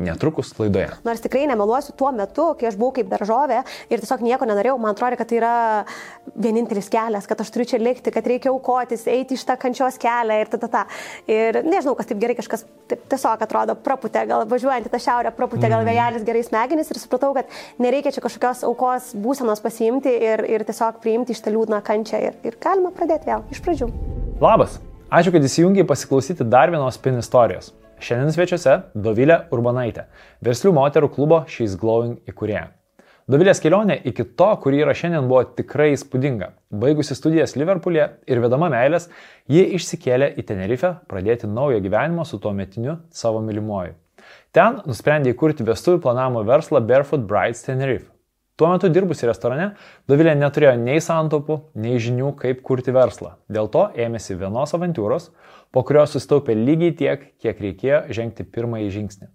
netrukus laidoje. Nors tikrai nemeluosiu, tuo metu, kai aš buvau kaip daržovė ir tiesiog nieko nenorėjau, man atrodo, kad tai yra vienintelis kelias, kad aš turiu čia likti, kad reikia aukotis, eiti iš tą kančios kelią ir ta ta ta. Ir nežinau, kas taip gerai kažkas taip, tiesiog atrodo praputė, gal važiuojant į tą šiaurę, praputė gal mm. vėjelis gerai smegenis ir supratau, kad nereikia čia kažkokios aukos būsenos pasiimti ir, ir tiesiog priimti iš tą liūdną kančią ir, ir galima pradėti vėl iš pradžių. Labas, ačiū, kad įsijungiai pasiklausyti dar vienos pin istorijos. Šiandien svečiuose Dovilė Urbanaitė, verslių moterų klubo She's Glowing įkūrėja. Dovilės kelionė iki to, kur yra šiandien, buvo tikrai įspūdinga. Baigusi studijas Liverpool'e ir vedama meilės, ji išsikėlė į Tenerifę pradėti naują gyvenimą su tuo metiniu savo mylimuoju. Ten nusprendė įkurti vestuvių planavimo verslą Barefoot Brides Tenerife. Tuo metu dirbusi restorane, Dovilė neturėjo nei santaupų, nei žinių, kaip kurti verslą. Dėl to ėmėsi vienos avantūros, po kurios sustaupė lygiai tiek, kiek reikėjo žengti pirmąjį žingsnį.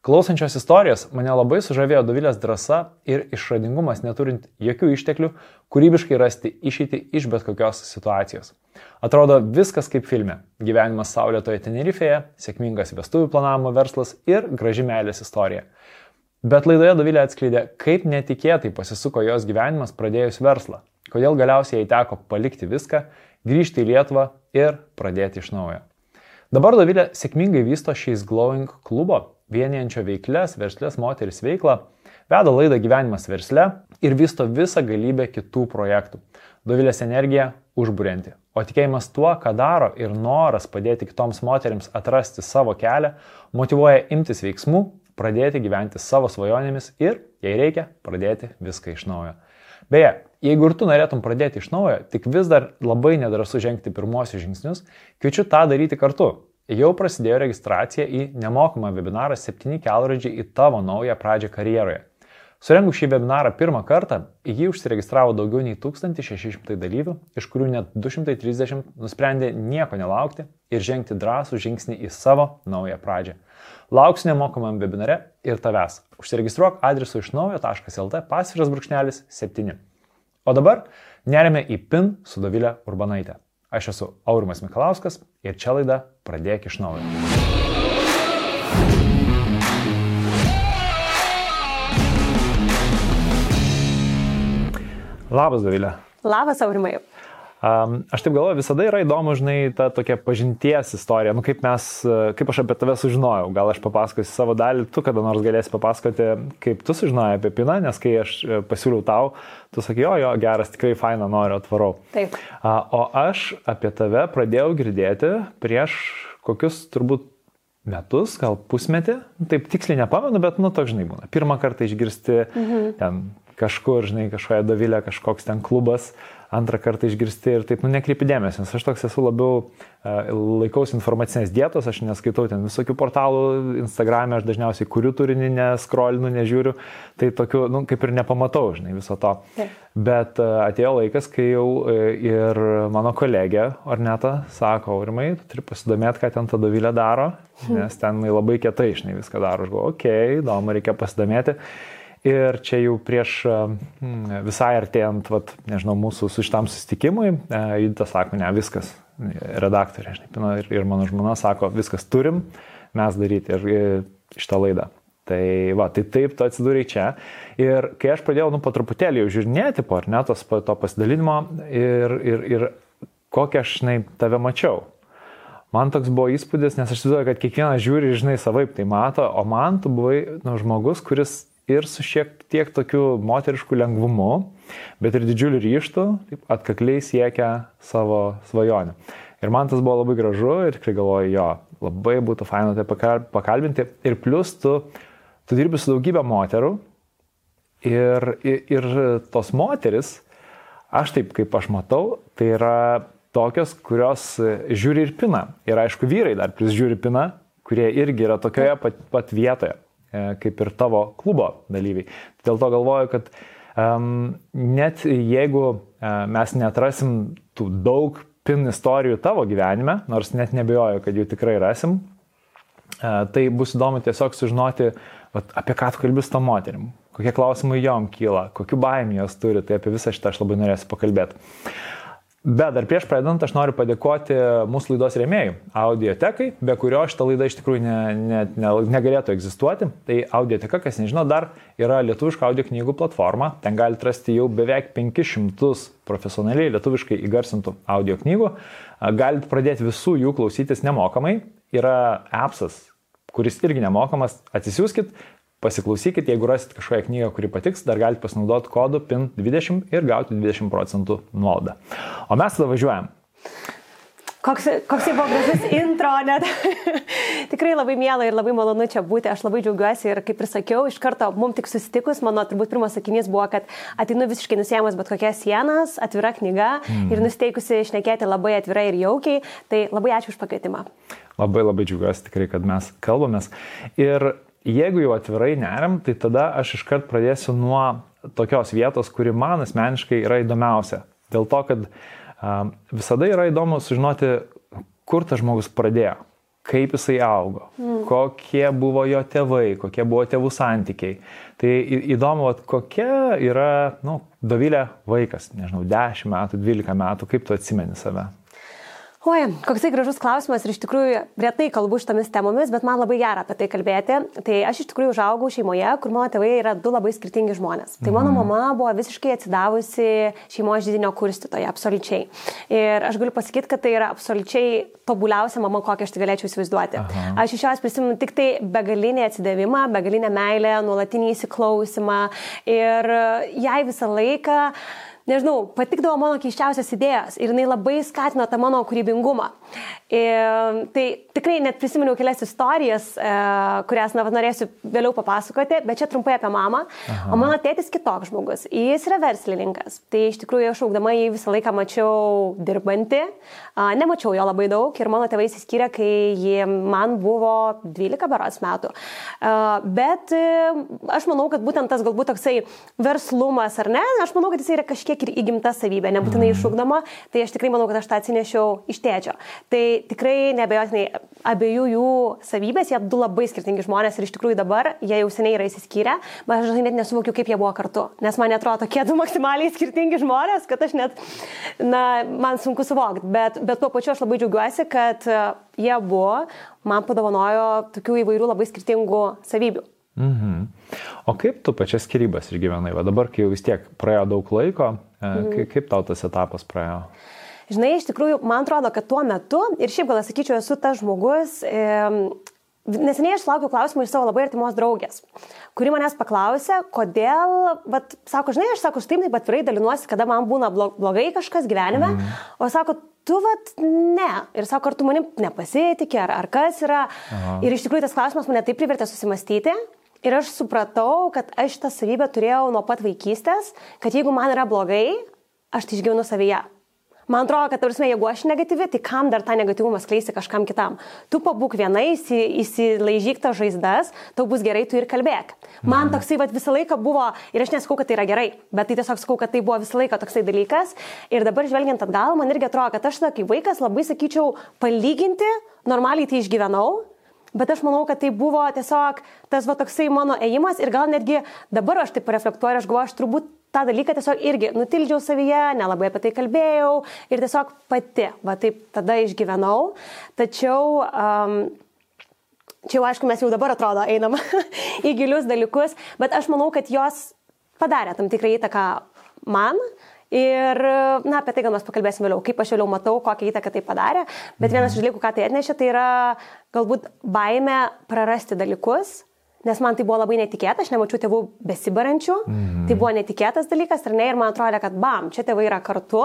Klausančios istorijos mane labai sužavėjo Dovilės drąsa ir išradingumas neturint jokių išteklių, kūrybiškai rasti išeitį iš bet kokios situacijos. Atrodo viskas kaip filme. Gyvenimas Saulėtoje Tenerifeje, sėkmingas vestuvių planavimo verslas ir graži meilės istorija. Bet laidoje Dovilė atskleidė, kaip netikėtai pasisuko jos gyvenimas pradėjus verslą, kodėl galiausiai jai teko palikti viską, grįžti į Lietuvą ir pradėti iš naujo. Dabar Dovilė sėkmingai vysto šiais Glowing klubo vienijančio veiklės, verslės moteris veiklą, veda laidą gyvenimas versle ir vysto visą galybę kitų projektų. Dovilės energija užburianti. O tikėjimas tuo, ką daro ir noras padėti kitoms moteriams atrasti savo kelią, motivuoja imtis veiksmų, pradėti gyventi savo svajonėmis ir, jei reikia, pradėti viską iš naujo. Beje, jeigu ir tu norėtum pradėti iš naujo, tik vis dar labai nedrasu žengti pirmosius žingsnius, kviečiu tą daryti kartu jau prasidėjo registracija į nemokamą webinarą 7 kelrodžiai į tavo naują pradžią karjeroje. Surengus šį webinarą pirmą kartą, į jį užsiregistravo daugiau nei 1600 dalyvių, iš kurių net 230 nusprendė nieko nelaukti ir žengti drąsų žingsnį į savo naują pradžią. Lauksiu nemokamam webinare ir tavęs. Užsiregistruok adresu iš naujo.lt pasviras brūkšnelis 7. O dabar nerime į PIN su Davilė Urbanaitė. Aš esu Aurimas Mikalauskas ir čia laida Pradėk iš naujo. Labas, Davilė. Labas, Aurimai. Um, aš taip galvoju, visada yra įdomu, žinai, ta tokia pažinties istorija, nu, kaip, mes, kaip aš apie tave sužinojau. Gal aš papasakosiu savo dalį, tu kada nors galėsi papasakoti, kaip tu sužinojai apie Piną, nes kai aš e, pasiūliau tau, tu sakai, jo, jo, geras, tikrai faina, noriu, atvarau. Taip. Uh, o aš apie tave pradėjau girdėti prieš kokius turbūt metus, gal pusmetį, taip tiksliai nepamenu, bet, nu, toks, žinai, būna. Pirmą kartą išgirsti mhm. ten kažkur, žinai, kažkoje dovilė, kažkoks ten klubas, antrą kartą išgirsti ir taip, nu, nekreipi dėmesio, nes aš toks esu labiau uh, laikaus informacinės dietos, aš neskaitau ten visokių portalų, Instagram'e aš dažniausiai kuriu turinį, neskrolinu, nežiūriu, tai tokiu, nu, kaip ir nepamatau, žinai, viso to. Taip. Bet uh, atėjo laikas, kai jau uh, ir mano kolegė Orneta sako, Aurimai, turi pasidomėti, ką ten ta dovilė daro, hm. nes ten labai kietai, žinai, viską daro. Aš galvoju, okei, okay, įdomu, reikia pasidomėti. Ir čia jau prieš hmm, visai artėjant, vat, nežinau, mūsų su šitam susitikimui, Judita sako, ne, viskas, redaktorė, žinai, ir, ir mano žmona sako, viskas turim mes daryti ir, šitą laidą. Tai va, tai taip tu atsidūrei čia. Ir kai aš pradėjau, nu, po truputėlį jau žiūrinėti po ar net tos, to pasidalinimo ir, ir, ir kokią aš, žinai, tave mačiau. Man toks buvo įspūdis, nes aš įsivaizduoju, kad kiekvienas žiūri, žinai, savaip tai mato, o man tu buvai nu, žmogus, kuris ir su šiek tiek tokiu moterišku lengvumu, bet ir didžiuliu ryštu, taip atkakliai siekia savo svajonę. Ir man tas buvo labai gražu ir tikrai galvoju, jo, labai būtų faina tai pakalbinti. Ir plus tu, tu dirbi su daugybė moterų ir, ir, ir tos moteris, aš taip kaip aš matau, tai yra tokios, kurios žiūri ir pina. Ir aišku, vyrai dar plus žiūri pina, kurie irgi yra tokioje pat, pat vietoje. E, kaip ir tavo klubo dalyviai. Dėl to galvoju, kad um, net jeigu uh, mes netrasim tų daug pin istorijų tavo gyvenime, nors net nebejoju, kad jų tikrai rasim, uh, tai bus įdomu tiesiog sužinoti, vat, apie ką tu kalbės tom moterim, kokie klausimai jom kyla, kokiu baimė jos turi, tai apie visą šitą aš labai norėsiu pakalbėti. Bet dar prieš pradedant aš noriu padėkoti mūsų laidos rėmėjų Audiotekai, be kurio šitą laidą iš tikrųjų ne, ne, ne, negalėtų egzistuoti. Tai Audioteka, kas nežino, dar yra lietuviška audio knygų platforma. Ten galite rasti jau beveik 500 profesionaliai lietuviškai įgarsintų audio knygų. Galite pradėti visų jų klausytis nemokamai. Yra appsas, kuris irgi nemokamas. Atsisiųskit, Pasiklausykit, jeigu rasit kažkokią knygą, kuri patiks, dar galite pasinaudoti kodu PIN20 ir gauti 20 procentų nuolaidą. O mes tada važiuojam. Koks, koks tai buvo gražus intro, net. Tikrai labai mėla ir labai malonu čia būti, aš labai džiaugiuosi ir kaip ir sakiau, iš karto mums tik susitikus, mano turbūt pirmas sakinys buvo, kad ateinu visiškai nusėjamas bet kokias sienas, atvira knyga mm. ir nusteikusi išnekėti labai atvirai ir jaukiai, tai labai ačiū už pakvietimą. Labai labai džiaugiuosi tikrai, kad mes kalbamės. Ir jeigu jau atvirai neriam, tai tada aš iškart pradėsiu nuo tokios vietos, kuri man asmeniškai yra įdomiausia. Dėl to, kad um, visada yra įdomu sužinoti, kur tas žmogus pradėjo, kaip jisai augo, mm. kokie buvo jo tėvai, kokie buvo tėvų santykiai. Tai įdomu, vat, kokia yra, nu, Dovilė vaikas, nežinau, 10 metų, 12 metų, kaip tu atsimeni save. Oi, koks tai gražus klausimas ir iš tikrųjų retai kalbu šitomis temomis, bet man labai gera apie tai kalbėti. Tai aš iš tikrųjų užaugau šeimoje, kur mano tėvai yra du labai skirtingi žmonės. Tai mano mhm. mama buvo visiškai atsidavusi šeimos žydinio kurstytoje, absoliučiai. Ir aš galiu pasakyti, kad tai yra absoliučiai tobuliausia mama, kokią aš tai galėčiau įsivaizduoti. Aha. Aš iš jos prisimenu tik tai begalinį atsidavimą, begalinę meilę, nuolatinį įsiklausimą ir jai visą laiką nežinau, patikdavo mano keiščiausias idėjas ir jinai labai skatino tą mano kūrybingumą. Ir, tai tikrai net prisiminiau kelias istorijas, e, kurias na, norėsiu vėliau papasakoti, bet čia trumpai apie mamą. Aha. O mano tėtis kitoks žmogus, jis yra verslininkas. Tai iš tikrųjų aš augdama jį visą laiką mačiau dirbantį, nemačiau jo labai daug ir mano tėvai įsiskyrė, kai man buvo 12 baros metų. Bet e, aš manau, kad būtent tas galbūt toksai verslumas ar ne, aš manau, kad jis yra kažkiek ir įgimta savybė, nebūtinai mhm. išugdoma, tai aš tikrai manau, kad aš tą atsinešiau iš tėčio. Tai tikrai nebejotinai abiejų jų savybės, jie du labai skirtingi žmonės ir iš tikrųjų dabar jie jau seniai yra įsiskyrę, bet aš dažnai net nesuvokiu, kaip jie buvo kartu, nes man atrodo tokie du maksimaliai skirtingi žmonės, kad aš net, na, man sunku suvokti, bet, bet tuo pačiu aš labai džiaugiuosi, kad e, jie buvo, man padovanojo tokių įvairių labai skirtingų savybių. Mhm. O kaip tu pačias skirybas ir gyvenai? Va dabar, kai jau vis tiek praėjo daug laiko, e, mhm. kaip tau tas etapas praėjo? Žinai, iš tikrųjų, man atrodo, kad tuo metu, ir šiaip gal sakyčiau, esu tas žmogus, e, Neseniai aš laukiu klausimų iš savo labai artimos draugės, kuri manęs paklausė, kodėl, bet sako, žinai, aš sako, štai taip atvirai dalinuosi, kada man būna blogai kažkas gyvenime, mm. o sako, tu vat ne. Ir sako, ar tu manim nepasitikė, ar, ar kas yra. Aha. Ir iš tikrųjų tas klausimas mane taip privertė susimastyti. Ir aš supratau, kad aš šitą savybę turėjau nuo pat vaikystės, kad jeigu man yra blogai, aš tai išgyvenu savyje. Man atrodo, kad, tarsi, jeigu aš negatyvi, tai kam dar tą negatyvumą skleisti kažkam kitam? Tu pabūk vienai, įsi, įsilaižyk tą žaizdas, tau bus gerai, tu ir kalbėk. Man mhm. toksai vat, visą laiką buvo, ir aš nesakau, kad tai yra gerai, bet tai tiesiog sakau, kad tai buvo visą laiką toksai dalykas. Ir dabar žvelgiant atgal, man irgi atrodo, kad aš tada kaip vaikas labai sakyčiau, palyginti, normaliai tai išgyvenau, Bet aš manau, kad tai buvo tiesiog tas va toksai mano ėjimas ir gal netgi dabar aš taip reflektuoju aš galvoju, aš turbūt tą dalyką tiesiog irgi nutildžiau savyje, nelabai apie tai kalbėjau ir tiesiog pati, va taip tada išgyvenau. Tačiau um, čia jau aišku, mes jau dabar atrodo einam į gilius dalykus, bet aš manau, kad jos padarė tam tikrą įtaką man. Ir, na, apie tai gal mes pakalbėsim vėliau, kaip aš vėliau matau, kokią įtaką tai padarė. Bet vienas iš dalykų, ką tai atnešė, tai yra galbūt baime prarasti dalykus, Nes man tai buvo labai netikėta, aš nemačiau tėvų besibarančių, mm. tai buvo netikėtas dalykas, ar ne, ir man atrodė, kad bam, čia tėvai yra kartu,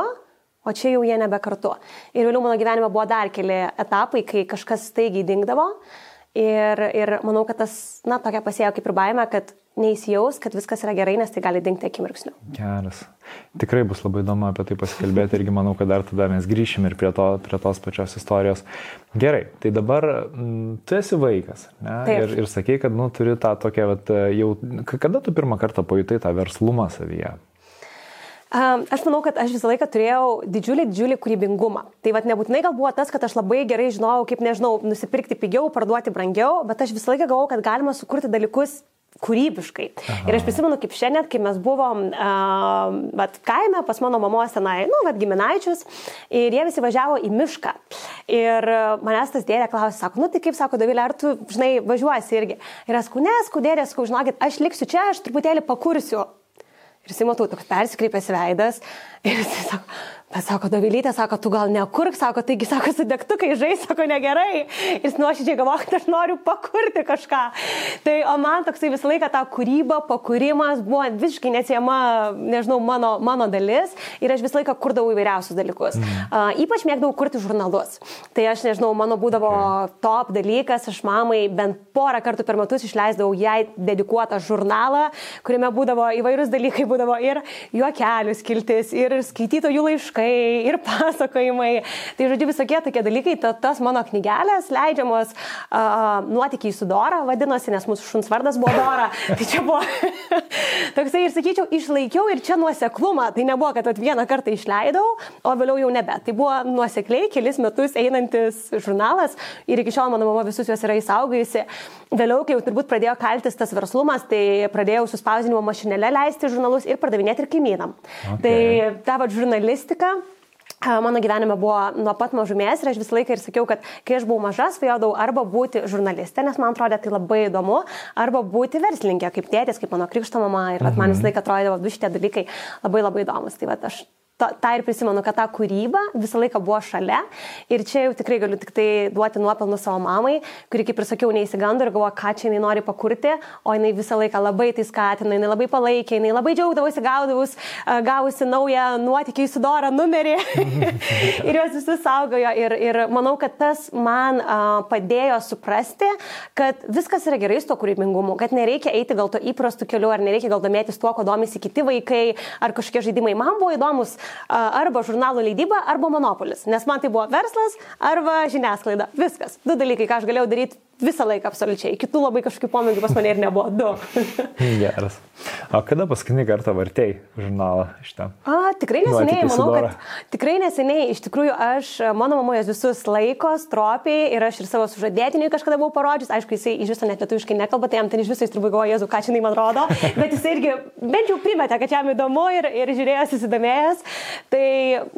o čia jau jie nebe kartu. Ir vėliau mano gyvenime buvo dar keli etapai, kai kažkas staigiai dingdavo. Ir, ir manau, kad tas, na, tokia pasėjo kaip ir baime, kad neįsijaus, kad viskas yra gerai, nes tai gali dingti akimirksniu. Geras. Tikrai bus labai įdomu apie tai pasikalbėti irgi manau, kad dar tada mes grįšim ir prie, to, prie tos pačios istorijos. Gerai, tai dabar m, tu esi vaikas ne? ir, ir sakei, kad nu, turi tą tokią, vat, jau, kada tu pirmą kartą pajutai tą verslumą savyje? Aš manau, kad aš visą laiką turėjau didžiulį, didžiulį kūrybingumą. Tai vad nebūtinai gal buvo tas, kad aš labai gerai žinojau, kaip, nežinau, nusipirkti pigiau, parduoti brangiau, bet aš visą laiką galvojau, kad galima sukurti dalykus kūrybiškai. Aha. Ir aš prisimenu, kaip šiandien, kai mes buvom uh, vat, kaime pas mano mamos tenai, nu, vat, giminaičius, ir jie visi važiavo į mišką. Ir manęs tas dėdė klausė, sako, nu tai kaip sako, Davilė, ar tu, žinai, važiuosi irgi. Ir aš sakau, nes, kudėdė, sakau, žinokit, aš liksiu čia, aš truputėlį pakursiu. Ir jis matau, toks persikreipęs veidas. Ir jis sako, Bet sako, Davilytė, sako, tu gal nekurk, sako, taigi, sako, su degtukai žais, sako, negerai. Ir jis nuoširdžiai galvoja, kad aš noriu pakurti kažką. Tai, o man toksai visą laiką ta kūryba, pakūrimas buvo visiškai neatsiema, nežinau, mano, mano dalis. Ir aš visą laiką kurdavau įvairiausius dalykus. Mm. Uh, ypač mėgdavau kurti žurnalus. Tai aš, nežinau, mano būdavo okay. top dalykas, aš mamai bent porą kartų per metus išleisdavau jai dedikuotą žurnalą, kuriame būdavo įvairūs dalykai, būdavo ir juokelius kiltis, ir skaitytojų laiškų laiškai ir pasakojimai. Tai žodžiu, visokie tokie dalykai, ta, tas mano knygelės leidžiamos uh, nuotikiai su Dora vadinosi, nes mūsų šuns vardas buvo Dora. Tai čia buvo toksai ir sakyčiau, išlaikiau ir čia nuoseklumą. Tai nebuvo, kad vieną kartą išleidau, o vėliau jau nebe. Tai buvo nuosekliai kelis metus einantis žurnalas ir iki šiol mano mama visus juos yra įsaugojusi. Vėliau, kai jau turbūt pradėjo kaltis tas verslumas, tai pradėjau su spausdinimo mašinėle leisti žurnalus ir pardavinėti ir kaimynam. Okay. Tai tavo žurnalistika dalyką mano gyvenime buvo nuo pat mažumės ir aš visą laiką ir sakiau, kad kai aš buvau maža, svajodavau arba būti žurnalistė, nes man atrodė tai labai įdomu, arba būti verslininkė, kaip tėtis, kaip mano krikšto mama ir mhm. man visą laiką atrodė, du šitie dalykai labai labai įdomus. Tai va, aš tą ir prisimenu, kad ta kūryba visą laiką buvo šalia. Ir čia jau tikrai galiu tik tai duoti nuopelnų savo mamai, kuri, kaip ir sakiau, neįsigando ir galvoja, ką čia jinai nori pakurti, o jinai visą laiką labai tai skatina, jinai labai palaikė, jinai labai džiaugdavosi gaudavus, gavusi naują nuotikiai sudorą numerį. Ir juos visus saugojo. Ir, ir manau, kad tas man padėjo suprasti, kad viskas yra gerai su to kūrybingumu, kad nereikia eiti gal to įprastų kelių ar nereikia gal domėtis tuo, ko domisi kiti vaikai ar kažkokie žaidimai. Man buvo įdomus arba žurnalo leidyba, arba monopolis. Nes man tai buvo verslas arba žiniasklaida. Viskas. Du dalykai, ką aš galėjau daryti visą laiką absoliučiai. Kitų labai kažkokių pomėgių pas mane ir nebuvo. Du. Geras. O kada paskutinį kartą vartėjai žurnalą ten? A, tikrai neseniai, manau, kad tikrai neseniai, iš tikrųjų, aš, mano mama jas visus laiko, stropiai ir aš ir savo sužadėtiniui kažkada buvau parodžius, aišku, jisai iš viso net lietuviškai nekalba, tai jam ten iš viso jis turbūt galvoja, Jėzu, ką čia jinai man rodo, bet jis irgi bent jau primetė, kad jam įdomu ir, ir žiūrėjo, susidomėjęs. Tai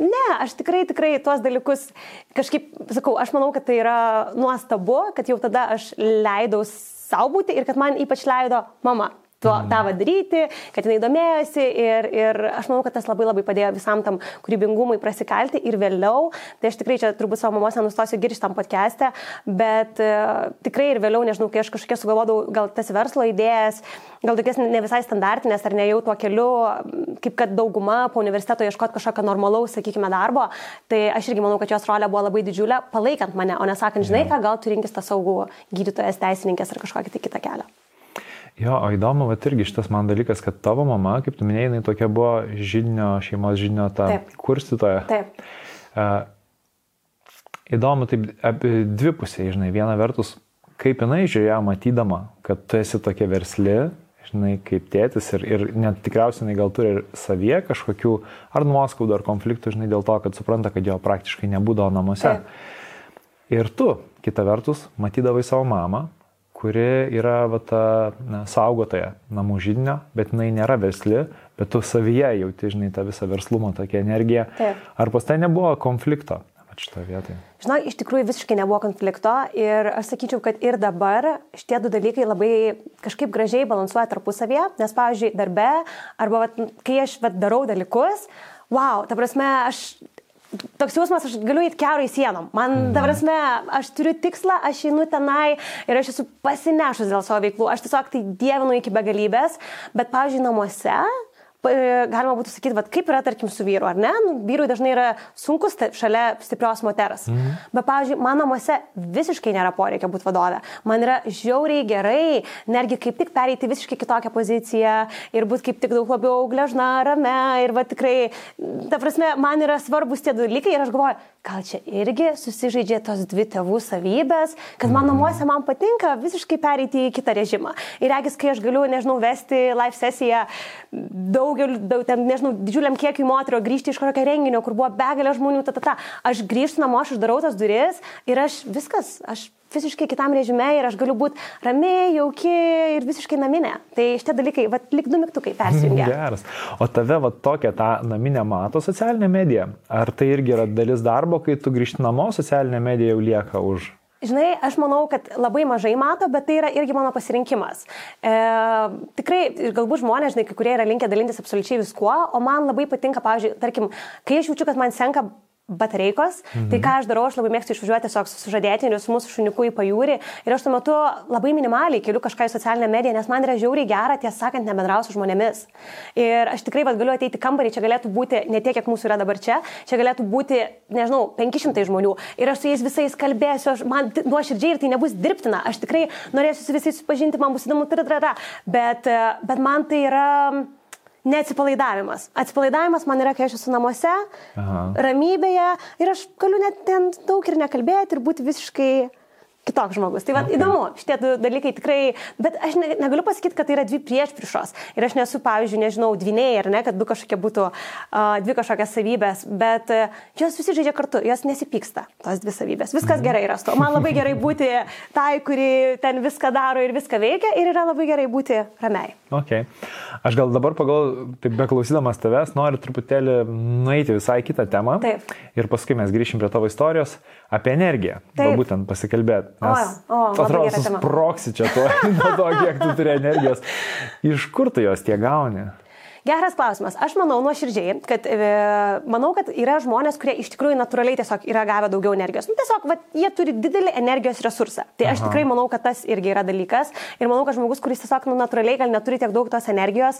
ne, aš tikrai, tikrai tuos dalykus kažkaip, sakau, aš manau, kad tai yra nuostabu, kad jau tada aš leidau savo būti ir kad man ypač leido mama tuo, mm. tą daryti, kad jinai domėjosi ir, ir aš manau, kad tas labai labai padėjo visam tam kūrybingumui prasikalti ir vėliau, tai aš tikrai čia turbūt savo mamos nenustosiu girti tam podcast'e, bet uh, tikrai ir vėliau, nežinau, kai aš kažkokia sugalvodavau gal tas verslo idėjas, gal tokias ne visai standartinės ar ne jau tuo keliu, kaip kad dauguma po universiteto ieškoti kažkokio normalaus, sakykime, darbo, tai aš irgi manau, kad jos rolė buvo labai didžiulė, palaikant mane, o nesakant, žinai ką, gal tu rinkis tą saugų gydytojas, teisininkės ar kažkokį tai kitą kelią. Jo, o įdomu, va irgi šitas man dalykas, kad tavo mama, kaip tu minėjai, jinai tokia buvo žinio, šeimos žinio ta Taip. kurstytoja. Taip. Uh, įdomu, taip, dvi pusės, žinai, viena vertus, kaip jinai žiūrėjo matydama, kad tu esi tokia versli, žinai, kaip tėtis ir, ir net tikriausiai jinai gal turi ir savie kažkokių ar nuoskaudų, ar konfliktų, žinai, dėl to, kad supranta, kad jo praktiškai nebūdavo namuose. Taip. Ir tu, kita vertus, matydavai savo mamą, kuri yra va, ta na, saugotoja namų žydinio, bet jinai nėra versli, bet tu savyje jauti, žinai, tą visą verslumo tokią energiją. Taip. Ar pas tai nebuvo konflikto? šitoje vietoje? Žinai, iš tikrųjų visiškai nebuvo konflikto ir aš sakyčiau, kad ir dabar šitie du dalykai labai kažkaip gražiai balansuoja tarpusavėje, nes, pavyzdžiui, darbe arba vat, kai aš vat, darau dalykus, wow, ta prasme, aš toks jausmas, aš galiu įti keurai sienom. Man, mm. ta prasme, aš turiu tikslą, aš einu tenai ir aš esu pasinešus dėl savo veiklų. Aš tiesiog tai dievinu iki begalybės, bet, pavyzdžiui, namuose galima būtų sakyti, vat, kaip yra, tarkim, su vyru, ar ne? Nu, vyrui dažnai yra sunkus šalia stiprios moters. Mhm. Bet, pavyzdžiui, mano namuose visiškai nėra poreikio būti vadovė. Man yra žiauriai gerai, netgi kaip tik pereiti visiškai kitokią poziciją ir būti kaip tik daug labiau gležna, rame ir va tikrai, ta prasme, man yra svarbus tie dalykai ir aš galvoju, gal čia irgi susižaidžia tos dvi tėvų savybės, kad man mhm. namuose man patinka visiškai pereiti į kitą režimą. Ir regis, kai aš galiu, nežinau, vesti live sesiją daug daugeliu, daug, ten, nežinau, didžiuliam kiekiui moterio grįžti iš kažkokio renginio, kur buvo begalė žmonių, ta, ta, ta. Aš grįžtu namo, aš uždarau tas duris ir aš viskas, aš visiškai kitam režime ir aš galiu būti ramiai, jauki ir visiškai naminė. Tai šitie dalykai, va, lik du mygtukai persijungia. Geras. O tave va tokia tą naminę mato socialinė medija? Ar tai irgi yra dalis darbo, kai tu grįžti namo, socialinė medija jau lieka už? Žinai, aš manau, kad labai mažai mato, bet tai yra irgi mano pasirinkimas. E, tikrai, galbūt žmonės, žinai, kai kurie yra linkę dalintis absoliučiai viskuo, o man labai patinka, pavyzdžiui, tarkim, kai aš jaučiu, kad man senka batareikos. Mhm. Tai ką aš darau, aš labai mėgstu išvažiuoti tiesiog su sužadėtiniu, su mūsų šuniuku į pajūrį. Ir aš tuo metu labai minimaliai keliu kažką į socialinę mediją, nes man yra žiauriai gera, tiesą sakant, nebendrausiu žmonėmis. Ir aš tikrai vat, galiu ateiti į kambarį, čia galėtų būti ne tiek, kiek mūsų yra dabar čia, čia galėtų būti, nežinau, 500 žmonių. Ir aš su jais visais kalbėsiu, aš, man nuoširdžiai ir tai nebus dirbtina. Aš tikrai norėsiu su visais susipažinti, man bus įdomu, tratra, bet, bet man tai yra neatsipalaidavimas. Atsipalaidavimas man yra, kai aš esu namuose, Aha. ramybėje ir aš galiu net ten daug ir nekalbėti ir būti visiškai kitoks žmogus. Tai va, okay. įdomu, šitie du dalykai tikrai, bet aš ne, negaliu pasakyti, kad tai yra dvi prieš priešos. Ir aš nesu, pavyzdžiui, nežinau, dviniai ar ne, kad du kažkokie būtų uh, dvi kažkokias savybės, bet uh, jos visi žaidžia kartu, jos nesipyksta, tos dvi savybės. Viskas mhm. gerai yra su to. Man labai gerai būti tai, kuri ten viską daro ir viską veikia, ir yra labai gerai būti ramiai. Okay. Aš gal dabar pagal, taip beklausydamas tavęs, noriu truputėlį nueiti visai kitą temą. Taip. Ir paskui mes grįšim prie tavo istorijos apie energiją. Taip. Būtent pasikalbėti. Nes o, o, atrodo, susproksi čia to, nuo to, kiek tu turi energijos. Iš kur tu jos tie gauni? Geras klausimas. Aš manau nuoširdžiai, kad e, manau, kad yra žmonės, kurie iš tikrųjų natūraliai tiesiog yra gavę daugiau energijos. Nu, tiesiog va, jie turi didelį energijos resursą. Tai aš Aha. tikrai manau, kad tas irgi yra dalykas. Ir manau, kad žmogus, kuris tiesiog nu, natūraliai gal neturi tiek daug tos energijos,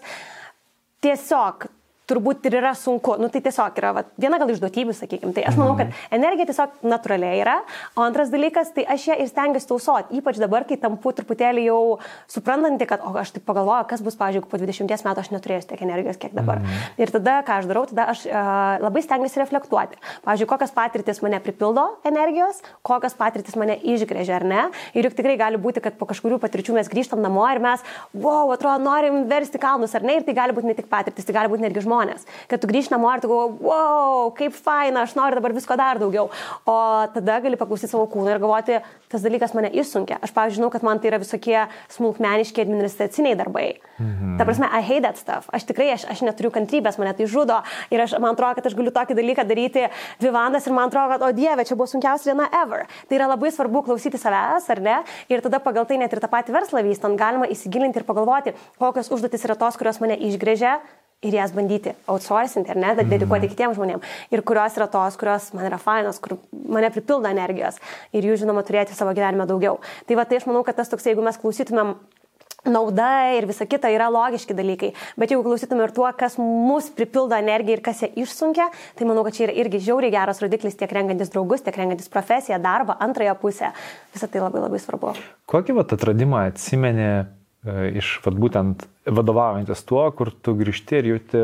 tiesiog turbūt ir yra sunku. Nu, tai tiesiog yra va, viena gal iš duotybių, sakykime. Tai aš manau, kad mhm. energija tiesiog natūraliai yra. O antras dalykas, tai aš ją ir stengiuosi tausoti. Ypač dabar, kai tampu truputėlį jau suprantanti, kad, o aš taip pagalvoju, kas bus, pavyzdžiui, po 20 metų aš neturėsiu tiek energijos, kiek dabar. Mhm. Ir tada, ką aš darau, tada aš uh, labai stengiuosi reflektuoti. Pavyzdžiui, kokios patirtis mane pripildo energijos, kokios patirtis mane išgrėžia ar ne. Ir juk tikrai gali būti, kad po kažkurių patirčių mes grįžtam namo ir mes, wow, atrodo, norim versti kalnus ar ne. Ir tai gali būti ne tik patirtis, tai gali būti netgi žmonės žmonės. Kad tu grįžti namo ir tu galvoji, wow, kaip faina, aš noriu dabar visko dar daugiau. O tada gali paklausyti savo kūną ir galvoti, tas dalykas mane išsunkia. Aš, pavyzdžiui, žinau, kad man tai yra visokie smulkmeniški administraciniai darbai. Mhm. Ta prasme, I hate that stuff. Aš tikrai, aš, aš neturiu kantrybės, mane tai žudo. Ir aš, man atrodo, kad aš galiu tokį dalyką daryti dvi valandas ir man atrodo, kad, o dieve, čia buvo sunkiausia diena ever. Tai yra labai svarbu klausyti savęs, ar ne? Ir tada pagal tai net ir tą patį verslą vystant galima įsigilinti ir pagalvoti, kokios užduotis yra tos, kurios mane išgrėžia ir jas bandyti outsourcinti, ar ne, dedikuoti mm. kitiems žmonėms. Ir kurios yra tos, kurios man yra fainos, kur mane pripildo energijos ir jų, žinoma, turėti savo gyvenime daugiau. Tai va, tai aš manau, kad tas toks, jeigu mes klausytumėm nauda ir visa kita yra logiški dalykai. Bet jeigu klausytume ir tuo, kas mus pripildo energiją ir kas ją išsunkia, tai manau, kad čia yra irgi žiauriai geras rodiklis tiek rengantis draugus, tiek rengantis profesiją, darbą, antrąją pusę. Visą tai labai labai svarbu. Kokį vat atradimą atsimeni iš vat, būtent vadovaujantis tuo, kur tu grįžti ir jauti,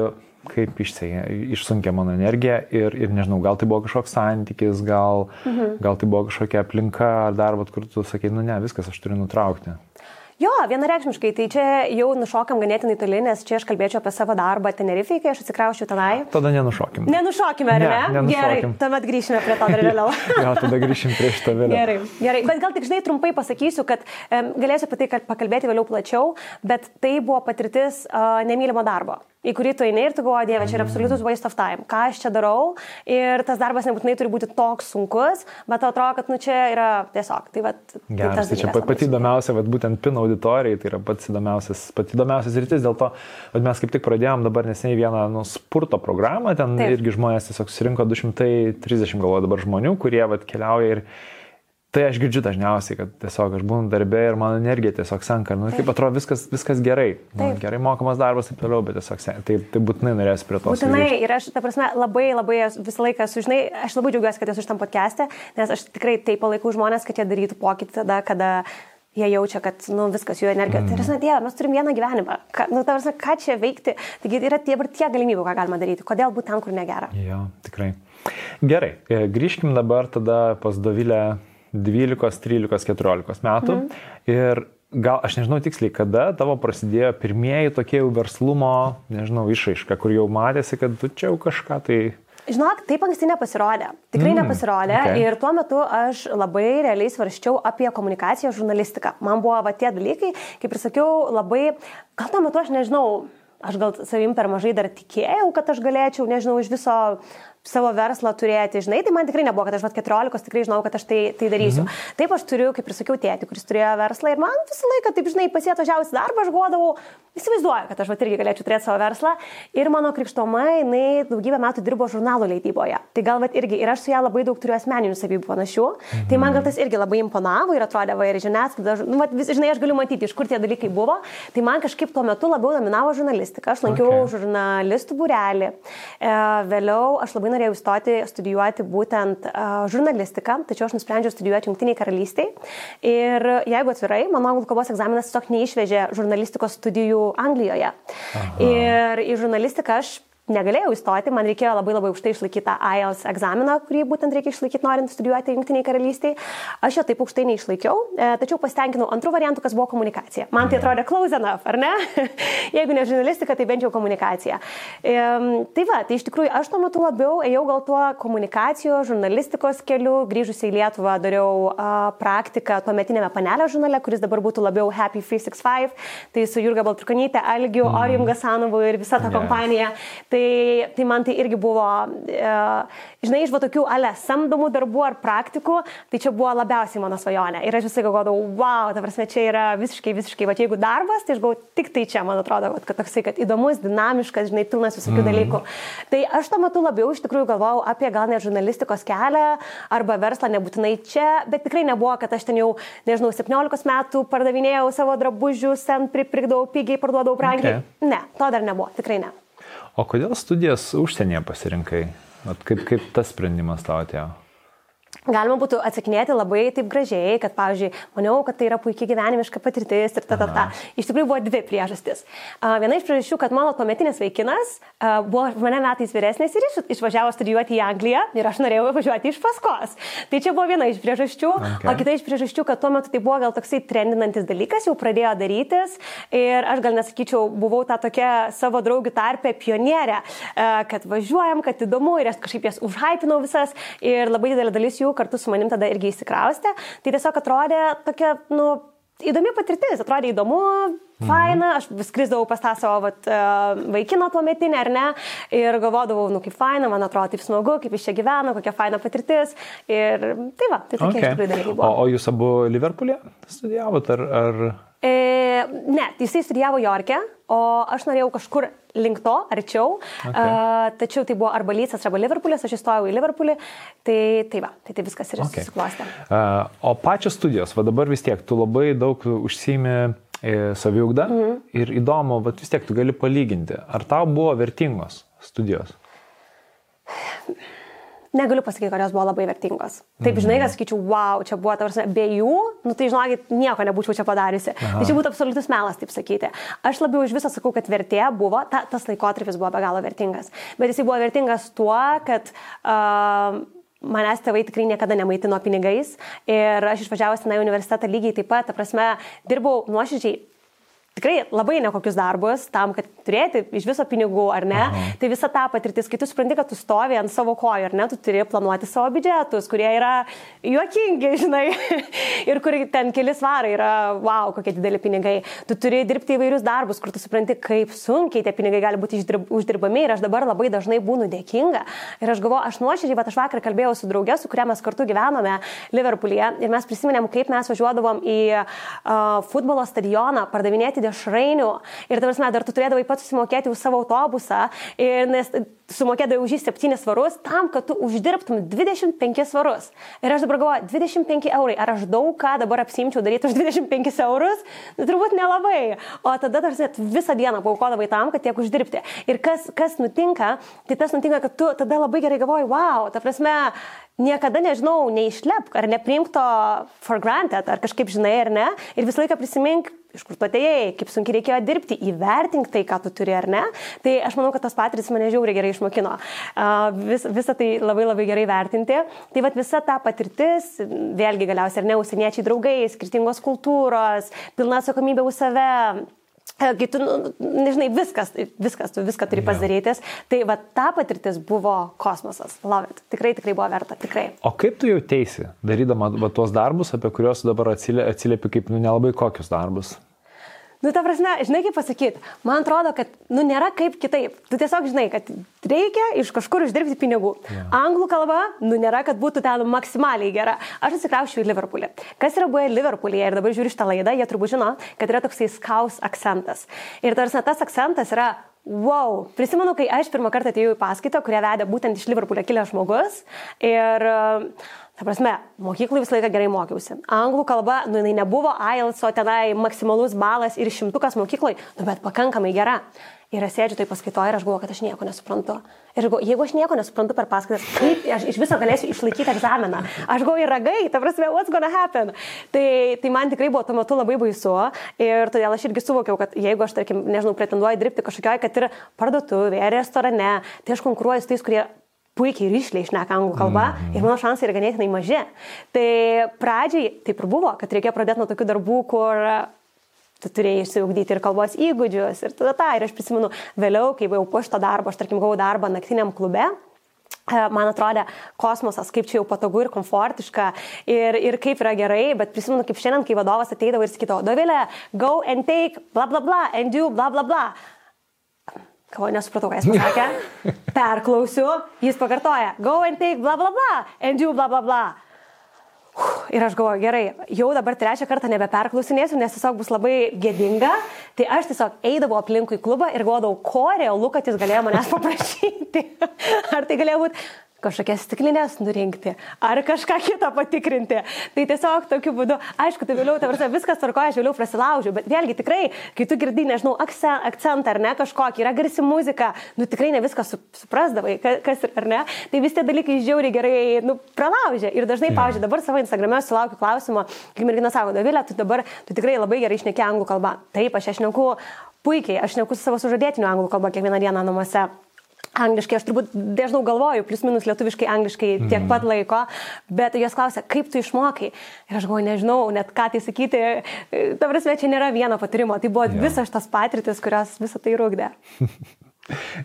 kaip išsunkia mano energija ir, ir nežinau, gal tai buvo kažkoks santykis, gal, mhm. gal tai buvo kažkokia aplinka ar darbas, kur tu sakai, nu ne, viskas, aš turiu nutraukti. Jo, vienareikšmiškai, tai čia jau nušokam ganėtinai toli, nes čia aš kalbėčiau apie savo darbą Tenerifei, kai aš atsikraušiu tenai. Tada nenušokim. Nenušokime, ar ne? ne? Gerai, tuomet grįšime prie to dar vėliau. jo, tada grįšim prie šito vėliau. Gerai, gerai, bet gal tik žinai trumpai pasakysiu, kad um, galėsiu apie tai pakalbėti vėliau plačiau, bet tai buvo patirtis uh, nemylimo darbo į kurį tu eini ir tu galvoji, dieve, čia yra absoliutus waste of time. Ką aš čia darau? Ir tas darbas nebūtinai turi būti toks sunkus, bet atrodo, kad nu čia yra tiesiog. Tai, vat, tai Geras, tai, tai čia pati įdomiausia, vat, būtent pin auditorijai, tai yra pats įdomiausias, pati įdomiausias rytis, dėl to vat, mes kaip tik pradėjom dabar neseniai vieną nu, spurto programą, ten Taip. irgi žmonės tiesiog surinko 230 galvo dabar žmonių, kurie vat, keliauja ir Tai aš girdžiu dažniausiai, kad tiesiog aš būnu darbė ir mano energija tiesiog senka. Nu, kaip atrodo, viskas, viskas gerai. Nu, gerai mokamas darbas ir toliau, bet tiesiog sen... tai, tai būtinai norėsiu prie to. Būtinai sugrįžti. ir aš, ta prasme, labai, labai visą laiką sužinai, aš labai džiaugiuosi, kad esu šitam podcast'e, nes aš tikrai taip palaikau žmonės, kad jie darytų pokytį tada, kada jie jaučia, kad nu, viskas jų energija. Mm. Tai yra, Dieve, mes turim vieną gyvenimą. Ka, nu, prasme, ką čia veikti? Taigi yra tie ir tie galimybių, ką galima daryti. Kodėl būtent ten, kur negera? Jo, tikrai. Gerai, e, grįžkim dabar tada pas Dovilę 12, 13, 14 metų. Mhm. Ir gal aš nežinau tiksliai, kada tavo prasidėjo pirmieji tokie jau verslumo, nežinau, išaiška, kur jau matėsi, kad tu čia jau kažką tai Žinok, taip anksti nepasirodė. Tikrai mm, nepasirodė. Okay. Ir tuo metu aš labai realiai svarščiau apie komunikaciją, žurnalistiką. Man buvo va tie dalykai, kaip ir sakiau, labai, gal tuo metu aš nežinau, aš gal savim per mažai dar tikėjau, kad aš galėčiau, nežinau, iš viso savo verslą turėti, žinai, tai man tikrai nebuvo, kad aš vat 14 tikrai žinau, kad aš tai, tai darysiu. Mhm. Taip aš turiu, kaip ir sakiau, tėtį, kuris turėjo verslą ir man visą laiką, taip žinai, pasėtožiausi darbą, aš godavau, įsivaizduoju, kad aš vat irgi galėčiau turėti savo verslą. Ir mano krikštoma, jinai daugybę metų dirbo žurnalo leidyboje. Tai gal vat irgi, ir aš su ją labai daug turiu asmeninių savybių panašių. Mhm. Tai man gal tas irgi labai imponavo ir atrodė, va ir žiniasklaida, nu, vat, vis, žinai, aš galiu matyti, iš kur tie dalykai buvo. Tai man kažkaip tuo metu labiau dominavo žurnalistika. Aš lankiau okay. žurnalistų būrelį. E, vėliau aš labai norėjau įstoti studijuoti būtent žurnalistiką, tačiau aš nusprendžiau studijuoti Junktiniai karalystiai. Ir jeigu atvirai, mano anglų kalbos egzaminas tiesiog neišvežė žurnalistikos studijų Anglijoje. Aha. Ir į žurnalistiką aš negalėjau įstoti, man reikėjo labai labai aukštai išlaikyti tą IELTS egzaminą, kurį būtent reikia išlaikyti norint studijuoti Junktiniai karalystiai. Aš jo taip aukštai neišlaikiau, e, tačiau pasitenkinau antrų variantų, kas buvo komunikacija. Man tai atrodė close enough, ar ne? Jeigu ne žurnalistika, tai bent jau komunikacija. Tai va, tai iš tikrųjų aš tuo metu labiau ėjau gal tuo komunikacijos, žurnalistikos keliu, grįžusi į Lietuvą dariau praktiką tuo metinėme panelio žurnale, kuris dabar būtų labiau Happy 365, tai su Jurga Baltrukonytė, Algiu, mm. Orijum Gasanovu ir visa ta kompanija. Tai, tai man tai irgi buvo, e, žinai, iš va tokių ale samdomų darbų ar praktikų, tai čia buvo labiausiai mano svajonė. Ir aš visai galvodavau, wow, ta prasme, čia yra visiškai, visiškai, va jeigu darbas, tai aš galvoju, tik tai čia, man atrodo, kad toksai, kad įdomus, dinamiškas, žinai, pilnas visokių mm. dalykų. Tai aš tuo metu labiau iš tikrųjų galvojau apie gal net žurnalistikos kelią arba verslą, nebūtinai čia, bet tikrai nebuvo, kad aš ten jau, nežinau, 17 metų pardavinėjau savo drabužius, ten pripirkdavau pigiai, parduodavau brangiai. Okay. Ne, to dar nebuvo, tikrai ne. O kodėl studijas užsienyje pasirinkai? At kaip, kaip tas sprendimas tau atėjo? Galima būtų atsakinėti labai taip gražiai, kad, pavyzdžiui, maniau, kad tai yra puikiai gyvenimiška patirtis ir ta, ta, ta. Iš tikrųjų buvo dvi priežastis. Viena iš priežasčių, kad mano tuometinis vaikinas buvo mane metais vyresnis ir išvažiavo studijuoti į Angliją ir aš norėjau važiuoti iš paskos. Tai čia buvo viena iš priežasčių. Okay. O kita iš priežasčių, kad tuo metu tai buvo gal toksai trendinantis dalykas, jau pradėjo darytis ir aš gal nesakyčiau, buvau ta tokia savo draugių tarpė pionierė, kad važiuojam, kad įdomu ir aš kažkaip jas užhypinau visas ir labai didelė dalis jų kartu su manim tada irgi įsikraustė. Tai tiesiog atrodė tokia, nu, įdomi patirtis, atrodė įdomu, mhm. faina, aš vis krizdavau pas tą savo vat, e, vaikiną tuo metinę, ar ne, ir galvodavau, nu kaip faina, man atrodo taip smagu, kaip jis čia gyvena, kokia faina patirtis. Ir tai va, tai tokie okay. iš tikrųjų dalykai buvo. O, o jūs abu Liverpoolė studijavot, ar... ar... E, ne, jisai studijavo Jorke, o aš norėjau kažkur link to, arčiau. Okay. Uh, tačiau tai buvo arba Lycas, arba Liverpoolis, aš įstojau į Liverpoolį. Tai, tai va, tai, tai viskas ir okay. susiklostė. Uh, o pačios studijos, va dabar vis tiek, tu labai daug užsimi e, saviugdą mm -hmm. ir įdomu, bet vis tiek tu gali palyginti, ar tau buvo vertingos studijos? Negaliu pasakyti, kad jos buvo labai vertingos. Taip, žinai, kad sakyčiau, wow, čia buvo, tarsi, be jų, nu tai žinokit, nieko nebūčiau čia padariusi. Aha. Tai čia būtų absoliutus melas, taip sakyti. Aš labiau iš viso sakau, kad vertė buvo, ta, tas laikotarpis buvo be galo vertingas. Bet jisai buvo vertingas tuo, kad uh, manęs tėvai tikrai niekada nemaitino pinigais ir aš išvažiavus į universitetą lygiai taip pat, ta prasme, dirbau nuoširdžiai tikrai labai nekokius darbus tam, kad turėti iš viso pinigų, ar ne? Aha. Tai visa ta patirtis, kai tu supranti, kad tu stovi ant savo kojų, ar ne, tu turi planuoti savo biudžetus, kurie yra juokingi, žinai, ir kur ten keli svarai yra, wow, kokie dideli pinigai. Tu turi dirbti įvairius darbus, kur tu supranti, kaip sunkiai tie pinigai gali būti uždirbami ir aš dabar labai dažnai būnu dėkinga. Ir aš galvoju, aš nuoširdžiai, bet aš vakar kalbėjau su draugė, su kuria mes kartu gyvenome Liverpoolyje ir mes prisiminėm, kaip mes važiuodavom į uh, futbolo stadioną pardavinėti dešrainių ir, ta prasme, dar tu turėdavai pats susimokėti už savo autobusą, ir, nes sumokėdavai už jį 7 svarus tam, kad tu uždirbtum 25 svarus. Ir aš dabar galvoju, 25 eurai, ar aš daug ką dabar apsimčiau daryti už 25 eurus? Nu, turbūt nelabai. O tada tarsi visą dieną paukodavai tam, kad tiek uždirbti. Ir kas, kas nutinka, tai tas nutinka, kad tu tada labai gerai galvoji, wow, ta prasme, niekada, nežinau, neišlepk ar nepriimk to for granted, ar kažkaip žinai, ar ne. Ir visą laiką prisimink, iš kur tu atėjai, kaip sunkiai reikėjo dirbti, įvertink tai, ką tu turi ar ne. Tai aš manau, kad tas patirtis mane žiauriai gerai išmokino. Vis, visą tai labai labai gerai vertinti. Tai vad visa ta patirtis, vėlgi galiausiai ar ne, užsieniečiai draugai, skirtingos kultūros, pilna atsakomybė už save E, kai tu, nu, nežinai, viskas, viskas, tu viską turi pasidarytis. Tai va ta patirtis buvo kosmosas. Love it. Tikrai, tikrai buvo verta, tikrai. O kaip tu jau teisi, darydama va, tuos darbus, apie kuriuos dabar atsiliepi kaip nu, nelabai kokius darbus? Nu, ta prasme, žinai kaip pasakyti, man atrodo, kad, nu, nėra kaip kitaip. Tu tiesiog žinai, kad reikia iš kažkur uždirbti pinigų. Yeah. Anglų kalba, nu, nėra, kad būtų ten maksimaliai gera. Aš atsikraušiu į Liverpoolį. Kas yra buvę Liverpoolyje ir dabar žiūri šitą laidą, jie turbūt žino, kad yra toksai skaus akcentas. Ir tarsi tas akcentas yra Wow, prisimenu, kai aš pirmą kartą atėjau į paskaitą, kurią vedė būtent iš Liverpoolio kilęs žmogus. Ir uh, Ta prasme, mokyklai visą laiką gerai mokiausi. Anglų kalba, nu jinai nebuvo IELTS, o tenai maksimalus balas ir šimtukas mokyklai, nu bet pakankamai gera. Ir aš sėdžiu tai paskaitoju ir aš galvoju, kad aš nieko nesuprantu. Ir galvoju, jeigu aš nieko nesuprantu per paskaitas, kaip aš iš viso galėsiu išlaikyti egzaminą? Aš galvoju, ragai, ta prasme, what's gonna happen? Tai, tai man tikrai buvo tuo metu labai baisu. Ir todėl aš irgi suvokiau, kad jeigu aš, tarkim, nežinau, pretenduoju dirbti kažkokioje, kad ir parduotuvėje, restorane, tai aš konkuruoju su tais, kurie puikiai ir išliai išneka anglų kalba mm ir mano šansai yra ganėtinai maži. Tai pradžiai taip ir buvo, kad reikėjo pradėti nuo tokių darbų, kur tu turėjai išsiugdyti ir kalbos įgūdžius ir tada tą. Ir aš prisimenu, vėliau, kai buvau po šito darbo, aš tarkim gavau darbą naktiniam klube. E, man atrodė kosmosas, kaip čia jau patogu ir komfortiška ir, ir kaip yra gerai, bet prisimenu, kaip šiandien, kai vadovas ateidavo ir sakydavo, Dovilė, go and take, bla bla bla, and do, bla bla bla. Ko nesupratau, ką jis pasakė. Perklausiu, jis pakartoja, go and take bla bla bla, and you bla bla bla. Ir aš galvoju, gerai, jau dabar trečią kartą nebeperklausinėsiu, nes tiesiog bus labai gėdinga. Tai aš tiesiog eidavau aplinkui klubą ir galvodavau, ko realu, kad jis galėjo manęs paprašyti. Ar tai galėjo būti kažkokias stiklinės nurinkti, ar kažką kitą patikrinti. Tai tiesiog tokiu būdu, aišku, tai vėliau, tarsi viskas tvarkoja, aš vėliau prasilaužiu, bet vėlgi tikrai, kai tu girdi, nežinau, akcentą ar ne kažkokį, yra garsi muzika, nu tikrai ne viską suprasdavai, kas ir ar ne, tai vis tie dalykai žiauriai gerai, nu, pralaužia. Ir dažnai, pavyzdžiui, dabar savo Instagram'e sulaukiu klausimo, kai mergina sako, Davilė, tu dabar, tu tikrai labai gerai išneki anglų kalbą. Taip, aš išneku puikiai, aš neku su savo sužadėtiniu anglų kalbą kiekvieną dieną namuose angliškai, aš turbūt dažnau galvoju, plus minus lietuviškai, angliškai tiek pat laiko, bet jos klausia, kaip tu išmokai. Ir aš galvoju, nežinau, net ką tai sakyti, ta prasme, čia nėra vieno patirimo, tai buvo ja. visas tas patirtis, kurios visą tai rūkdė.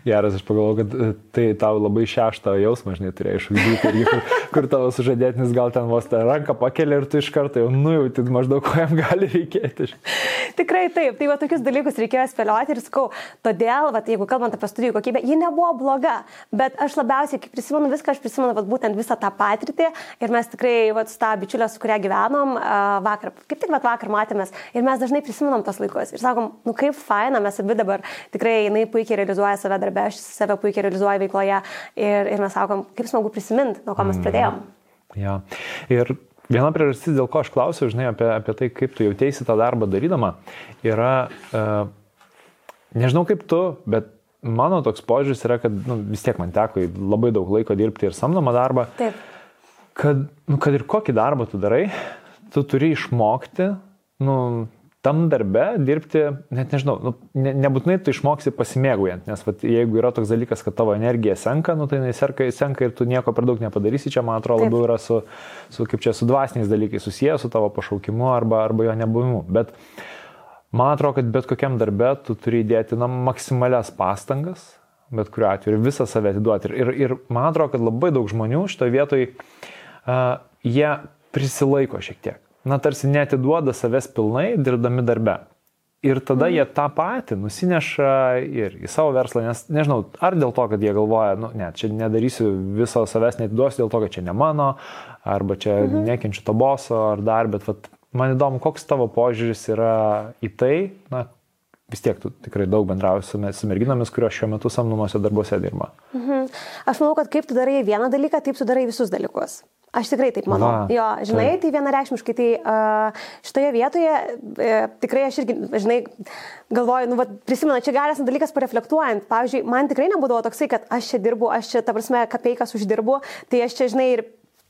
Geras, aš pagalvoju, kad e, tai tau labai šeštą jausmą, žinai, turėjai išugdyti, kur, kur tavo sužadėtinis gal ten vos tą ranką pakelia ir tu iš karto jau nujauti maždaug, ko jam gali reikėti. Tikrai taip, tai va tokius dalykus reikėjo spėlioti ir sakau, todėl, va, jeigu kalbant apie studijų kokybę, ji nebuvo bloga, bet aš labiausiai, kai prisimenu viską, aš prisimenu va, būtent visą tą patirtį ir mes tikrai, va, su tą bičiulę, su kuria gyvenom vakar, kaip tik va, vakar matėmės ir mes dažnai prisimenam tos laikus ir sakom, nu kaip faina, mes abi dabar tikrai jinai puikiai realizuoja realizuoja save darbę, aš save puikiai realizuoju veikloje ir, ir mes sakom, kaip smagu prisiminti, nuo ko mes mm. pradėjom. Ja. Ir viena priežastis, dėl ko aš klausiu, žinai, apie, apie tai, kaip tu jautėsi tą darbą darydama, yra, uh, nežinau kaip tu, bet mano toks požiūris yra, kad nu, vis tiek man teko labai daug laiko dirbti ir samdomą darbą. Taip. Kad, nu, kad ir kokį darbą tu darai, tu turi išmokti, nu, tam darbe dirbti, net nežinau, nu, ne, nebūtinai tu išmoksi pasimėgaujant, nes vat, jeigu yra toks dalykas, kad tavo energija senka, nu, tai jinai senka, senka ir tu nieko per daug nepadarysi, čia man atrodo labiau yra su, su, kaip čia, su dvasiniais dalykais susijęs, su tavo pašaukimu arba, arba jo nebuvimu. Bet man atrodo, kad bet kokiam darbe tu turi įdėti na, maksimalias pastangas, bet kuriuo atveju ir visą save atiduoti. Ir, ir, ir man atrodo, kad labai daug žmonių šitoje vietoje uh, jie prisilaiko šiek tiek na, tarsi netiduoda savęs pilnai dirbdami darbe. Ir tada mm. jie tą patį nusineša ir į savo verslą, nes nežinau, ar dėl to, kad jie galvoja, nu, ne, čia nedarysiu viso savęs, netiduosiu dėl to, kad čia ne mano, arba čia mm -hmm. nekenčiu to boso, ar dar, bet vat, man įdomu, koks tavo požiūris yra į tai, na, vis tiek tu tikrai daug bendrauji su, su merginomis, kurios šiuo metu samdomuose darbuose dirba. Mhm. Aš manau, kad kaip tu darai vieną dalyką, taip tu darai visus dalykus. Aš tikrai taip manau. Va, jo, žinai, tai, tai vienareikšmiškai, tai uh, šitoje vietoje uh, tikrai aš irgi, žinai, galvoju, nu, va, prisimenu, čia geras dalykas pareflektuojant. Pavyzdžiui, man tikrai nebūdavo toksai, kad aš čia dirbu, aš čia, ta prasme, kapeikas uždirbu, tai aš čia, žinai, ir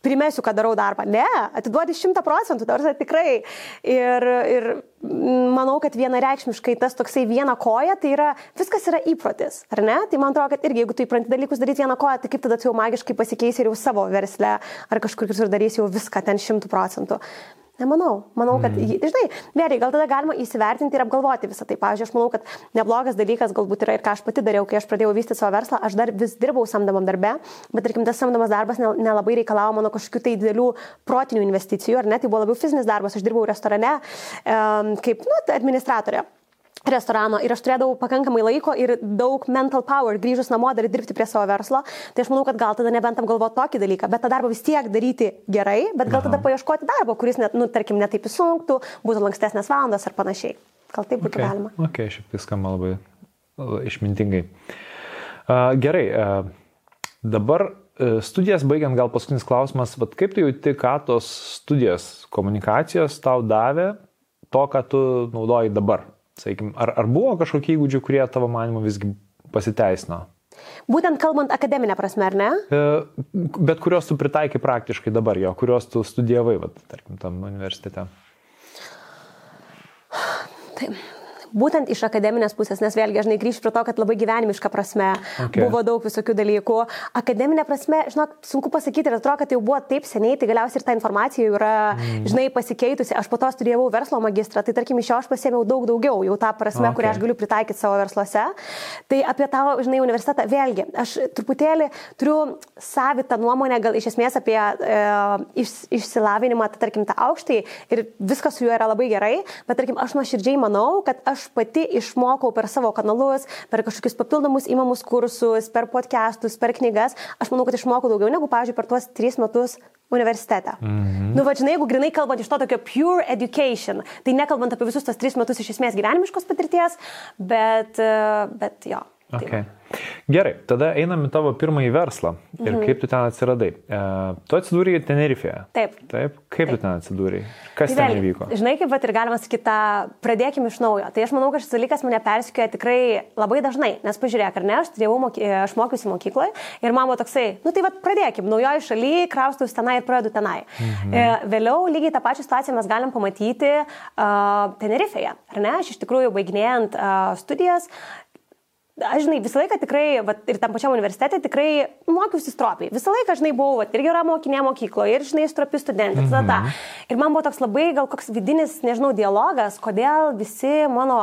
primesiu, kad darau darbą. Ne, atiduodi šimtą procentų, tarsi tikrai. Ir, ir manau, kad vienareikšmiškai tas toksai viena koja, tai yra, viskas yra įprotis, ar ne? Tai man atrodo, kad irgi jeigu tu įpranti dalykus daryti vieną koją, tai kaip tada tu jau magiškai pasikeisi ir jau savo versle, ar kažkur kitur darysi jau viską ten šimtų procentų. Nemanau. Manau, kad, mm. žinai, vėliai, gal tada galima įsivertinti ir apgalvoti visą tai. Pavyzdžiui, aš manau, kad neblogas dalykas galbūt yra ir ką aš pati dariau, kai aš pradėjau vystyti savo verslą, aš dar vis dirbau samdomam darbe, bet, tarkim, tas samdomas darbas nelabai reikalavo mano kažkokių tai didelių protinių investicijų, ar ne, tai buvo labiau fizinis darbas, aš dirbau restorane um, kaip, nu, administratorė restorano ir aš turėdavau pakankamai laiko ir daug mental power grįžus namo dar dirbti prie savo verslo, tai aš manau, kad gal tada nebent apgalvoti tokį dalyką, bet tą darbą vis tiek daryti gerai, bet gal Aha. tada paieškoti darbo, kuris, net, nu, tarkim, netaip įsunktų, būtų lankstesnės valandos ar panašiai. Gal taip būtų okay. galima. Ok, šiaip tai skamba labai, išmintingai. Uh, gerai, uh, dabar uh, studijas baigiant, gal paskutinis klausimas, bet kaip tu jauti, ką tos studijos komunikacijos tau davė to, ką tu naudoji dabar? Sakykim, ar, ar buvo kažkokie įgūdžiai, kurie tavo manimu visgi pasiteisino? Būtent kalbant akademinę prasme, ar ne? E, bet kurios tu pritaikai praktiškai dabar jo, kurios tu studijavai, vat, tarkim, tam universitete. Taip būtent iš akademinės pusės, nes vėlgi, žinai, grįžti prie to, kad labai gyvenimiška prasme okay. buvo daug visokių dalykų. Akademinė prasme, žinok, sunku pasakyti, ir atrodo, kad jau buvo taip seniai, tai galiausiai ir ta informacija jau yra, mm. žinai, pasikeitusi. Aš po to studijavau verslo magistrą, tai tarkim iš jo aš pasėmiau daug daugiau, jau tą prasme, okay. kurią aš galiu pritaikyti savo versluose. Tai apie tavo, žinai, universitetą, vėlgi, aš truputėlį turiu savitą nuomonę, gal iš esmės apie e, iš, išsilavinimą, tai, tarkim, tą aukštį ir viskas su juo yra labai gerai, bet tarkim, aš nuoširdžiai manau, kad aš aš pati išmokau per savo kanalus, per kažkokius papildomus įmamus kursus, per podcastus, per knygas, aš manau, kad išmokau daugiau negu, pavyzdžiui, per tuos tris metus universitete. Mhm. Nu, va, žinai, jeigu grinai kalbant iš to tokio pure education, tai nekalbant apie visus tos tris metus iš esmės gyvenimiškos patirties, bet, bet jo. Okay. Gerai, tada einam į tavo pirmąjį verslą ir mhm. kaip tu ten atsiradai. E, tu atsidūrėjai Tenerife'e. Taip. Taip. Kaip Taip. tu ten atsidūrėjai? Kas tai ten įvyko? Žinai, kaip pat ir galima sakyti, pradėkime iš naujo. Tai aš manau, kad šis dalykas mane persikėjo tikrai labai dažnai, nes pažiūrėk, ar ne, aš, moky, aš mokiausi mokykloje ir man buvo toksai, nu tai vad pradėkim, naujoji šalyje, kraustus tenai ir pradedu tenai. Mhm. E, vėliau lygiai tą pačią situaciją mes galim pamatyti uh, Tenerife'e, ar ne, aš iš tikrųjų baiginėjant uh, studijas aš žinai, visą laiką tikrai, va, ir tam pačiam universitete tikrai mokiausi stropiai. Visą laiką, žinai, buvau, va, ir gera mokinė mokykloje, ir, žinai, stropi studentė. Mm -hmm. Ir man buvo toks labai gal koks vidinis, nežinau, dialogas, kodėl visi mano,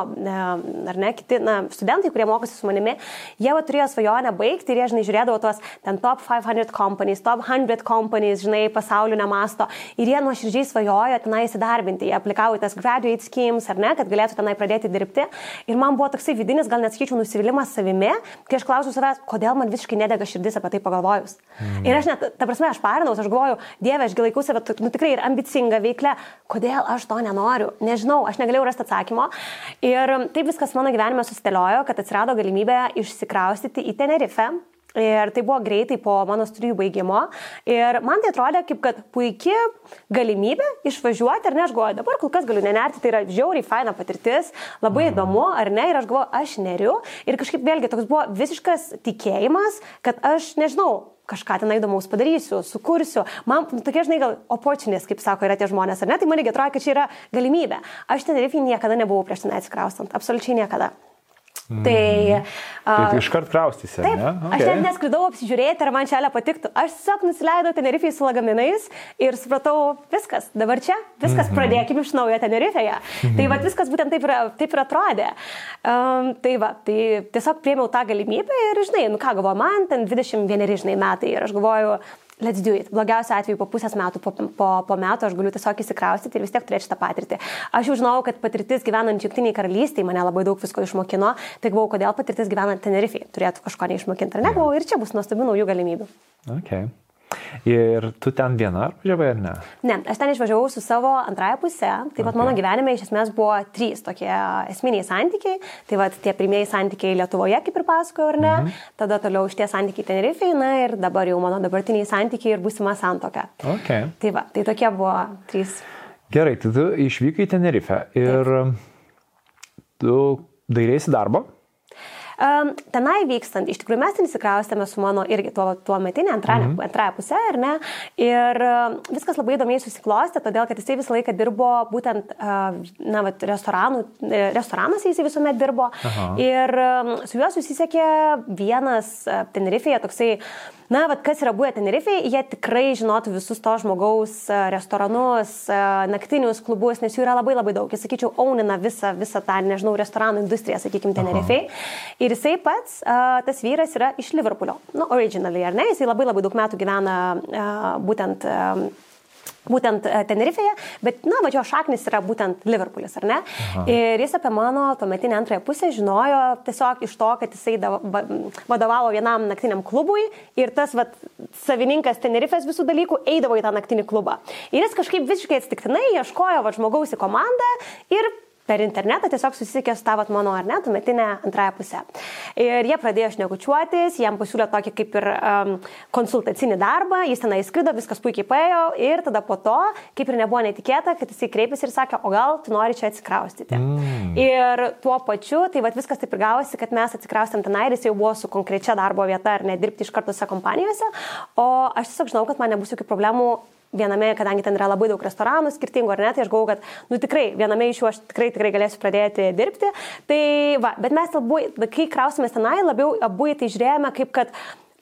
ar ne, kiti, na, studentai, kurie mokosi su manimi, jie va, turėjo svajonę baigti ir jie, žinai, žiūrėdavo tos ten top 500 companies, top 100 companies, žinai, pasaulinio masto. Ir jie nuoširdžiai svajojo tenai įsidarbinti. Jie aplikavo tas graduate schemes, ar ne, kad galėtų tenai pradėti dirbti. Ir man buvo toksai vidinis, gal net sakyčiau, nusivylimas tikėjimas savimi, kai aš klausiu savęs, kodėl man visiškai nedega širdis apie tai pagalvojus. Mm. Ir aš net, ta prasme, aš parinaus, aš galvoju, Dieve, aš laikau save, nu tikrai ir ambicinga veiklia, kodėl aš to nenoriu. Nežinau, aš negalėjau rasti atsakymo. Ir taip viskas mano gyvenime susiteliojo, kad atsirado galimybė išsikraustyti į Tenerife Ir tai buvo greitai po mano studijų baigimo. Ir man tai atrodė kaip kad puikia galimybė išvažiuoti, ar ne, aš galvoju, dabar kol kas galiu nenerti, tai yra žiauriai faina patirtis, labai mhm. įdomu, ar ne, ir aš galvoju, aš neriu. Ir kažkaip vėlgi toks buvo visiškas tikėjimas, kad aš nežinau, kažką ten įdomaus padarysiu, sukursiu. Man nu, tokie, žinai, gal opportunės, kaip sako, yra tie žmonės, ar ne? Tai man irgi atrodo, kad čia yra galimybė. Aš ten Rifį niekada nebuvau prieš ten atsikraustant, absoliučiai niekada. Mm. Tai, uh, tai iškart kraustysi. Taip, ne? okay. aš net neskridau apsižiūrėti, ar man čia patiktų. Aš tiesiog nusileidau Tenerifei su lagaminais ir supratau, viskas, dabar čia, viskas, mm -hmm. pradėkime iš naujo Tenerifeje. Mm -hmm. Tai va, viskas būtent taip ir, taip ir atrodė. Um, tai va, tai tiesiog priemiau tą galimybę ir, žinai, nu ką galvoju, man ten 21 žinai, metai ir aš galvoju, let's do it. Blogiausiu atveju po pusės metų, po, po, po metų aš galiu tiesiog įsikraustyti ir vis tiek turėti šitą patirtį. Aš jau žinau, kad patirtis gyvenant Junktiniai karalystėje mane labai daug visko išmokino, tai galvojau, kodėl patirtis gyvenant Tenerifei turėtų kažko neišmokinti, ar ne? Galvojau, ir čia bus nuostabių naujų galimybių. Okay. Ir tu ten viena važiavai ar ne? Ne, aš ten išvažiavau su savo antrąją pusę. Taip pat okay. mano gyvenime iš esmės buvo trys tokie esminiai santykiai. Tai va tie pirmieji santykiai Lietuvoje, kaip ir pasakoju, ar ne? Mm -hmm. Tada toliau šitie santykiai Tenerifei, na ir dabar jau mano dabartiniai santykiai ir būsima santoka. Okay. Tai va, tai tokie buvo trys. Gerai, tai tu išvykai į Tenerifę ir Taip. tu dairėsi darbo? Um, tenai vykstant, iš tikrųjų mes ten įsikraustėme su mano irgi tuo, tuo metinė antrąją mm -hmm. pusę, ar ne? Ir uh, viskas labai įdomiai susiklostė, todėl kad jisai visą laiką dirbo būtent, uh, na, vat, restoranų, e, restoranuose jisai visuomet dirbo. Aha. Ir um, su juo susisiekė vienas uh, Tenerife'je toksai na, vad kas yra buvę Tenerife'e, jie tikrai žinotų visus to žmogaus e, restoranus, e, naktinius klubus, nes jų yra labai labai daug. Jis, sakyčiau, aunina visą, visą tą, nežinau, restoranų industriją, sakykime, Tenerife'e. Ir jisai pats, e, tas vyras yra iš Liverpoolio, nu, originaliai, ar ne, jisai labai labai daug metų gyvena būtent būtent e, Tenerife'e, bet, na, va, jo šaknis yra būtent Liverpoolis, ar ne? Aha. Ir jis apie mano tuometinę antrąją pusę žinojo tiesiog iš to, kad jisai vadovavo vienam naktiniam klubui ir tas, va, savininkas Tenerife'ės visų dalykų eidavo į tą naktinį klubą. Ir jis kažkaip visiškai atsitiktinai ieškojo, va, žmogaus į komandą ir per internetą tiesiog susisiekė su tavat mano ar ne, tuometinė antrąją pusę. Ir jie pradėjo šnekučiuotis, jam pasiūlė tokį kaip ir um, konsultacinį darbą, jis tenai skrido, viskas puikiai paėjo ir tada po to, kaip ir nebuvo netikėta, kad jisai kreipėsi ir sakė, o gal tu nori čia atsikraustyti. Mm. Ir tuo pačiu, tai va viskas taip ir gavosi, kad mes atsikraustėm tenai ir jis jau buvo su konkrečia darbo vieta ar nedirbti iš karto tose kompanijose, o aš tiesiog žinau, kad man nebus jokių problemų viename, kadangi ten yra labai daug restoranų skirtingų, ar ne, tai aš galvoju, kad, nu tikrai, viename iš jų aš tikrai, tikrai galėsiu pradėti dirbti. Tai va, bet mes abu, kai krausimės tenai, labiau abu į tai žiūrėjome kaip kad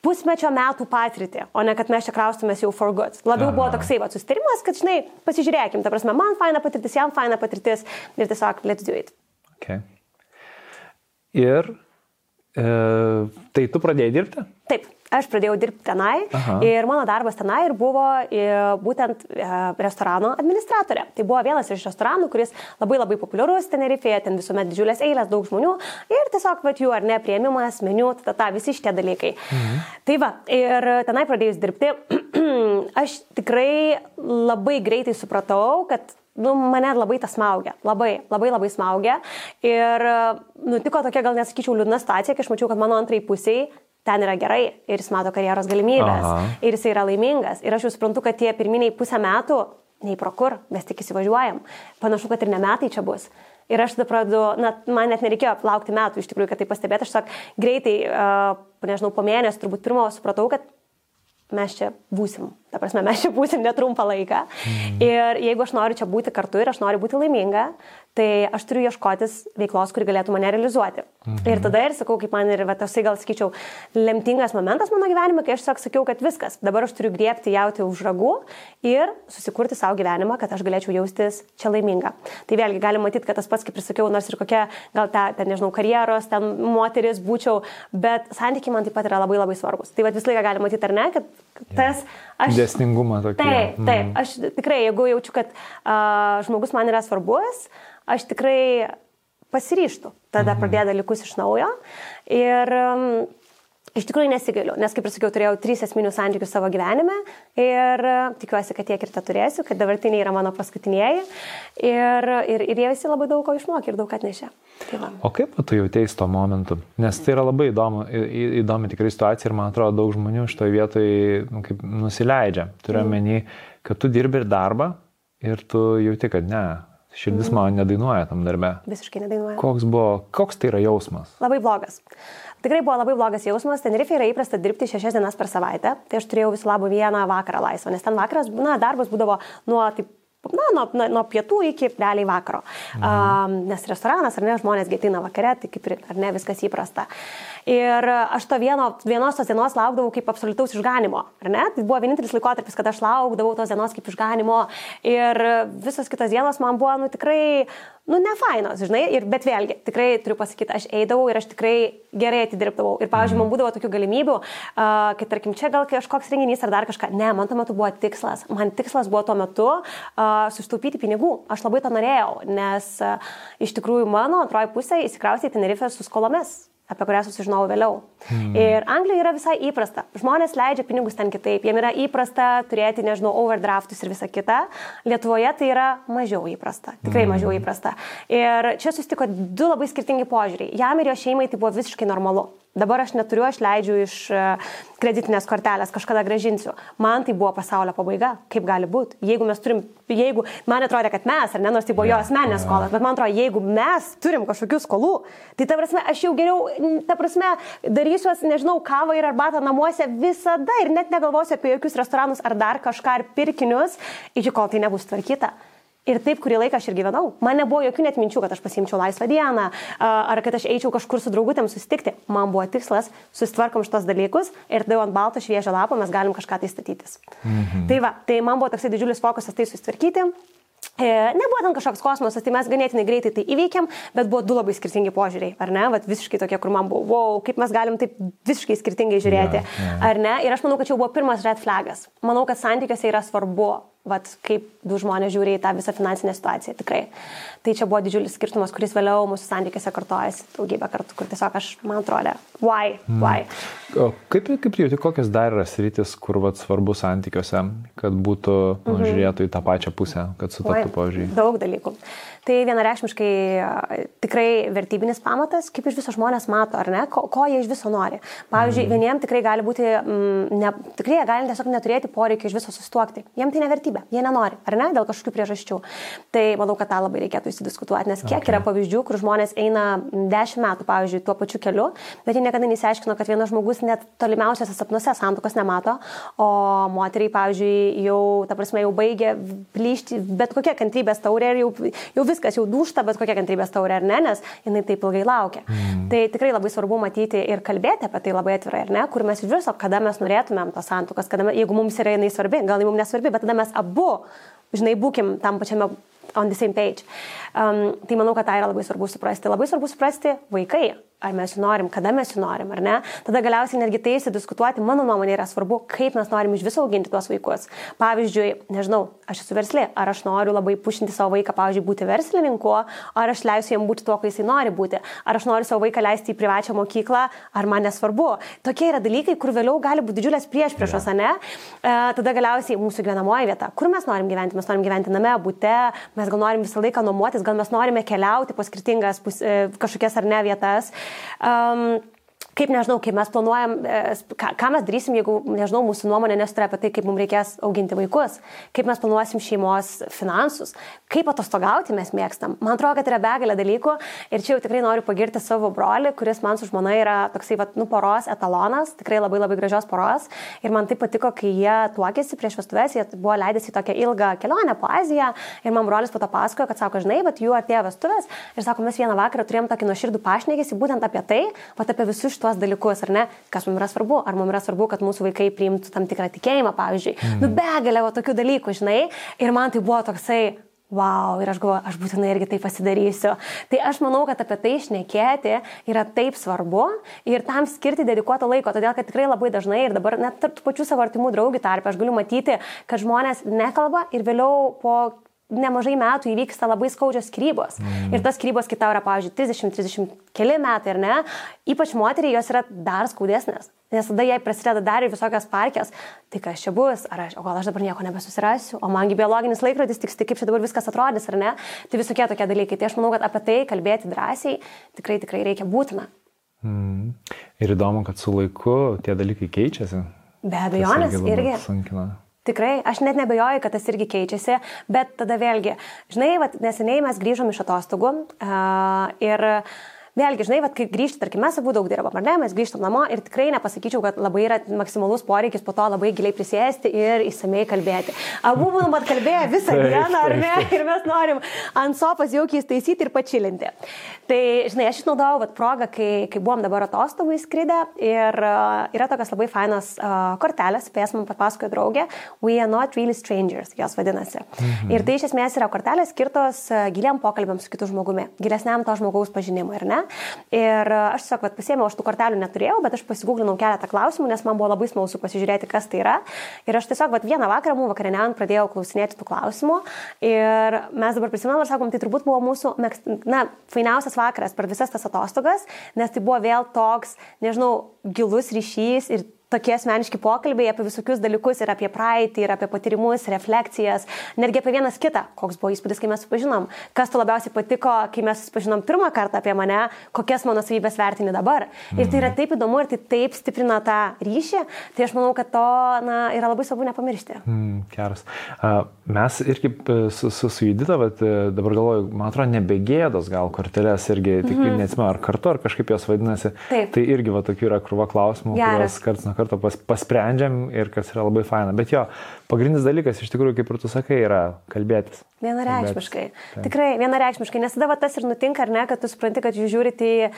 pusmečio metų patirtį, o ne kad mes čia kraustumės jau for good. Labiau Aha. buvo toksai va, susitarimas, kad, žinai, pasižiūrėkim, ta prasme, man faina patirtis, jam faina patirtis ir tiesiog let's do it. Okay. Ir e, tai tu pradėjai dirbti? Taip aš pradėjau dirbti tenai Aha. ir mano darbas tenai ir buvo e, būtent e, restorano administratorė. Tai buvo vienas iš restoranų, kuris labai labai populiarus Tenerife'je, ten visuomet didžiulės eilės, daug žmonių ir tiesiog va jų ar ne prieimimas, meniu, tata, visi šitie dalykai. Mhm. Tai va, ir tenai pradėjus dirbti, aš tikrai labai greitai supratau, kad nu, mane labai tas smaugia, labai, labai labai smaugia. Ir nutiko tokia, gal nesakyčiau, liūdna situacija, kai aš mačiau, kad mano antrai pusiai ten yra gerai ir jis mato karjeros galimybės Aha. ir jis yra laimingas. Ir aš jau suprantu, kad tie pirminiai pusę metų, nei pro kur, mes tik įsivažiuojam. Panašu, kad ir ne metai čia bus. Ir aš tada pradedu, na, man net nereikėjo laukti metų iš tikrųjų, kad tai pastebėti. Aš sak, greitai, uh, nežinau, po mėnesio turbūt pirmo supratau, kad mes čia būsim. Ta prasme, mes čia būsim netrumpą laiką. Mm. Ir jeigu aš noriu čia būti kartu ir aš noriu būti laiminga, tai aš turiu ieškotis veiklos, kuri galėtų mane realizuoti. Mhm. Ir tada ir sakau, kaip man ir, va, tasai gal sakyčiau, lemtingas momentas mano gyvenime, kai aš sak, sakiau, kad viskas, dabar aš turiu griebti jauti už ragų ir susikurti savo gyvenimą, kad aš galėčiau jaustis čia laiminga. Tai vėlgi galima matyti, kad tas pats, kaip ir sakiau, nors ir kokia, gal ta, ten, nežinau, karjeros, ten moteris būčiau, bet santykiai man taip pat yra labai labai svarbus. Tai vad visą laiką galima matyti, ar ne, kad tas... Aš, Dėsningumą tokį. Taip, taip, mm. aš tikrai, jeigu jaučiu, kad uh, žmogus man yra svarbus, aš tikrai pasiryštų tada mhm. pradėti dalykus iš naujo. Ir um, iš tikrųjų nesigailiu, nes kaip ir sakiau, turėjau trys esminius santykius savo gyvenime ir uh, tikiuosi, kad tiek ir tą turėsiu, kad dabartiniai yra mano paskutinieji ir, ir, ir jie visi labai daug ko išmokė ir daug atnešė. Tai va. o kaip tu jautėjai tuo momentu? Nes tai yra labai įdomu, į, įdomi tikrai situacija ir man atrodo daug žmonių šitoje vietoje nu, nusileidžia. Turiu mm. kad tu dirbi ir darbą ir tu jauti, kad ne, Širdis mm. man nedainuoja tam darbe. Visiškai nedainuoja. Koks, buvo, koks tai yra jausmas? Labai blogas. Tikrai buvo labai blogas jausmas. Tenerife yra įprasta dirbti šešias dienas per savaitę. Tai aš turėjau visą labą vieną vakarą laisvą, nes ten vakaras, na, darbas būdavo nuo taip na, nuo, nuo, nuo pietų iki realiai vakaro. Mhm. Um, nes restoranas, ar ne, žmonės gėtina vakare, tai kaip ir, ar ne, viskas įprasta. Ir aš to vieno, vienos tos dienos laukdavau kaip absoliutaus išganimo, ar ne? Tai buvo vienintelis laikotarpis, kada aš laukdavau tos dienos kaip išganimo. Ir visos kitos dienos man buvo, nu, tikrai, nu, ne fainos, žinai, ir, bet vėlgi, tikrai turiu pasakyti, aš eidavau ir aš tikrai gerai atidirbdavau. Ir, pavyzdžiui, man būdavo tokių galimybių, uh, kad, tarkim, čia gal kažkoks renginys ar dar kažką. Ne, man tuo metu buvo tikslas. Man tikslas buvo tuo metu uh, sustaupyti pinigų. Aš labai to norėjau, nes uh, iš tikrųjų mano antroji pusė įsikraustė į Tenerifę su skolomis apie kurią susižinojau vėliau. Hmm. Ir Anglijoje yra visai įprasta. Žmonės leidžia pinigus ten kitaip. Jiem yra įprasta turėti, nežinau, overdraftus ir visa kita. Lietuvoje tai yra mažiau įprasta. Tikrai hmm. mažiau įprasta. Ir čia susitiko du labai skirtingi požiūriai. Jam ir jo šeimai tai buvo visiškai normalu. Dabar aš neturiu, aš leidžiu iš e, kreditinės kortelės, kažkada gražinsiu. Man tai buvo pasaulio pabaiga. Kaip gali būti? Jeigu mes turim, jeigu, man atrodo, kad mes, ar ne, nors tai buvo jo asmeninės skolas, bet man atrodo, jeigu mes turim kažkokių skolų, tai ta prasme, aš jau geriau, ta prasme, darysiuos, nežinau, kavą ir arbatą namuose visada ir net negalvosiu apie jokius restoranus ar dar kažką ar pirkinius, iki kol tai nebus tvarkyta. Ir taip kurį laiką aš ir gyvenau. Man nebuvo jokių net minčių, kad aš pasimčiau laisvą dieną ar kad aš eičiau kažkur su draugutėm susitikti. Man buvo tikslas, susitvarkom šitos dalykus ir tada ant balto šviežio lapo mes galim kažką tai statytis. Mhm. Tai va, tai man buvo toksai didžiulis fokusas tai susitvarkyti. E, nebuvo ten kažkoks kosmosas, tai mes ganėtinai greitai tai įveikėm, bet buvo du labai skirtingi požiūriai, ar ne? Vat visiškai tokie, kur man buvo, wow, kaip mes galim taip visiškai skirtingai žiūrėti, yeah, yeah. ar ne? Ir aš manau, kad čia buvo pirmas red flagas. Manau, kad santykiuose yra svarbu vat, kaip du žmonės žiūri į tą visą finansinę situaciją, tikrai. Tai čia buvo didžiulis skirtumas, kuris vėliau mūsų santykiuose kartojasi daugybę kartų, kur tiesiog aš, man atrodo, why, mm. why. O kaip, kaip jauti, kokios dar yra sritis, kur vat, svarbu santykiuose, kad būtų, mm -hmm. nu, žiūrėtų į tą pačią pusę, kad sutaptų požiūrį? Daug dalykų. Tai vienareikšmiškai tikrai vertybinis pamatas, kaip iš viso žmonės mato, ar ne, ko, ko jie iš viso nori. Pavyzdžiui, mm. vieniems tikrai gali būti, mm, ne, tikrai jie gali tiesiog neturėti poreikio iš viso sustuokti. Jiems tai nevertybė, jie nenori, ar ne, dėl kažkokių priežasčių. Tai manau, kad tą labai reikėtų įsidiskutuoti, nes kiek okay. yra pavyzdžių, kur žmonės eina 10 metų, pavyzdžiui, tuo pačiu keliu, bet jie niekada nesiaiškino, kad vienas žmogus net tolimiausiose sapnuose santuokos nemato, o moteriai, pavyzdžiui, jau, ta prasme, jau baigė plyšti bet kokia kantrybės taurė ir jau, jau viskas jau dušta, bet kokia kantrybės taurė ar ne, nes jinai taip ilgai laukia. Mm. Tai tikrai labai svarbu matyti ir kalbėti apie tai labai atvirai, ar ne, kur mes viso, kada mes norėtumėm tos santukas, kada, jeigu mums yra jinai svarbi, gal jinai mums nesvarbi, bet tada mes abu, žinai, būkim tam pačiame on the same page. Um, tai manau, kad tai yra labai svarbu suprasti. Labai svarbu suprasti vaikai, ar mes jų norim, kada mes jų norim, ar ne. Tada galiausiai netgi tai įsidiskutuoti, mano nuomonė yra svarbu, kaip mes norim iš viso auginti tuos vaikus. Pavyzdžiui, nežinau, aš esu verslė, ar aš noriu labai pušinti savo vaiką, pavyzdžiui, būti verslininku, ar aš leisiu jam būti tuo, ko jisai nori būti, ar aš noriu savo vaiką leisti į privačią mokyklą, ar man nesvarbu. Tokie yra dalykai, kur vėliau gali būti didžiulės prieš priešos, ne? E, tada galiausiai mūsų gyvenamoji vieta, kur mes norim gyventi, mes norim gyventi name, būte, mes gal norim visą laiką nuomotis, gal mes norime keliauti po skirtingas pus, e, kažkokias ar ne vietas. Um, kaip nežinau, kaip mes planuojam, e, ką, ką mes darysim, jeigu, nežinau, mūsų nuomonė nesutarė apie tai, kaip mums reikės auginti vaikus, kaip mes planuosim šeimos finansus, kaip atostogauti mes mėgstam. Man atrodo, kad yra begalė dalykų ir čia jau tikrai noriu pagirti savo brolį, kuris man su žmona yra toksai, va, nu, poros etalonas, tikrai labai labai gražios poros. Ir man tai patiko, kai jie tuokėsi prieš vestuvės, jie buvo leidęsi tokią ilgą kelionę po Aziją ir man brolis po to pasakojo, kad sako, žinai, bet jų artėjo vestuvės ir sako, mes vieną vakarą turėjom tokį nuoširdų pašnekėsi būtent apie tai, va, apie visus šitos dalykus, ar ne, kas mums yra svarbu, ar mums yra svarbu, kad mūsų vaikai priimtų tam tikrą tikėjimą, pavyzdžiui. Mm. Nu, begalė tokių dalykų, žinai, ir man tai buvo toksai, wow, ir aš galvoju, aš būtinai irgi tai pasidarysiu. Tai aš manau, kad apie tai išnekėti yra taip svarbu ir tam skirti dedikuoto laiko, todėl kad tikrai labai dažnai ir dabar net tarp pačių savo artimų draugų tarp aš galiu matyti, kad žmonės nekalba ir vėliau po nemažai metų įvyksta labai skaudžios skirybos. Mm. Ir tas skirybos kitau yra, pavyzdžiui, 30-30 keli metai, ar ne? Ypač moteriai jos yra dar skaudesnės. Nes tada jai prasideda dar ir visokios parkės. Tai kas čia bus? Ar aš, o gal aš dabar nieko nebesusirasiu? O mangi biologinis laikrodis tiks, tai kaip čia dabar viskas atrodys, ar ne? Tai visokie tokie dalykai. Tai aš manau, kad apie tai kalbėti drąsiai tikrai tikrai reikia būtina. Mm. Ir įdomu, kad su laiku tie dalykai keičiasi. Be abejonės irgi. Sunkina. Tikrai, aš net nebejoju, kad tas irgi keičiasi, bet tada vėlgi, žinai, vat, neseniai mes grįžom iš atostogų uh, ir uh, vėlgi, žinai, vat, kai grįžti, tarkim, mes abu daug dirbam, ar ne, mes grįžtam namo ir tikrai nepasakyčiau, kad labai yra maksimalus poreikis po to labai giliai prisėsti ir įsamei kalbėti. Abu buvom atkalbėję visą dieną, ar ne, ir mes norim ant sofas jaukiai įstaisyti ir pačilinti. Tai, žinai, aš išnaudojau vat, progą, kai, kai buvom dabar atostogų įskridę ir uh, yra tokios labai fainos uh, kortelės, apie jas man papasakojo draugė, We are not really strangers, jos vadinasi. Mhm. Ir tai iš esmės yra kortelės skirtos uh, giliam pokalbėm su kitu žmogumi, gilesniam to žmogaus pažinimui, ar ne? Ir aš tiesiog vat, pasėmiau, aš tų kortelių neturėjau, bet aš pasigūglinau keletą klausimų, nes man buvo labai smalsu pasižiūrėti, kas tai yra. Ir aš tiesiog vat, vieną vakarą, mūsų vakarieniant, pradėjau klausinėti tų klausimų. Ir mes dabar prisimenam ir sakom, tai turbūt buvo mūsų, na, fainiausias vakaras per visas tas atostogas, nes tai buvo vėl toks, nežinau, gilus ryšys ir tokie asmeniški pokalbiai apie visokius dalykus ir apie praeitį, ir apie patyrimus, refleksijas, netgi apie vienas kitą, koks buvo įspūdis, kai mes susipažinom, kas tu labiausiai patiko, kai mes susipažinom pirmą kartą apie mane, kokias mano savybės vertini dabar. Ir tai yra mhm. taip įdomu ir tai taip stiprina tą ryšį, tai aš manau, kad to na, yra labai svarbu nepamiršti. Mm, geras. Mes irgi su, su, su Judita, bet e, dabar galvoju, man atrodo, nebegėdos gal kortelės irgi, tik mm -hmm. neatsimenu, ar kartu, ar kažkaip jos vadinasi. Taip. Tai irgi va tokių yra krūva klausimų, Geras. kuriuos karts nuo karto pas, pasprendžiam ir kas yra labai faina. Bet jo, pagrindinis dalykas iš tikrųjų, kaip ir tu sakai, yra kalbėtis. Vienareikšmiškai. Tikrai, vienareikšmiškai. Nes tada va, tas ir nutinka, ar ne, kad tu supranti, kad jūs žiūrite į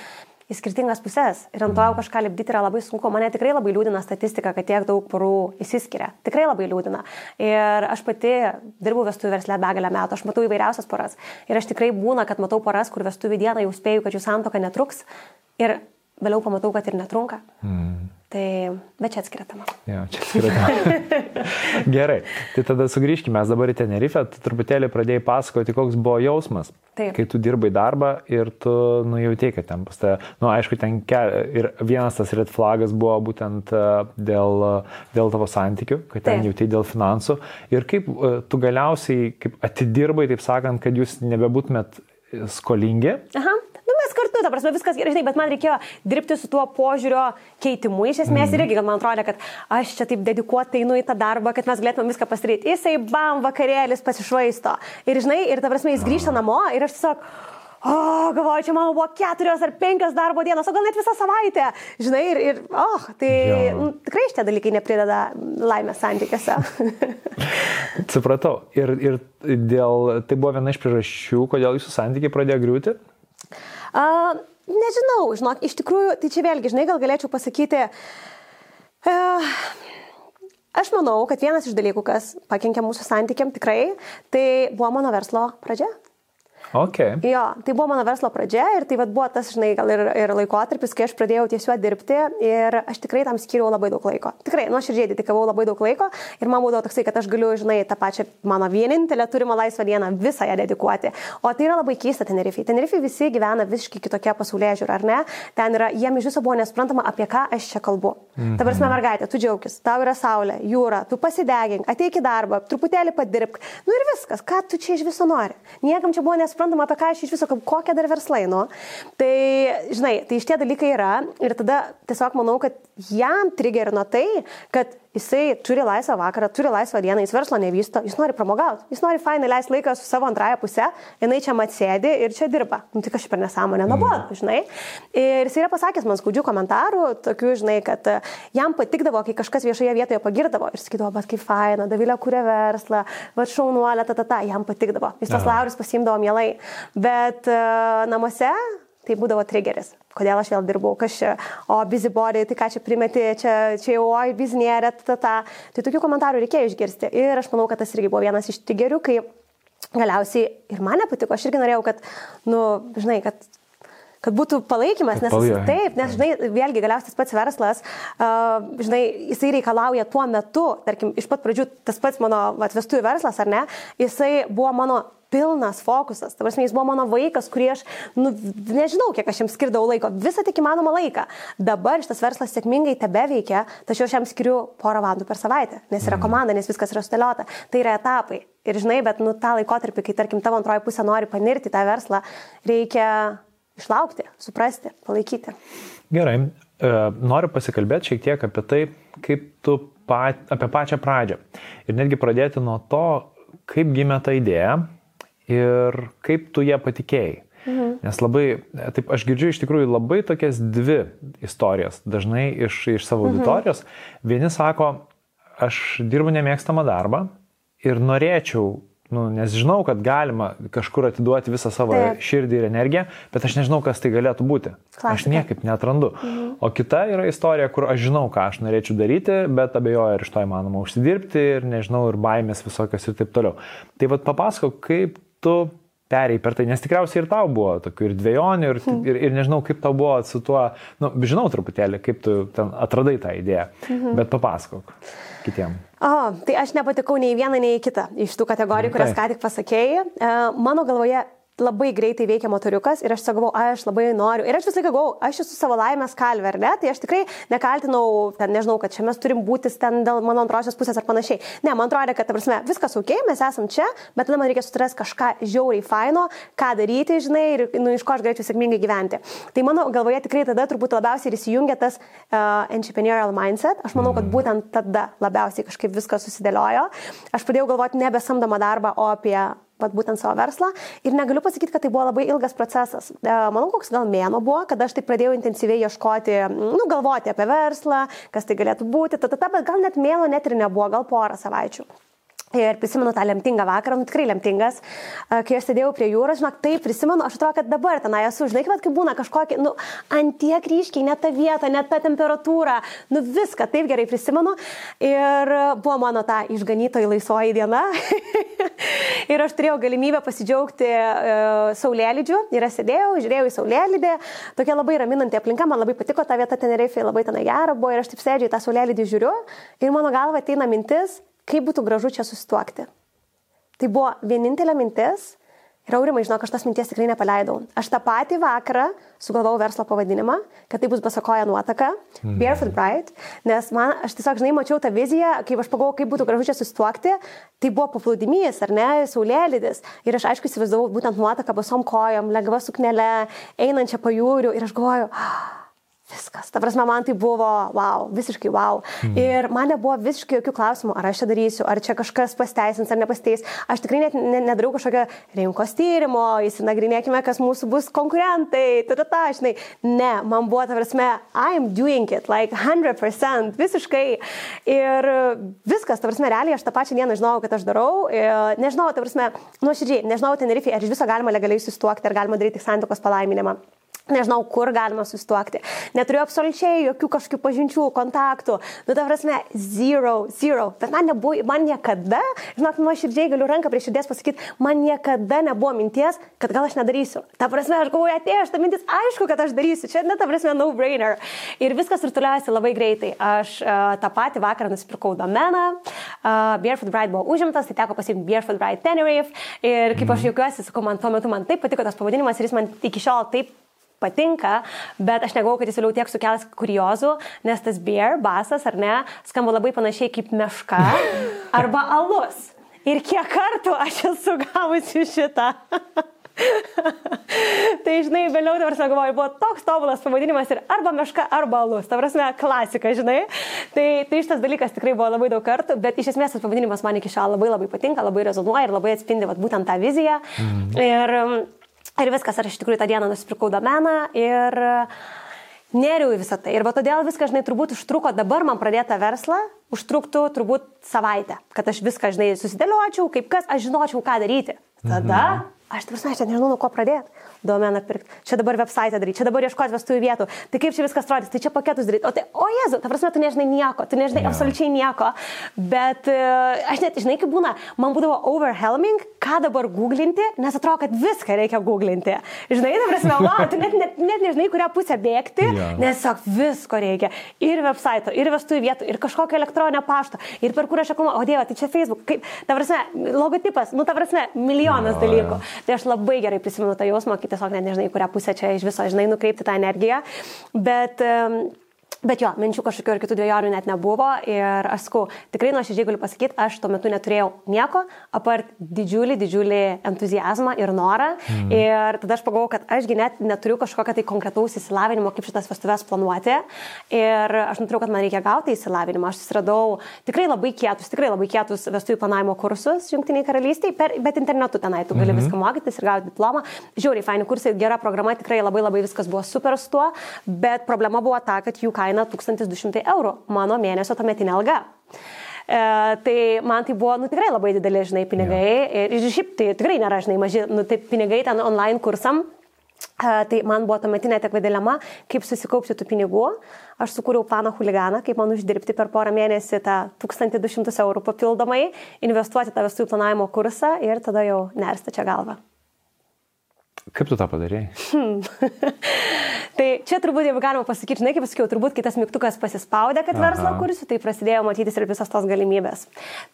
į skirtingas puses. Ir ant to jau kažką lipdyti yra labai sunku. Mane tikrai labai liūdina statistika, kad tiek daug porų įsiskiria. Tikrai labai liūdina. Ir aš pati dirbu vestuvių verslę begalę metų, aš matau įvairiausias poras. Ir aš tikrai būna, kad matau poras, kur vestuvių dieną jau spėju, kad jų santoka netruks. Ir vėliau pamatau, kad ir netrunka. Mm. Tai, bet čia atskiria tema. Jo, čia atskiria tema. Gerai, tai tada sugrįžkime, mes dabar į Tenerifę, tu truputėlį pradėjai pasakoti, koks buvo jausmas, Taip. kai tu dirbai darbą ir tu nujautėjai, kad ten pas tave, na, nu, aišku, ten ke... ir vienas tas red flagas buvo būtent e, dėl, dėl tavo santykių, kad ten jautėjai dėl finansų ir kaip e, tu galiausiai kaip atidirbai, taip sakant, kad jūs nebebūtumėt skolingi. Aha kartu, ta prasme, viskas gerai, žinai, bet man reikėjo dirbti su tuo požiūrio keitimu iš esmės mm. irgi, kad man atrodė, kad aš čia taip dedikuotai einu į tą darbą, kad mes galėtume viską pasidaryti. Jisai bam, vakarėlis pasišvaisto. Ir žinai, ir ta prasme, jis grįžta namo ir aš tiesiog... O, galvoju, čia mano buvo keturios ar penkios darbo dienos, o gal net visą savaitę. Žinai, ir, ir oh, tai nu, tikrai šitie dalykai neprideda laimės santykiuose. Supratau. Ir, ir dėl, tai buvo viena iš priežasčių, kodėl jūsų santykiai pradėjo griūti? A, nežinau, žinok, iš tikrųjų, tai čia vėlgi, žinai, gal galėčiau pasakyti, e, aš manau, kad vienas iš dalykų, kas pakenkė mūsų santykiam tikrai, tai buvo mano verslo pradžia. Okay. Jo, tai buvo mano verslo pradžia ir tai vat, buvo tas, žinai, gal ir, ir laikotarpis, kai aš pradėjau tiesiog dirbti ir aš tikrai tam skiriau labai daug laiko. Tikrai, nuoširdžiai dedikavau labai daug laiko ir man būdavo toksai, kad aš galiu, žinai, tą pačią mano vienintelę turimą laisvą dieną visą ją dedikuoti. O tai yra labai keista Tenerifei. Tenerifei visi gyvena visiškai kitokia pasaulyje žiūra, ar ne? Ten yra, jiem iš viso buvo nesprantama, apie ką aš čia kalbu. Mm -hmm. Dabar, mhm. mergaitė, tu džiaugis, tau yra saulė, jūra, tu pasidegink, ateik į darbą, truputėlį padirbk. Nu ir viskas, ką tu čia iš viso nori. Niekam čia buvo nesprantama suprantama, apie ką aš iš viso, kokie dar verslai, nu. Tai, žinai, tai šitie dalykai yra ir tada tiesiog manau, kad jam trigerino tai, kad jisai turi laisvą vakarą, turi laisvą dieną, jis verslo nevysto, jis nori pramogauti, jis nori fainai leisti laiką su savo antrąją pusę, jinai čia atsėdi ir čia dirba. Nu, tai kažkaip per nesąmonę, na, buvo, mm. žinai. Ir jis yra pasakęs man skaudžių komentarų, tokių, žinai, kad e, jam patikdavo, kai kažkas viešoje vietoje pagirdavo ir sakydavo, bet kaip faina, Davilė kūrė verslą, va šaunuolė, ta, ta, ta, jam patikdavo. Jis tos laurus pasimdavo mielai. Bet uh, namuose tai būdavo trigeris. Kodėl aš vėl dirbau, kas čia, o busybody, tai ką čia primeti, čia, čia jau, oi, biznierė, ta, ta. Tai tokių komentarų reikėjo išgirsti. Ir aš manau, kad tas irgi buvo vienas iš trigerių, kai galiausiai ir mane patiko, aš irgi norėjau, kad, nu, žinai, kad kad būtų palaikymas, nes Palai, taip, nes, žinai, vėlgi galiausiai tas pats verslas, uh, žinai, jisai reikalauja tuo metu, tarkim, iš pat pradžių tas pats mano atvestųjų verslas, ar ne, jisai buvo mano pilnas fokusas. Ta prasme, jis buvo mano vaikas, kurį aš, nu, nežinau, kiek aš jam skirdavau laiko, visą tik įmanomą laiką. Dabar šitas verslas sėkmingai tebe veikia, tačiau aš jam skiriu porą valandų per savaitę, nes yra mhm. komanda, nes viskas yra sudėliota. Tai yra etapai. Ir žinai, bet nu, tą laikotarpį, kai tarkim tavo antroji pusė nori panirti tą verslą, reikia išlaukti, suprasti, palaikyti. Gerai, e, noriu pasikalbėti šiek tiek apie tai, kaip tu pat, apie pačią pradžią. Ir netgi pradėti nuo to, kaip gimė ta idėja, ir kaip tu ją patikėjai. Mhm. Nes labai, taip aš girdžiu iš tikrųjų labai tokias dvi istorijas, dažnai iš, iš savo mhm. auditorijos. Vieni sako, aš dirbu nemėgstamą darbą ir norėčiau, nu, nes žinau, kad galima kažkur atiduoti visą savo Taip. širdį ir energiją, bet aš nežinau, kas tai galėtų būti. Klasika. Aš niekaip netrandu. Mhm. O kita yra istorija, kur aš žinau, ką aš norėčiau daryti, bet abejoju, ar iš to įmanoma užsidirbti ir nežinau, ir baimės visokios ir taip toliau. Tai vad papasakok, kaip tu perėjai per tai, nes tikriausiai ir tau buvo tokių ir dviejonių, ir, hmm. ir, ir nežinau, kaip tau buvo su tuo, nu, žinau truputėlį, kaip tu ten atradai tą idėją, mhm. bet papasakok kitiem. O, tai aš nepatikau nei vieną, nei kitą iš tų kategorijų, kurias ką tik pasakėjai. E, mano galvoje labai greitai veikia motoriukas ir aš sakau, aš labai noriu. Ir aš visą laiką galvoju, aš esu savo laimės kalvė, ar ne? Tai aš tikrai nekaltinau, ten nežinau, kad čia mes turim būti ten dėl mano antrosios pusės ar panašiai. Ne, man atrodo, kad, ta prasme, viskas ok, mes esam čia, bet tada man reikia sutrasti kažką žiauriai faino, ką daryti, žinai, ir nu, iš ko aš galėčiau sėkmingai gyventi. Tai mano galvoje tikrai tada turbūt labiausiai ir įsijungia tas uh, entrepreneurial mindset. Aš manau, kad mm. būtent tada labiausiai kažkaip viskas susidėliojo. Aš pradėjau galvoti nebe samdomą darbą, o apie vat, būtent savo verslą. Ir negaliu pasakyti, kad tai buvo labai ilgas procesas. E, manau, koks gal mėno buvo, kada aš taip pradėjau intensyviai ieškoti, nu, galvoti apie verslą, kas tai galėtų būti, ta, ta, ta, bet gal net mėno net ir nebuvo, gal porą savaičių. Ir prisimenu tą lemtingą vakarą, nu, tikrai lemtingas, kai aš sėdėjau prie jūros, žinok, taip prisimenu, aš atrodo, kad dabar tenai esu, žinai, kaip, kaip būna kažkokie, nu, antiek ryškiai, net ta vieta, net ta temperatūra, nu, viską taip gerai prisimenu. Ir buvo mano ta išganytoji laisvoji diena. ir aš turėjau galimybę pasidžiaugti uh, saulėlydžiu. Ir aš sėdėjau, žiūrėjau į saulėlydį, tokia labai raminanti aplinka, man labai patiko ta vieta Tenerifei, labai tenai gera buvo ir aš taip sėdžiu į tą saulėlydį žiūriu ir mano galva ateina mintis, kaip būtų gražu čia susituokti. Tai buvo vienintelė mintis ir aurimai, žinok, aš tas minties tikrai nepaleidau. Aš tą patį vakarą sugalvojau verslo pavadinimą, kad tai bus basakoja nuotaka, mm. Barefoot Bride, nes man, aš tiesiog, žinai, mačiau tą viziją, kaip aš pagalvojau, kaip būtų gražu čia susituokti, tai buvo paplūdimys, ar ne, saulėlydis. Ir aš aišku įsivaizdavau būtent nuotaką basom kojom, lengva suknelė, einančią pajūrių ir aš galvoju, oh, Viskas. Ta prasme, man tai buvo, wow, visiškai wow. Mm. Ir man nebuvo visiškai jokių klausimų, ar aš čia darysiu, ar čia kažkas pasteisins ar nepasteis. Aš tikrai net ne, nedarau kažkokio rinkos tyrimo, įsinagrinėkime, kas mūsų bus konkurentai, tada ta, žinai. Ne, man buvo, ta prasme, I'm doing it, like 100%, visiškai. Ir viskas, ta prasme, realiai aš tą pačią dieną žinojau, kad aš darau. Ir nežinau, ta prasme, nuoširdžiai, nežinau, Tenerifei, ar iš viso galima legaliai susituokti, ar galima daryti santokos palaiminimą nežinau, kur galima susituokti. Neturiu absoliučiai jokių kažkokių pažinčių, kontaktų. Nu, ta prasme, zero, zero. Bet man nebuvo, man niekada, žinok, nuoširdžiai galiu ranką prie širdies pasakyti, man niekada nebuvo minties, kad gal aš nedarysiu. Ta prasme, aš galvoju, atėjo šitą mintis, aišku, kad aš darysiu. Čia, net ta prasme, no brainer. Ir viskas rutuliuojasi labai greitai. Aš uh, tą patį vakarą nusipirkau domeną, uh, Barefoot Bride buvo užimtas, tai teko pasiimti Barefoot Bride Tenerife. Ir kaip aš mhm. jaukiuosi, sakau, man tuo metu man taip patiko tas pavadinimas ir jis man iki šiol taip patinka, bet aš negalvoju, kad jis vėliau tiek sukels kuriozų, nes tas beer, basas ar ne, skamba labai panašiai kaip meška arba alus. Ir kiek kartų aš esu gavusi šitą. tai žinai, vėliau dabar sakoju, buvo toks tobulas pavadinimas ir arba meška, arba alus. Ta prasme, klasika, žinai. Tai, tai šitas dalykas tikrai buvo labai daug kartų, bet iš esmės tas pavadinimas man iki šiol labai labai patinka, labai rezonuoja ir labai atspindi vat, būtent tą viziją. Mm. Ir Ir viskas, ar iš tikrųjų tą dieną nusipirkau domeną ir neriau į visą tai. Ir va todėl viskas, žinai, turbūt užtruko dabar man pradėtą verslą, užtruktų turbūt savaitę, kad aš viską, žinai, susidėliočiau, kaip kas, aš žinočiau, ką daryti. Tada mhm. aš, tarsi, aš nežinau, nuo ko pradėti domeną pirkti, čia dabar website daryti, čia dabar ieškoti vestuvių vietų, tai kaip čia viskas atrodys, tai čia paketus daryti. O, tai, o Jezu, ta prasme, tu nežinai nieko, tu nežinai yeah. absoliučiai nieko, bet uh, aš net, žinai, kaip būna, man būdavo overwhelming, ką dabar googlinti, nes atrodo, kad viską reikia googlinti. Žinai, ta prasme, wow, tu net, net, net nežinai, kurią pusę bėgti, yeah. nes sak, visko reikia. Ir website, ir vestuvių vietų, ir kažkokio elektroninio pašto, ir per kur aš akumuliuoju, o Dieve, tai čia Facebook, kaip, ta prasme, logotipas, nu, ta prasme, milijonas no, dalykų. Yeah. Tai aš labai gerai prisimenu tą jausmą, kai tiesiog net nežinai, kurią pusę čia iš viso, žinai, nukreipti tą energiją. Bet um, Bet jo, minčių kažkokių ir kitų dviejonių net nebuvo ir aš sakau, tikrai nuoširdžiai galiu pasakyti, aš tuo metu neturėjau nieko, apart didžiulį, didžiulį entuzijazmą ir norą. Mm. Ir tada aš pagalvojau, kad ašgi net neturiu kažkokio tai konkretaus įsilavinimo, kaip šitas vestuves planuoti. Ir aš nutariau, kad man reikia gauti įsilavinimą. Aš susiradau tikrai labai kietus, tikrai labai kietus vestuvių planavimo kursus Junktiniai karalystiai, per, bet internetu tenai tu gali mm -hmm. viską mokytis ir gauti diplomą. Žiauriai, faini kursai, gera programa, tikrai labai labai viskas buvo super su tuo, bet problema buvo ta, kad jų kaina kaina 1200 eurų, mano mėnesio tuometinė alga. E, tai man tai buvo, nu, tikrai labai didelė, žinai, pinigai. Ja. Ir, ir šiaip tai tikrai nėra, žinai, maži, nu, tai pinigai ten online kursam. E, tai man buvo tuometinė tik dilema, kaip susikaupti tų pinigų. Aš sukūriau planą huliganą, kaip man uždirbti per porą mėnesį tą 1200 eurų papildomai, investuoti tą vestuvių planavimo kursą ir tada jau nersta čia galva. Kaip tu tą padarėjai? Hmm. tai čia turbūt, jeigu galima pasakyti, žinai, kaip pasakiau, turbūt kitas mygtukas pasispaudė, kad verslą kursiu, tai prasidėjo matytis ir visas tos galimybės.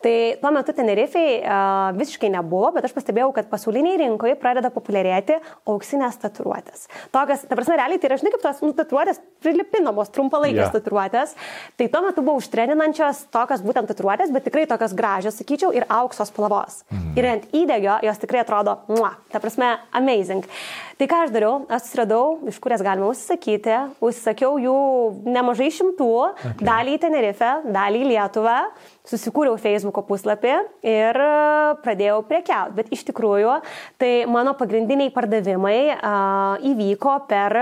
Tai tuo metu Tenerifei uh, visiškai nebuvo, bet aš pastebėjau, kad pasauliniai rinkoje pradeda populiarėti auksinės tatuiruotės. Tokias, ta prasme, realiai tai yra, žinai, kaip tos nu, tatuiruotės prilipinamos, trumpalaikės yeah. tatuiruotės. Tai tuo metu buvo užtreninančios tokios būtent tatuiruotės, bet tikrai tokios gražios, sakyčiau, ir auksos spalvos. Mm. Ir ant įdegio jos tikrai atrodo, muah, ta prasme, amazing. Tai ką aš dariau, aš susiradau, iš kurias galima užsisakyti, užsisakiau jų nemažai šimtų, okay. dalį į Tenerife, dalį į Lietuvą, susikūriau Facebook puslapį ir pradėjau prekiauti. Bet iš tikrųjų, tai mano pagrindiniai pardavimai uh, įvyko per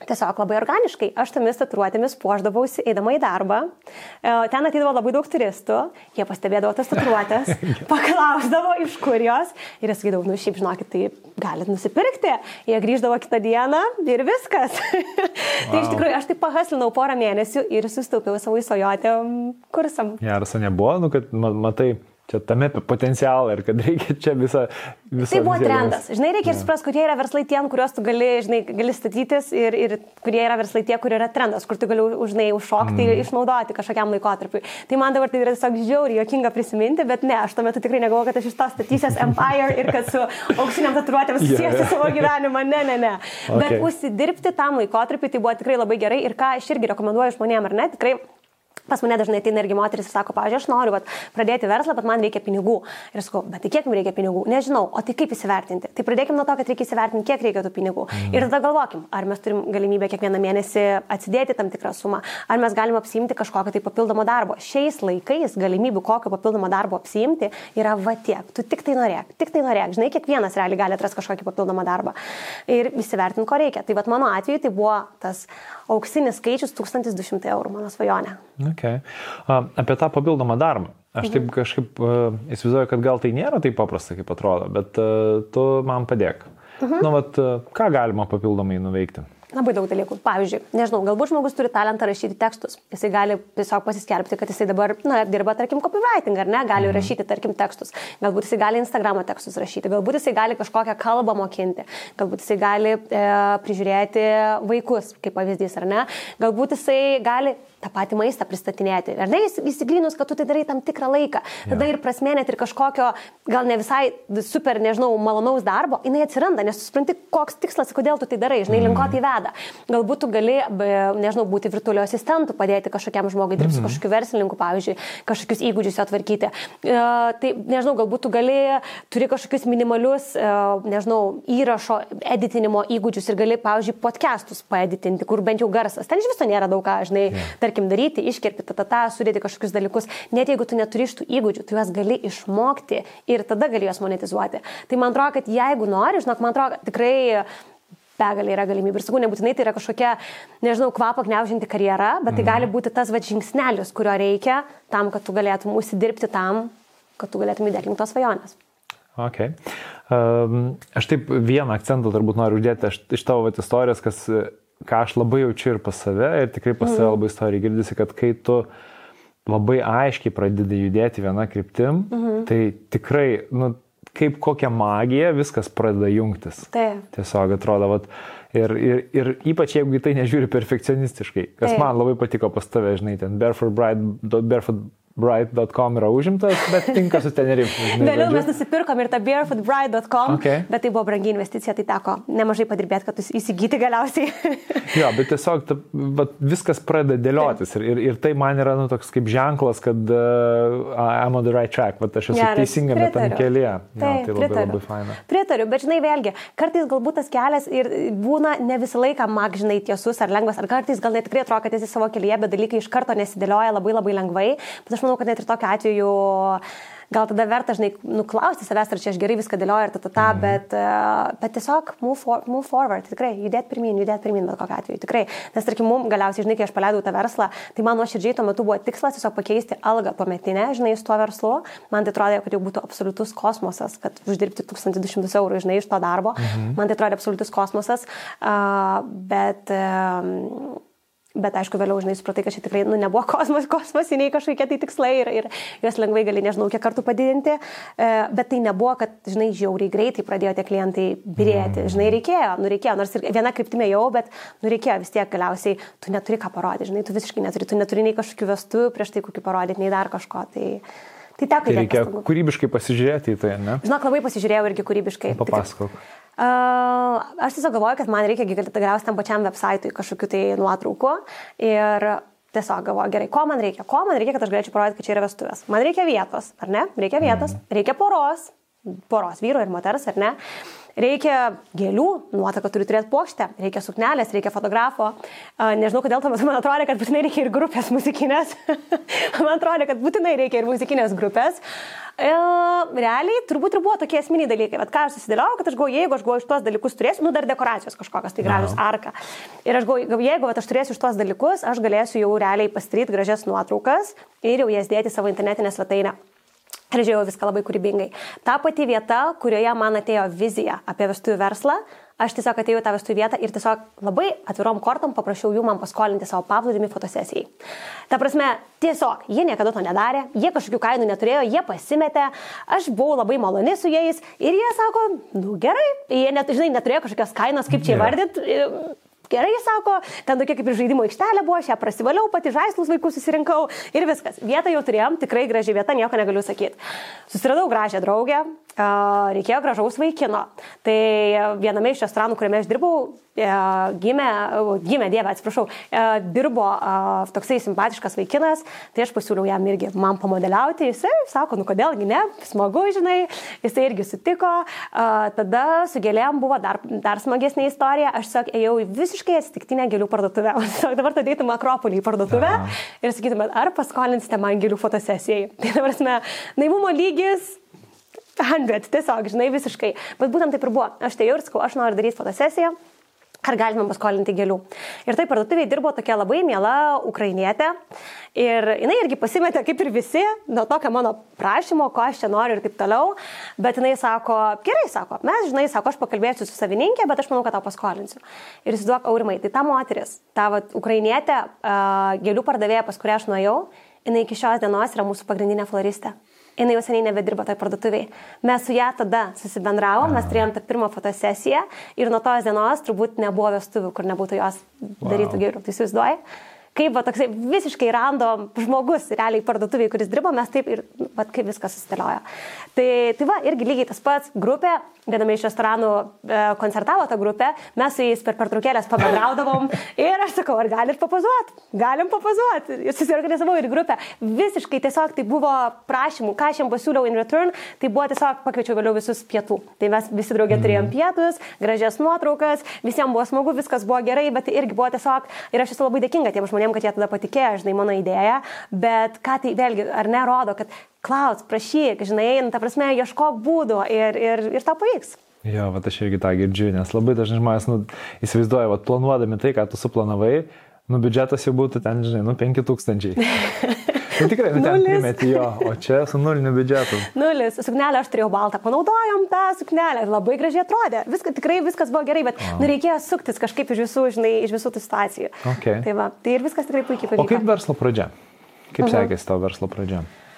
Tiesiog labai organiškai. Aš tomis tatuiruotėmis puoždavausi eidama į darbą. E, ten ateidavo labai daug turistų, jie pastebėdavo tas tatuiruotės, paklausdavo, iš kur jos. Ir aš sakydavau, nu šiaip žinokit, tai galit nusipirkti. Jie grįždavo kitą dieną ir viskas. wow. tai iš tikrųjų aš taip pahaslinau porą mėnesių ir sustaupiau savo įsojotę kursam. Geras, nebuvo, nu, kad matai čia tame potencialą ir kad reikia čia visą... visą tai buvo trendas. Žinai, reikia ir suprasti, kurie yra verslai tiem, kuriuos tu gali, žinai, gali statytis ir, ir kurie yra verslai tie, kur yra trendas, kur tu gali, žinai, užšokti ir mm. išnaudoti kažkokiam laikotarpiui. Tai man dabar tai yra tiesiog žiauriai jokinga prisiminti, bet ne, aš tuo metu tikrai negalvoju, kad aš iš to statysias Empire ir kad su auksiniam tatuiruotėm susijęs yeah, savo gyvenimą. Ne, ne, ne. Okay. Bet užsidirbti tam laikotarpiui tai buvo tikrai labai gerai ir ką aš irgi rekomenduoju žmonėms, ar ne, tikrai Pas mane dažnai ateina irgi moteris ir sako, pavyzdžiui, aš noriu vat, pradėti verslą, bet man reikia pinigų. Ir sakau, bet tai kiek jums reikia pinigų? Nežinau, o tai kaip įsivertinti? Tai pradėkime nuo to, kad reikia įsivertinti, kiek reikia tų pinigų. Mm. Ir tada galvokim, ar mes turim galimybę kiekvieną mėnesį atsidėti tam tikrą sumą, ar mes galime apsimti kažkokią tai papildomą darbą. Šiais laikais galimybių kokio papildomo darbo apsimti yra va tiek. Tu tik tai norėk, tik tai norėk. Žinai, kiekvienas realiai gali atrasti kažkokį papildomą darbą ir įsivertinti, ko reikia. Tai va mano atveju tai buvo tas auksinis skaičius 1200 eurų, mano svajonė. Okay. Apie tą papildomą darbą. Aš mhm. taip kažkaip įsivaizduoju, kad gal tai nėra taip paprasta, kaip atrodo, bet tu man padėk. Mhm. Nu, vat, ką galima papildomai nuveikti? Labai daug dalykų. Pavyzdžiui, nežinau, galbūt žmogus turi talentą rašyti tekstus. Jisai gali tiesiog pasiskelbti, kad jisai dabar, na, dirba, tarkim, copywriting, ar ne, gali mhm. rašyti, tarkim, tekstus. Galbūt jisai gali Instagramo tekstus rašyti, galbūt jisai gali kažkokią kalbą mokinti, galbūt jisai gali e, prižiūrėti vaikus, kaip pavyzdys, ar ne. Galbūt jisai gali tą patį maistą pristatinėti. Ar ne, įsiglinus, kad tu tai darai tam tikrą laiką. Tada ja. ir prasmė net ir kažkokio, gal ne visai super, nežinau, malonaus darbo, jinai atsiranda, nes supranti, koks tikslas, kodėl tu tai darai, žinai, link ko tai veda. Galbūt tu gali, nežinau, būti virtualiu asistentu, padėti kažkokiam žmogui dirbti su mm -hmm. kažkokiu verslininku, pavyzdžiui, kažkokius įgūdžius atvarkyti. E, tai, nežinau, galbūt tu gali, turi kažkokius minimalius, e, nežinau, įrašo editinimo įgūdžius ir gali, pavyzdžiui, podcastus paeditinti, kur bent jau garsas. Ten iš viso nėra daug ką, žinai, yeah. Tarkim, daryti, iškirpti, ta, ta, ta, sudėti kažkokius dalykus. Net jeigu tu neturi iš tų įgūdžių, tu juos gali išmokti ir tada gali juos monetizuoti. Tai man atrodo, kad jeigu nori, žinok, man atrodo, tikrai begalė yra galimybių. Ir sakau, nebūtinai tai yra kažkokia, nežinau, kvapą gniaužinti karjera, bet tai mm. gali būti tas va žingsnelis, kurio reikia tam, kad tu galėtum užsidirbti tam, kad tu galėtum įdėkti tos svajonės. Ok. Um, aš taip vieną akcentą turbūt noriu uždėti aš, iš tavo vat, istorijos, kas, ką aš labai jaučiu ir pas save, ir tikrai pas save mm. labai istorija girdisi, kad kai tu labai aiškiai pradedi judėti vieną kryptim, -hmm. tai tikrai, nu, kaip kokia magija viskas pradeda jungtis. Taip. Tiesiog atrodo, vat, ir, ir, ir ypač jeigu į tai nežiūri perfekcionistiškai, kas Taip. man labai patiko pas tave, žinai, ten barefoot bride, barefoot bright.com yra užimtas, bet tinka su Tenerife. Vėliau mes nusipirkom ir tą barefootbride.com, okay. bet tai buvo brangi investicija, tai teko nemažai padirbėti, kad įsigyti galiausiai. jo, bet tiesiog ta, bet viskas pradeda dėliotis ir, ir, ir tai man yra nu, toks kaip ženklas, kad uh, I'm on the right track, bet aš esu Geras, teisingame tam kelyje. Taip, jo, tai labai, pritariu. labai faina. Pritariu, bet žinai, vėlgi, kartais galbūt tas kelias ir būna ne visą laiką, mak, žinai, tiesus ar lengvas, ar kartais gal net tikrai atrodo, kad esi savo kelyje, bet dalykai iš karto nesidėlioja labai labai lengvai. Bet aš manau, kad net ir tokiu atveju gal tada verta, žinai, nuklausti savęs, ar čia aš gerai viską dėlioju ir ta, ta, ta, mm. bet, uh, bet tiesiog move, for, move forward, tikrai, judėti pirmin, judėti pirmin, bet kokiu atveju, tikrai. Nes, tarkim, mums galiausiai, žinai, kai aš paleidau tą verslą, tai man nuoširdžiai tuo metu buvo tikslas tiesiog pakeisti algą tuo metinę, žinai, su tuo verslu. Man tai atrodė, kad jau būtų absoliutus kosmosas, kad uždirbti 1200 eurų, žinai, iš to darbo. Mm -hmm. Man tai atrodė absoliutus kosmosas, uh, bet uh, bet aišku, vėliau, žinai, supratai, kad čia tikrai nu, nebuvo kosmos, kosmosiniai kažkokie tai tikslai ir, ir juos lengvai gali, nežinau, kiek kartų padidinti, e, bet tai nebuvo, kad, žinai, žiauriai greitai pradėjo tie klientai birėti, žinai, reikėjo, nu reikėjo, nors ir viena kryptimė jau, bet nu reikėjo vis tiek galiausiai, tu neturi ką parodyti, žinai, tu visiškai neturi, tu neturi nei kažkokių vestų prieš tai kokį parodyti, nei dar kažko. Tai... Tai teko tai reikia pastangų. kūrybiškai pasižiūrėti į tai, ne? Žinok, labai pasižiūrėjau irgi kūrybiškai. Papasakok. Uh, aš tiesiog galvoju, kad man reikia galiausiai tam pačiam website'ui kažkokiu tai nuotraukų. Ir tiesiog galvoju, gerai, ko man reikia? Ko man reikia, kad aš galėčiau parodyti, kad čia yra vestuvės? Man reikia vietos, ar ne? Reikia vietos, reikia poros, poros vyro ir moters, ar ne? Reikia gėlių, nuotaka turi turėti plokštę, reikia suknelės, reikia fotografo. Nežinau, kodėl metu man atrodo, kad būtinai reikia ir grupės muzikinės. man atrodo, kad būtinai reikia ir muzikinės grupės. E, realiai turbūt ir buvo tokie esminiai dalykai. Bet ką aš susidėliojau, kad aš galvoju, jeigu aš galvoju iš tuos dalykus turėsiu, nu dar dekoracijos kažkokios, tai gražios arka. Ir aš galvoju, jeigu aš turėsiu iš tuos dalykus, aš galėsiu jau realiai pasidaryti gražias nuotraukas ir jau jas dėti savo internetinę svetainę. Ir žiūrėjau viską labai kūrybingai. Ta pati vieta, kurioje man atėjo vizija apie vestuvių verslą, aš tiesiog atėjau į tą vestuvių vietą ir tiesiog labai atvirom kortom paprašiau jų man paskolinti savo paplūdimį fotosesijai. Ta prasme, tiesiog jie niekada to nedarė, jie kažkokių kainų neturėjo, jie pasimetė, aš buvau labai maloni su jais ir jie sako, nu gerai, jie net, žinai, neturėjo kažkokios kainos, kaip čia įvardyti. Yeah gerai, sako, ten tokia kaip ir žaidimo aikštelė buvo, aš ją prasivaliau, pati žaislus vaikus susirinkau ir viskas. Vietą jau turėjom, tikrai graži vieta, nieko negaliu sakyti. Susiradau gražią draugę, reikėjo gražaus vaikino. Tai viename iš restoranų, kuriame aš dirbau, gimė, gimė Dieve, atsiprašau, dirbo toksai simpatiškas vaikinas, tai aš pasiūliau jam irgi man pamodeliauti, jisai sako, nu kodėlgi ne, smagu, žinai, jisai irgi sutiko, tada su gėlėm buvo dar, dar smagesnė istorija, aš tiesiog ėjau į visiškai atsitiktinę gėlių parduotuvę, dabar tada eitum Akropolį į parduotuvę Aha. ir sakytumėt, ar paskolinsite man gėlių fotosesijai. Tai dabar, naivumo lygis 100, tiesiog, žinai, visiškai. Bet būtent taip ir buvo. Aš tai jau ir sakau, aš noriu daryti fotosesiją. Ar galime paskolinti gėlių? Ir taip parduotuvėje dirbo tokia labai miela ukrainietė. Ir jinai irgi pasimetė kaip ir visi, nuo tokio mano prašymo, ko aš čia noriu ir taip toliau. Bet jinai sako, gerai, sako, mes, žinai, sako, aš pakalbėsiu su savininkė, bet aš manau, kad tau paskolinsiu. Ir įsivaizduok, aurimai, tai ta moteris, ta vat, ukrainietė, gėlių pardavėja, pas kurią aš nuėjau, jinai iki šios dienos yra mūsų pagrindinė floristė jinai jau seniai nebedirba toj parduotuviai. Mes su ją tada susibendravom, mes turėjom tą pirmą fotosesiją ir nuo tos dienos turbūt nebuvo vestuvių, kur nebūtų jos darytų wow. geriau. Tai įsivaizduoji? Kaip va, toksai visiškai random žmogus, realiai parduotuviai, kuris dirbo, mes taip ir, va, kaip viskas susidėliojo. Tai, tai va, irgi lygiai tas pats, grupė, viename iš restoranų e, koncertavo tą grupę, mes su jais per pertraukėlės pabendraudavom ir aš sakau, ar galit papazuoti? Galim papazuoti. Ir susiorganizavau ir grupę. Visiškai tiesiog tai buvo prašymų, ką aš jam pasiūliau in return, tai buvo tiesiog pakviečiau vėliau visus pietų. Tai mes visi draugė turėjom mhm. pietus, gražias nuotraukas, visiems buvo smagu, viskas buvo gerai, bet tai irgi buvo tiesiog, ir aš esu labai dėkinga tiem žmonėms, kad jie tada patikėjo, žinai, mano idėją, bet ką tai vėlgi, ar nerodo, kad klaus, prašyk, žinai, nu, ta prasme, ieškok būdų ir, ir, ir tau pavyks. Jo, bet aš irgi tą girdžiu, nes labai dažnai žmonės nu, įsivaizduoja, va, planuodami tai, ką tu suplanavai, nu, biudžetas jau būtų ten, žinai, nu, 5000. Nu, tikrai, nu, ten primeti jo, o čia su nuliniu biudžetu. Nulis, suknelę aš turėjau baltą, panaudojom tą suknelę, labai gražiai atrodė, viskas, tikrai viskas buvo gerai, bet wow. nu, reikėjo suktis kažkaip iš visų, žinai, iš visų tų situacijų. Okay. Tai va, tai ir viskas tikrai puikiai pavyko. O kaip verslo pradžia? Kaip uh mhm. sekėsi tavo verslo pradžia? O,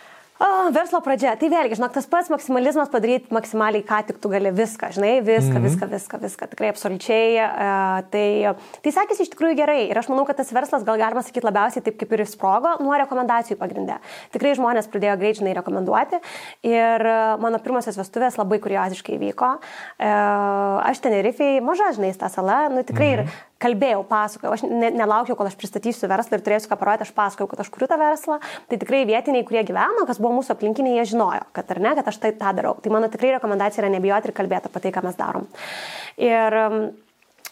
verslo pradžia. Tai vėlgi, žinok, tas pats maksimalizmas padaryti maksimaliai, ką tik tu gali viską, žinai, viską, mm -hmm. viską, viską, viską, tikrai absoliučiai. Uh, tai, tai sakėsi iš tikrųjų gerai. Ir aš manau, kad tas verslas, gal galima sakyti, labiausiai taip kaip ir sprogo nuo rekomendacijų pagrindė. Tikrai žmonės pradėjo greit, žinai, rekomenduoti. Ir mano pirmosios vestuvės labai kurioziškai vyko. Uh, aš Tenerifei, maža, žinai, ta sala, nu tikrai mm -hmm. ir kalbėjau, pasakojau, aš ne, nelaukiau, kol aš pristatysiu verslą ir turėsiu ką parodyti, aš pasakojau, kad aš kuriu tą verslą. Tai tikrai vietiniai, kurie gyveno, kas buvo mūsų aplinkiniai, jie žinojo, kad ar ne, kad aš tai tą darau. Tai mano tikrai rekomendacija yra nebijoti ir kalbėti apie tai, ką mes darom. Ir um,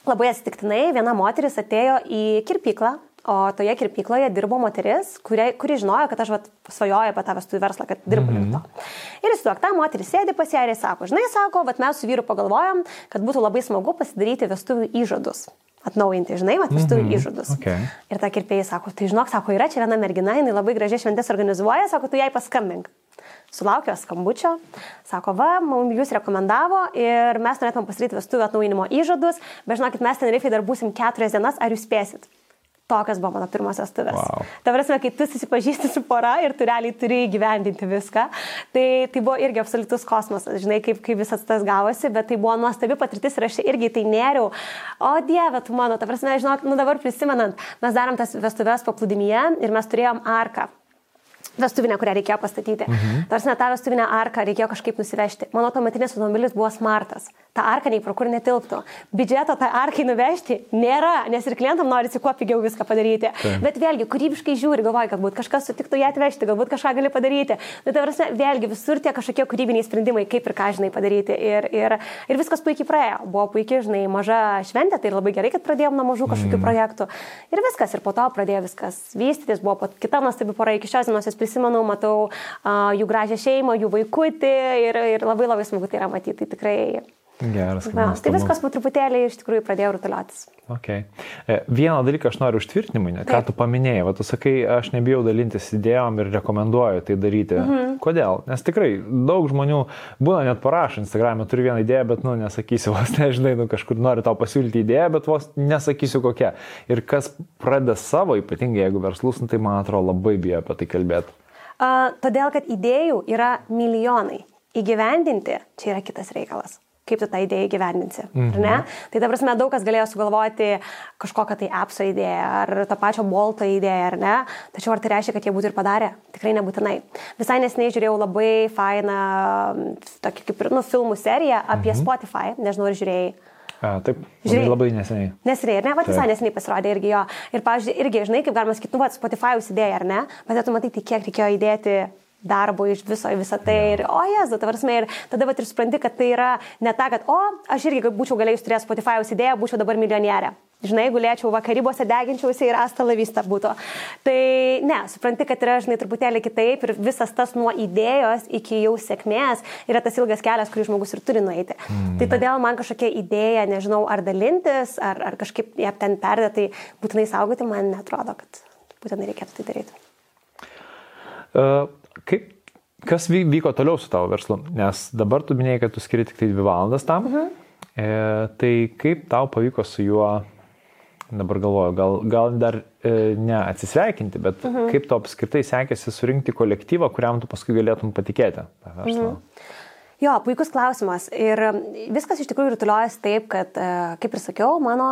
labai atsitiktinai viena moteris atėjo į kirpyklą, O toje kirpykloje dirbo moteris, kuri, kuri žinojo, kad aš vat, svajoju apie tą vestuvių verslą, kad dirbu link mm -hmm. to. Ir jis duok, ta moteris sėdi pas ją ir sako, žinai, sako, vat, mes su vyru pagalvojom, kad būtų labai smagu pasidaryti vestuvių įžadus atnaujinti, žinai, mat, vis turi mm -hmm. įžadus. Okay. Ir ta kirpėjai sako, tai žinok, sako, yra čia viena mergina, jinai labai gražiai šventės organizuoja, sako, tu jai paskambink. Sulaukė skambučio, sako, va, mums jūs rekomendavo ir mes norėtum pasidaryti vestuvių atnaujinimo įžadus, bet žinokit, mes ten rifai dar būsim keturias dienas, ar jūs spėsit? Tokios buvo mano pirmosios vestuvės. Wow. Ta prasme, kai tu susipažįsti su pora ir tu realiai turi įgyvendinti viską, tai tai buvo irgi absoliutus kosmosas, žinai, kaip, kaip visas tas gavosi, bet tai buvo nuostabi patirtis ir aš irgi tai neriau. O Dieve, tu mano, ta prasme, žinok, nu dabar prisimenant, mes darom tas vestuvės paplūdimyje ir mes turėjom arką vestuvinę, kurią reikėjo pastatyti. Mhm. Tarsi tą vestuvinę arką reikėjo kažkaip nusivežti. Mano tuometinis automobilis buvo smartas. Ta arka nei pro kur netilptų. Biudžeto tą arkai nuvežti nėra, nes ir klientam norisi kuo pigiau viską padaryti. Tai. Bet vėlgi, kūrybiškai žiūri, galvoji, galbūt kažkas sutiktų ją atvežti, galbūt kažką gali padaryti. Bet tai prasme, vėlgi visur tie kažkokie kūrybiniai sprendimai, kaip ir ką žinai padaryti. Ir, ir, ir viskas puikiai praėjo. Buvo puikiai, žinai, maža šventė, tai labai gerai, kad pradėjom nuo mažų kažkokių mm. projektų. Ir viskas, ir po to pradėjo viskas vystytis, buvo kita nuostabi pora iki šios dienos prisimenu, matau jų gražią šeimą, jų vaikutį ir, ir labai labai smagu tai yra matyti. Tai tikrai Geras. Na, tai viskas po truputėlį iš tikrųjų pradėjo rutuliotis. Okay. E, vieną dalyką aš noriu užtvirtinimui, ką tu paminėjai, va, tu sakai, aš nebijau dalintis idėjom ir rekomenduoju tai daryti. Mhm. Kodėl? Nes tikrai daug žmonių būna net parašo Instagram'e, turiu vieną idėją, bet, nu, nesakysiu, vos nežinai, nu, kažkur noriu tau pasiūlyti idėją, bet vos nesakysiu kokia. Ir kas pradeda savo, ypatingai jeigu verslus, nu, tai man atrodo labai bijo apie tai kalbėti. Uh, todėl, kad idėjų yra milijonai. Įgyvendinti čia yra kitas reikalas kaip tu tą idėją įgyvendinsi. Mhm. Ne? Tai ta prasme, daug kas galėjo sugalvoti kažkokią tai appso idėją ar tą pačią bolto idėją, ar ne? Tačiau ar tai reiškia, kad jie būtų ir padarę? Tikrai nebūtinai. Visai nesiniai žiūrėjau labai fainą, tokį kaip ir, nu, filmų seriją apie mhm. Spotify, nežinau, ar žiūrėjai. A, taip, Žiūrėjai, labai neseniai. Neseniai, ir ne, va, visai neseniai pasirodė irgi jo. Ir, pavyzdžiui, irgi, žinai, kaip galima sakyti, nu, va, Spotify įsidėjo, ar ne? Bet tu matai, tai kiek reikėjo įdėti darbo iš viso į visą tai ir, o jezu, ta prasme, ir tada vat ir supranti, kad tai yra ne ta, kad, o, aš irgi būčiau galėjus turėti Spotify'us idėją, būčiau dabar milijonieriė. Žinai, gulėčiau vakarybose, deginčiausi ir asta lavista būtų. Tai ne, supranti, kad yra, žinai, truputėlį kitaip ir visas tas nuo idėjos iki jau sėkmės yra tas ilgas kelias, kurį žmogus ir turi nueiti. Mm. Tai todėl man kažkokia idėja, nežinau, ar dalintis, ar, ar kažkaip ją ten perdėtai būtinai saugoti, man netrodo, kad būtinai reikėtų tai daryti. Uh Kaip, kas vyko toliau su tavo verslu? Nes dabar tu minėjai, kad tu skiri tik tai dvi valandas tam. Mhm. E, tai kaip tau pavyko su juo, dabar galvoju, gal, gal dar e, ne atsisveikinti, bet mhm. kaip tau apskritai sekėsi surinkti kolektyvą, kuriam tu paskui galėtum patikėti tą verslą? Mhm. Jo, puikus klausimas. Ir viskas iš tikrųjų rutuliojasi taip, kad, e, kaip ir sakiau, mano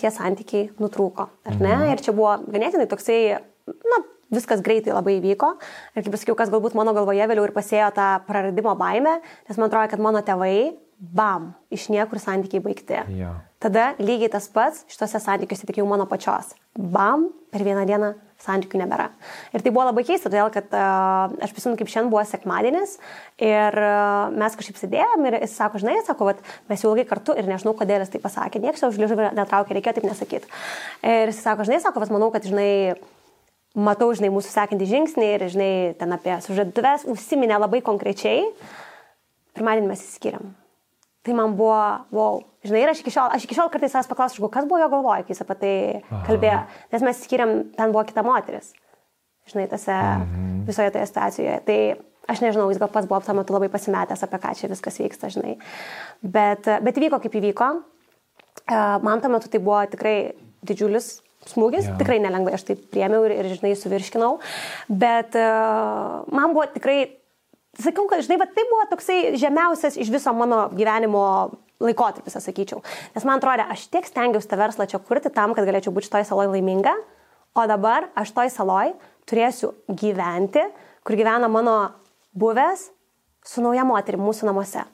tie santykiai nutrūko. Ar ne? Mhm. Ir čia buvo ganėtinai toksai, na, viskas greitai labai įvyko. Ir kaip pasakiau, kas galbūt mano galvoje vėliau ir pasėjo tą praradimo baimę, nes man atrodo, kad mano tėvai, bam, iš niekur santykiai baigti. Ja. Tada lygiai tas pats šituose santykiuose tik jau mano pačios. Bam, per vieną dieną santykių nebėra. Ir tai buvo labai keista, todėl kad uh, aš prisimenu, kaip šiandien buvo sekmadienis ir uh, mes kažkaip sėdėjom ir jis sako, žinai, sako, vat, mes jau ilgai kartu ir nežinau, kodėl jis tai pasakė, niekas už liežuvį netraukė, reikėjo taip nesakyti. Ir jis sako, žinai, sako, vat, manau, kad, žinai, matau, žinai, mūsų sekantį žingsnį ir, žinai, ten apie sužaduves užsiminė labai konkrečiai. Pirmadienį mes įskiriam. Tai man buvo, wow, žinai, ir aš iki šiol, aš iki šiol kartais savęs paklausiu, kas buvo jo galvoje, kai jis apie tai kalbėjo, nes mes skiriam, ten buvo kita moteris, žinai, tose mhm. visoje toje situacijoje. Tai aš nežinau, jis gal pats buvo tuo metu labai pasimetęs, apie ką čia viskas vyksta, žinai. Bet, bet įvyko kaip įvyko. Man tuo metu tai buvo tikrai didžiulis smūgis, ja. tikrai nelengvai aš tai priemiau ir, ir žinai, suvirškinau, bet uh, man buvo tikrai, sakiau, kad, žinai, bet tai buvo toksai žemiausias iš viso mano gyvenimo laikotarpis, sakyčiau. Nes man atrodo, aš tiek stengiausi tą verslą čia kurti tam, kad galėčiau būti šitoj saloj laiminga, o dabar aš toj saloj turėsiu gyventi, kur gyvena mano buvęs su nauja moterimi mūsų namuose.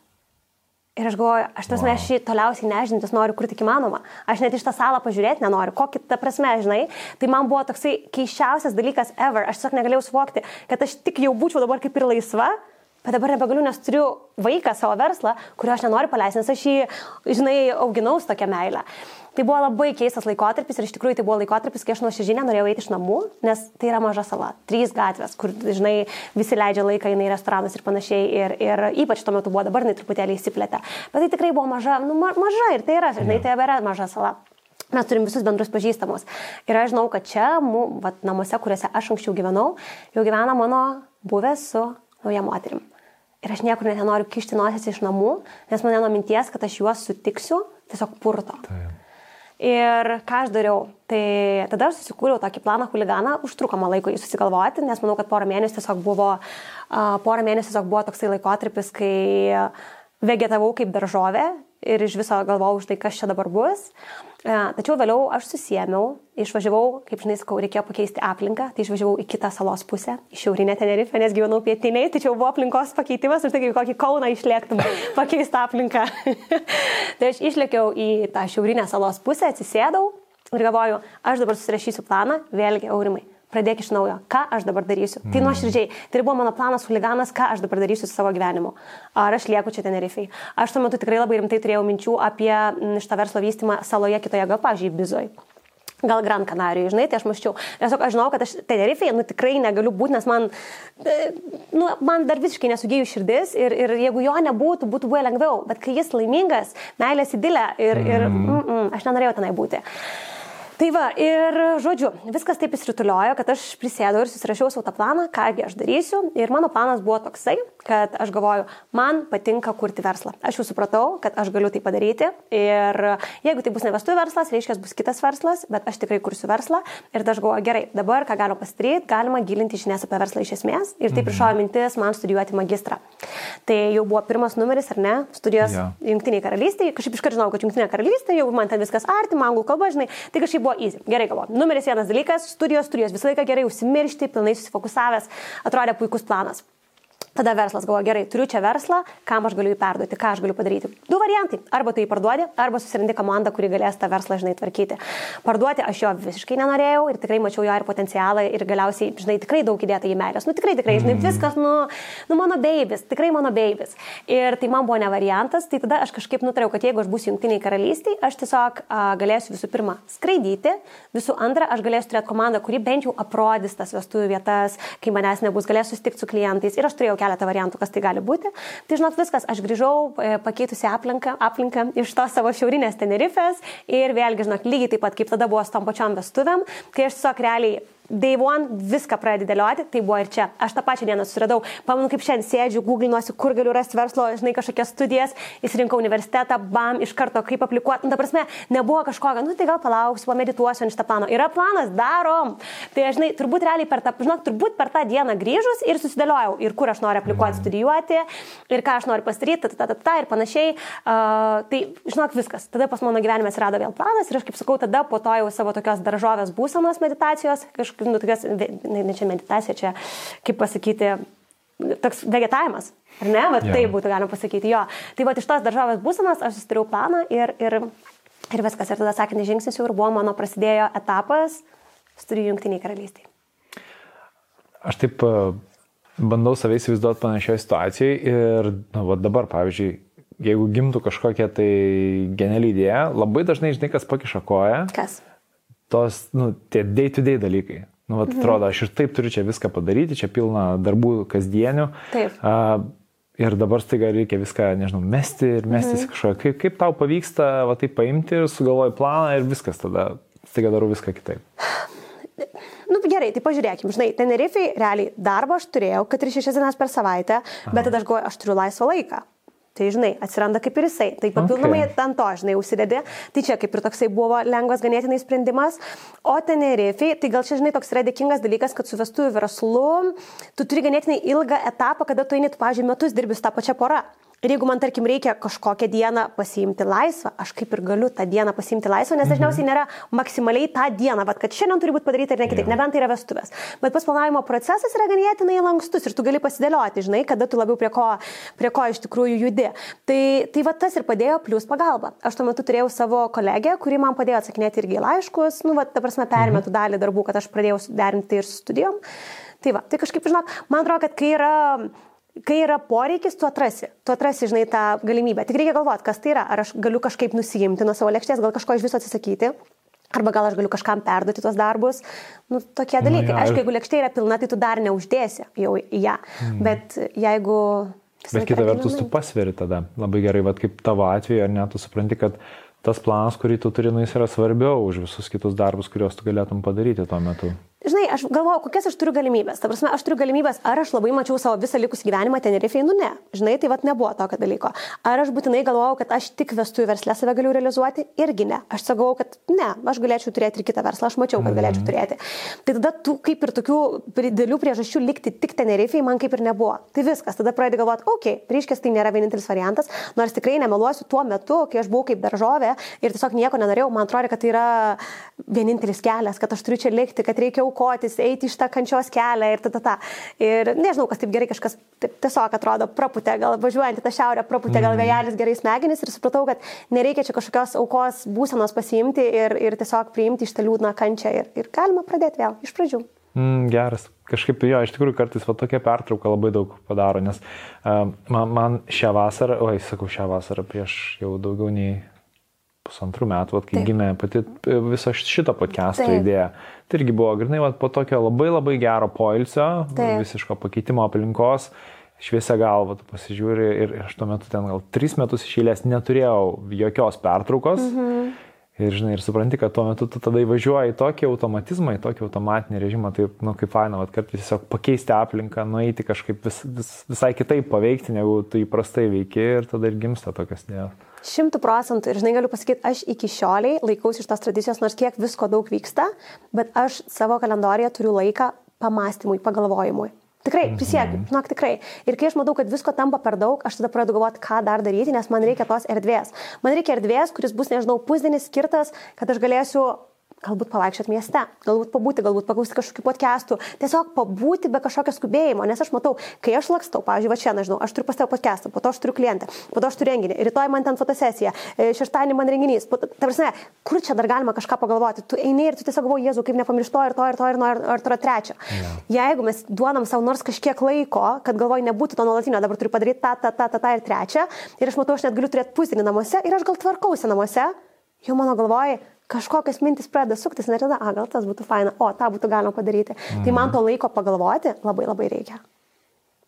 Ir aš galvoju, aš tas wow. mes šį toliausiai nežinantis noriu kur tik įmanoma. Aš net iš tą salą pažiūrėti nenoriu. Kokį tą prasme, žinai. Tai man buvo toksai keiščiausias dalykas ever. Aš tiesiog negalėjau suvokti, kad aš tik jau būčiau dabar kaip ir laisva. Bet dabar nebegaliu, nes turiu vaiką, savo verslą, kurio aš nenoriu paleisti, nes aš jį, žinai, auginau su tokia meile. Tai buvo labai keistas laikotarpis ir iš tikrųjų tai buvo laikotarpis, kai aš nuoširdžiai norėjau eiti iš namų, nes tai yra maža sala, trys gatvės, kur, žinai, visi leidžia laiką, eina į restoranus ir panašiai. Ir, ir ypač tuo metu buvo, dabar jinai truputėlį įsiplėtė. Bet tai tikrai buvo maža, nu, ma maža ir tai yra, žinai, tai yra maža sala. Mes turim visus bendrus pažįstamus. Ir aš žinau, kad čia, mū, vat, namuose, kuriuose aš anksčiau gyvenau, jau gyvena mano buvęs su nauja moterim. Ir aš niekur net nenoriu kišti nosies iš namų, nes mane nuo minties, kad aš juos sutiksiu, tiesiog purto. Taip. Ir ką aš dariau? Tai tada aš susikūriau tokį planą huliganą, užtruko man laiko jį susigalvoti, nes manau, kad porą mėnesių tiesiog buvo, uh, porą mėnesių tiesiog buvo toksai laikotarpis, kai vegetavau kaip daržovė ir iš viso galvojau už tai, kas čia dabar bus. E, tačiau vėliau aš susijėmiau, išvažiavau, kaip žinai, sakau, reikėjo pakeisti aplinką, tai išvažiavau į kitą salos pusę, į šiaurinę Tenerifę, nes gyvenau pietiniai, tai čia buvo aplinkos pakeitimas ir tai kaip kokį kauną išlėktum pakeisti aplinką. tai aš išlėkiau į tą šiaurinę salos pusę, atsisėdau ir galvoju, aš dabar susirašysiu planą, vėlgi aurimai pradėk iš naujo, ką aš dabar darysiu. Tai mm. Tai nuoširdžiai, tai buvo mano planas huliganas, ką aš dabar darysiu su savo gyvenimu. Ar aš lieku čia Tenerifei. Aš tuo metu tikrai labai rimtai turėjau minčių apie šitą verslo vystymą saloje kitoje, gal, pažiūrėjau, Bizoj gal Gran Canarijoje, žinai, tai aš maščiau. Tiesiog aš žinau, kad aš Tenerife'e, nu tikrai negaliu būti, nes man, e, nu, man dar visiškai nesugėjų širdis ir, ir jeigu jo nebūtų, būtų buvę lengviau. Bet kai jis laimingas, meilės įdilė ir, ir mm. Mm, mm, aš nenorėjau tenai būti. Tai va, ir žodžiu, viskas taip įsrituliojo, kad aš prisėdau ir susirašiau savo tą planą, kągi aš darysiu. Ir mano planas buvo toksai, kad aš galvoju, man patinka kurti verslą. Aš jau supratau, kad aš galiu tai padaryti. Ir jeigu tai bus ne vestuvių verslas, reiškia, bus kitas verslas, bet aš tikrai kursiu verslą. Ir aš galvoju, gerai, dabar ką galima pasidaryti, galima gilinti žinias apie verslą iš esmės. Ir taip mhm. mintis man studijuoti magistrą. Tai jau buvo pirmas numeris, ar ne, studijos ja. Junktiniai karalystėje. Kažkaip iškart žinau, kad Junktinė karalystė, jau man ten viskas artima, anglų kalba, žinai. Tai kažkaip buvo easy. Gerai galvoju. Numeris vienas dalykas - studijos, studijos. Visą laiką gerai užsimiršti, pilnai susifokusavęs. Atrodė puikus planas. Tada verslas galvoja, gerai, turiu čia verslą, kam aš galiu jį perduoti, ką aš galiu padaryti. Du variantai. Arba jį parduodi, arba susirandi komandą, kuri galės tą verslą, žinai, tvarkyti. Parduoti aš jo visiškai nenorėjau ir tikrai mačiau jo ir potencialą ir galiausiai, žinai, tikrai daug įdėta į meilės. Nu tikrai, tikrai, žinai, mhm. viskas, nu, nu mano baibis, tikrai mano baibis. Ir tai man buvo ne variantas, tai tada aš kažkaip nutariau, kad jeigu aš būsiu jungtiniai karalystiai, aš tiesiog a, galėsiu visų pirma skraidyti, visų antra, aš galėsiu turėti komandą, kuri bent jau aprodys tas vestuvių vietas, kai manęs nebus, galėsiu susitikti su klientais. Ir aš turėjau keletą variantų, kas tai gali būti. Tai žinot, viskas, aš grįžau e, pakeitusi aplinką, aplinką iš tos savo šiaurinės Tenerifės ir vėlgi, žinot, lygiai taip pat kaip tada buvo su tom pačiom vestuvėm, kai aš tiesiog realiai Day one viską pradedi dėlioti, tai buvo ir čia. Aš tą pačią dieną susiradau, pamenu, kaip šiandien sėdžiu, googlinuosi, kur galiu rasti verslo, žinai, kažkokias studijas, įsirinkau universitetą, bam, iš karto kaip aplikuoti. Nu, ta prasme, nebuvo kažkokio, nu tai gal palauksiu, pamedituosiu ant šitą planą. Yra planas, darom. Tai, žinai, turbūt realiai per tą, žinok, turbūt per tą dieną grįžus ir susidėliojau, ir kur aš noriu aplikuoti, studijuoti, ir ką aš noriu pasidaryti, ta, ta, ta, ta, ir panašiai. Uh, tai, žinok, viskas. Tada pas mano gyvenime atsirado vėl planas ir aš, kaip sakau, tada po to jau savo tokios daržovės būsenos meditacijos kažkaip nu, tokias, ne, ne čia meditacija, čia, kaip pasakyti, toks vegetavimas, ar ne? Va, ja. tai būtų galima pasakyti, jo. Tai va, iš tos daržovės būsenos aš susidariau planą ir, ir, ir viskas. Ir tada sakinį žingsnis jau ir buvo mano prasidėjo etapas studijų jungtiniai karalystiai. Aš taip e, bandau savai įsivaizduoti panašioje situacijoje ir nu, va, dabar, pavyzdžiui, jeigu gimtų kažkokia tai geniali idėja, labai dažnai, žinai, kas pakiša koją. Kas? Tos, nu, tie day-to-day -day dalykai. Nu, vat, mhm. atrodo, aš ir taip turiu čia viską padaryti, čia pilna darbų kasdienių. Taip. A, ir dabar staiga reikia viską, nežinau, mesti ir mestis mhm. kažko. Kaip, kaip tau pavyksta, va taip paimti ir sugalvoji planą ir viskas tada, staiga darau viską kitaip. Nu, gerai, tai pažiūrėkime, žinai, Tenerifei realiai darbą aš turėjau, kad ir šešias dienas per savaitę, bet Aha. tada aš galvoju, aš turiu laisvą laiką. Tai, žinai, atsiranda kaip ir jisai. Tai papildomai okay. ant to, žinai, užsidedi. Tai čia kaip ir toksai buvo lengvas ganėtinai sprendimas. O Tenerifei, tai gal čia, žinai, toks yra dėkingas dalykas, kad su vestuvių verslu tu turi ganėtinai ilgą etapą, kada tu eini, tu, pažiūrėjau, metus dirbi su tą pačią porą. Ir jeigu man, tarkim, reikia kažkokią dieną pasiimti laisvą, aš kaip ir galiu tą dieną pasiimti laisvą, nes dažniausiai mhm. nėra maksimaliai tą dieną, bet kad šiandien turi būti padaryta ir ne kitaip, nebent tai yra vestuvės. Bet pas planavimo procesas yra ganėtinai lankstus ir tu gali pasidėlioti, žinai, kada tu labiau prie ko, prie ko iš tikrųjų judi. Tai, tai va tas ir padėjo, plus pagalba. Aš tuo metu turėjau savo kolegę, kuri man padėjo atsakinėti irgi laiškus, nu, va, ta prasme, permetu mhm. dalį darbų, kad aš pradėjau derinti ir su studijom. Tai va, tai kažkaip, žinok, man atrodo, kad kai yra kai yra poreikis, tu atrasi. Tu atrasi, žinai, tą galimybę. Tik reikia galvoti, kas tai yra. Ar aš galiu kažkaip nusijimti nuo savo lėkštės, gal kažko iš viso atsisakyti. Arba gal aš galiu kažkam perduoti tuos darbus. Nu, tokie dalykai. Na, ja, Aišku, jeigu lėkštė yra pilna, tai tu dar neuždėsi jau į ją. Mm. Bet jeigu... Bet kita vertus, tu pasveri tada. Labai gerai, vad kaip tavo atveju, ar ne, tu supranti, kad tas planas, kurį tu turi, nu, jis yra svarbiau už visus kitus darbus, kuriuos tu galėtum padaryti tuo metu. Žinai, aš galvoju, kokias aš turiu galimybės. Ta prasme, aš turiu galimybės, ar aš labai mačiau savo visą likusį gyvenimą Tenerifei, nu ne. Žinai, tai vad nebuvo tokio dalyko. Ar aš būtinai galvojau, kad aš tik vestuvių verslę save galiu realizuoti? Irgi ne. Aš sakau, kad ne, aš galėčiau turėti ir kitą verslą, aš mačiau, kad galėčiau mhm. turėti. Tai tada tu kaip ir tokių didelių priežasčių likti tik Tenerifei man kaip ir nebuvo. Tai viskas, tada pradedi galvoti, okei, okay, reiškia, tai nėra vienintelis variantas, nors tikrai nemeluosiu tuo metu, kai aš buvau kaip daržovė ir tiesiog nieko nenorėjau, man atrodo, kad tai yra vienintelis kelias, kad aš turiu čia likti, kad reikia aukotis, eiti iš tą kančios kelią ir tada. Ta, ta. Ir nežinau, kas taip gerai kažkas taip, tiesiog atrodo praputė, gal važiuojant į tą šiaurę, praputė gal mhm. vėjelis gerai smegenis ir supratau, kad nereikia čia kažkokios aukos būsenos pasiimti ir, ir tiesiog priimti iš tą liūdną kančią ir, ir galima pradėti vėl iš pradžių. Mm, geras. Kažkaip jo, iš tikrųjų kartais va tokia pertrauka labai daug padaro, nes uh, man, man šią vasarą, oi, sakau šią vasarą prieš jau daugiau nei pusantrų metų, vat, kai Taip. gimė pati viso šito podcast'o idėja. Tai irgi buvo, grinai, vat, po tokio labai labai gero poilsio, Taip. visiško pakeitimo aplinkos, šviesia galva, tu pasižiūri ir aš tuo metu ten gal tris metus išėlės neturėjau jokios pertraukos. Mhm. Ir, žinai, ir supranti, kad tuo metu tu tada įvažiuoji į tokį automatizmą, į tokį automatinį režimą, tai, nu, kaip faina, kad tiesiog pakeisti aplinką, nueiti kažkaip vis, vis, visai kitaip paveikti, negu tu įprastai veiki ir tada ir gimsta tokios idėjos. Šimtų procentų. Ir žinai, galiu pasakyti, aš iki šioliai laikausi iš tos tradicijos, nors kiek visko daug vyksta, bet aš savo kalendoriją turiu laiką pamastymui, pagalvojimui. Tikrai, mhm. prisiekiu, žinok, tikrai. Ir kai aš matau, kad visko tampa per daug, aš tada pradedu galvoti, ką dar daryti, nes man reikia tos erdvės. Man reikia erdvės, kuris bus, nežinau, pusdienis skirtas, kad aš galėsiu galbūt pavaikščioti mieste, galbūt pabūti, galbūt paklausyti kažkokių podcastų, tiesiog pabūti be kažkokio skubėjimo, nes aš matau, kai aš lakstau, pavyzdžiui, va čia, nežinau, aš turiu pas tavo podcastą, po to aš turiu klientą, po to aš turiu renginį, rytoj man ten fotosesija, e, šeštadienį man renginys, po, ta prasme, kur čia dar galima kažką pagalvoti, tu eini ir tu tiesiog galvoji, Jėzu, kaip nepamiršto ir to, ir to, ir to, ir, ir to trečio. Yeah. Jeigu mes duodam savo nors kažkiek laiko, kad galvoji nebūtų to nuolatinio, dabar turiu padaryti tą, tą, tą, tą, tą ir trečią, ir aš matau, aš net galiu turėti pusdienį namuose ir aš gal tvarkausi namuose, jau mano galvoji, kažkokios mintis pradeda suktis, ir tada, a, gal tas būtų faina, o, tą būtų galima padaryti. Mhm. Tai man to laiko pagalvoti labai labai reikia.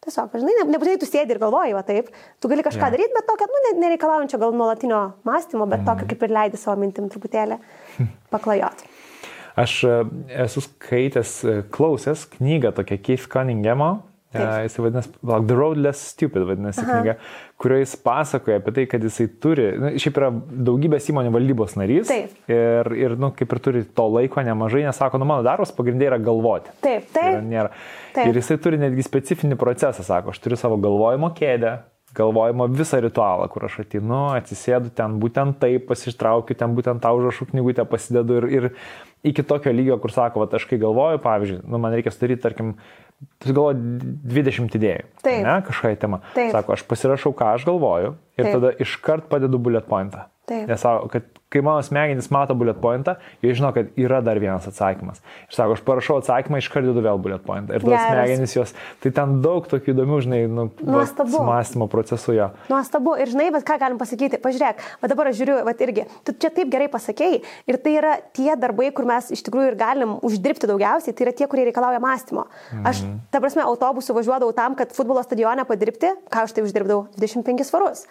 Tiesiog, žinai, ne, nebūtinai tu sėdi ir galvoji, va taip, tu gali kažką yeah. daryti, bet tokio, nu, nereikalaujančio gal nuolatinio mąstymo, bet mhm. tokio kaip ir leidi savo mintim truputėlį paklajot. Aš e, esu skaitęs, e, klausęs knygą tokią Keith Cunninghamo, Uh, jis vadinasi, like, The Road Less Stupid vadinasi Aha. knyga, kurioje jis pasakoja apie tai, kad jisai turi, na, šiaip yra daugybės įmonių valdybos narys taip. ir, ir nu, kaip ir turi to laiko nemažai, nes sako, nu mano darbas pagrindė yra galvoti. Taip, taip. Nėra. taip. Ir jisai turi netgi specifinį procesą, sako, aš turiu savo galvojimo kėdę, galvojimo visą ritualą, kur aš atinu, atsisėdu ten būtent taip, pasitraukiu, ten būtent tą užrašų knygutę pasidedu ir, ir iki tokio lygio, kur sako, va, aš kai galvoju, pavyzdžiui, nu, man reikia sudaryti, tarkim, Tu galvoji 20 idėjų. Taip. Ne, kažkokia tema. Taip. Sako, aš pasirašau, ką aš galvoju ir Taip. tada iškart padedu bullet pointą. Taip. Nes sako, kad kai mano smegenys mato bullet pointą, jie žino, kad yra dar vienas atsakymas. Ir sako, aš parašau atsakymą, iš karto vėl bullet pointą. Ir tos Geras. smegenys jos, tai ten daug tokių įdomių, žinai, nu, mąstymo procesų jo. Nuostabu. Ir žinai, bet ką galim pasakyti, pažiūrėk, va dabar aš žiūriu, va irgi, tu čia taip gerai pasakėjai. Ir tai yra tie darbai, kur mes iš tikrųjų ir galim uždirbti daugiausiai, tai yra tie, kurie reikalauja mąstymo. Aš, mhm. ta prasme, autobusu važiuodavau tam, kad futbolo stadione padirbti, ką aš tai uždirbdavau 25 svarus.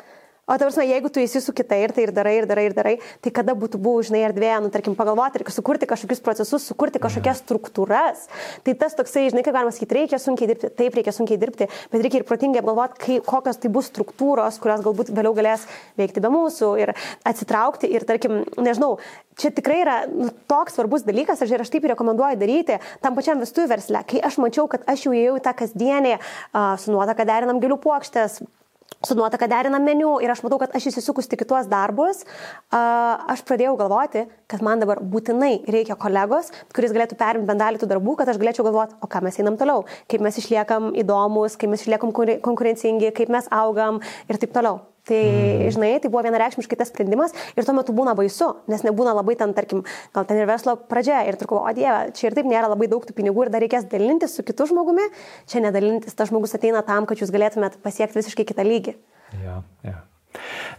O ta prasme, jeigu tu esi su kitai ir tai ir darai, ir darai, ir darai, tai kada būtų buvo, žinai, erdvė, nu, tarkim, pagalvoti ir sukurti kažkokius procesus, sukurti kažkokias struktūras. Tai tas toksai, žinai, kaip galima sakyti, reikia sunkiai dirbti, taip reikia sunkiai dirbti, bet reikia ir protingai apgalvoti, kokios tai bus struktūros, kurios galbūt vėliau galės veikti be mūsų ir atsitraukti ir, tarkim, nežinau, čia tikrai yra nu, toks svarbus dalykas, aš ir aš taip rekomenduoju daryti tam pačiam vestuvių versle, kai aš mačiau, kad aš jau įėjau į tą kasdienį uh, su nuotaka derinam gėlių plokštės, su nuotaka derinam meniu ir aš matau, kad aš įsisukus tik kitos darbus, aš pradėjau galvoti, kad man dabar būtinai reikia kolegos, kuris galėtų perimti bent dalį tų darbų, kad aš galėčiau galvoti, o ką mes einam toliau, kaip mes išliekam įdomus, kaip mes išliekam konkurencingi, kaip mes augam ir taip toliau. Tai, mm. žinai, tai buvo vienareikšmiškai tas sprendimas ir tuo metu būna baisu, nes nebūna labai ten, tarkim, gal ten ir verslo pradžia ir turku, o dieve, čia ir taip nėra labai daug tų pinigų ir dar reikės dalintis su kitu žmogumi, čia nedalintis, tas žmogus ateina tam, kad jūs galėtumėt pasiekti visiškai kitą lygį. Ja, ja.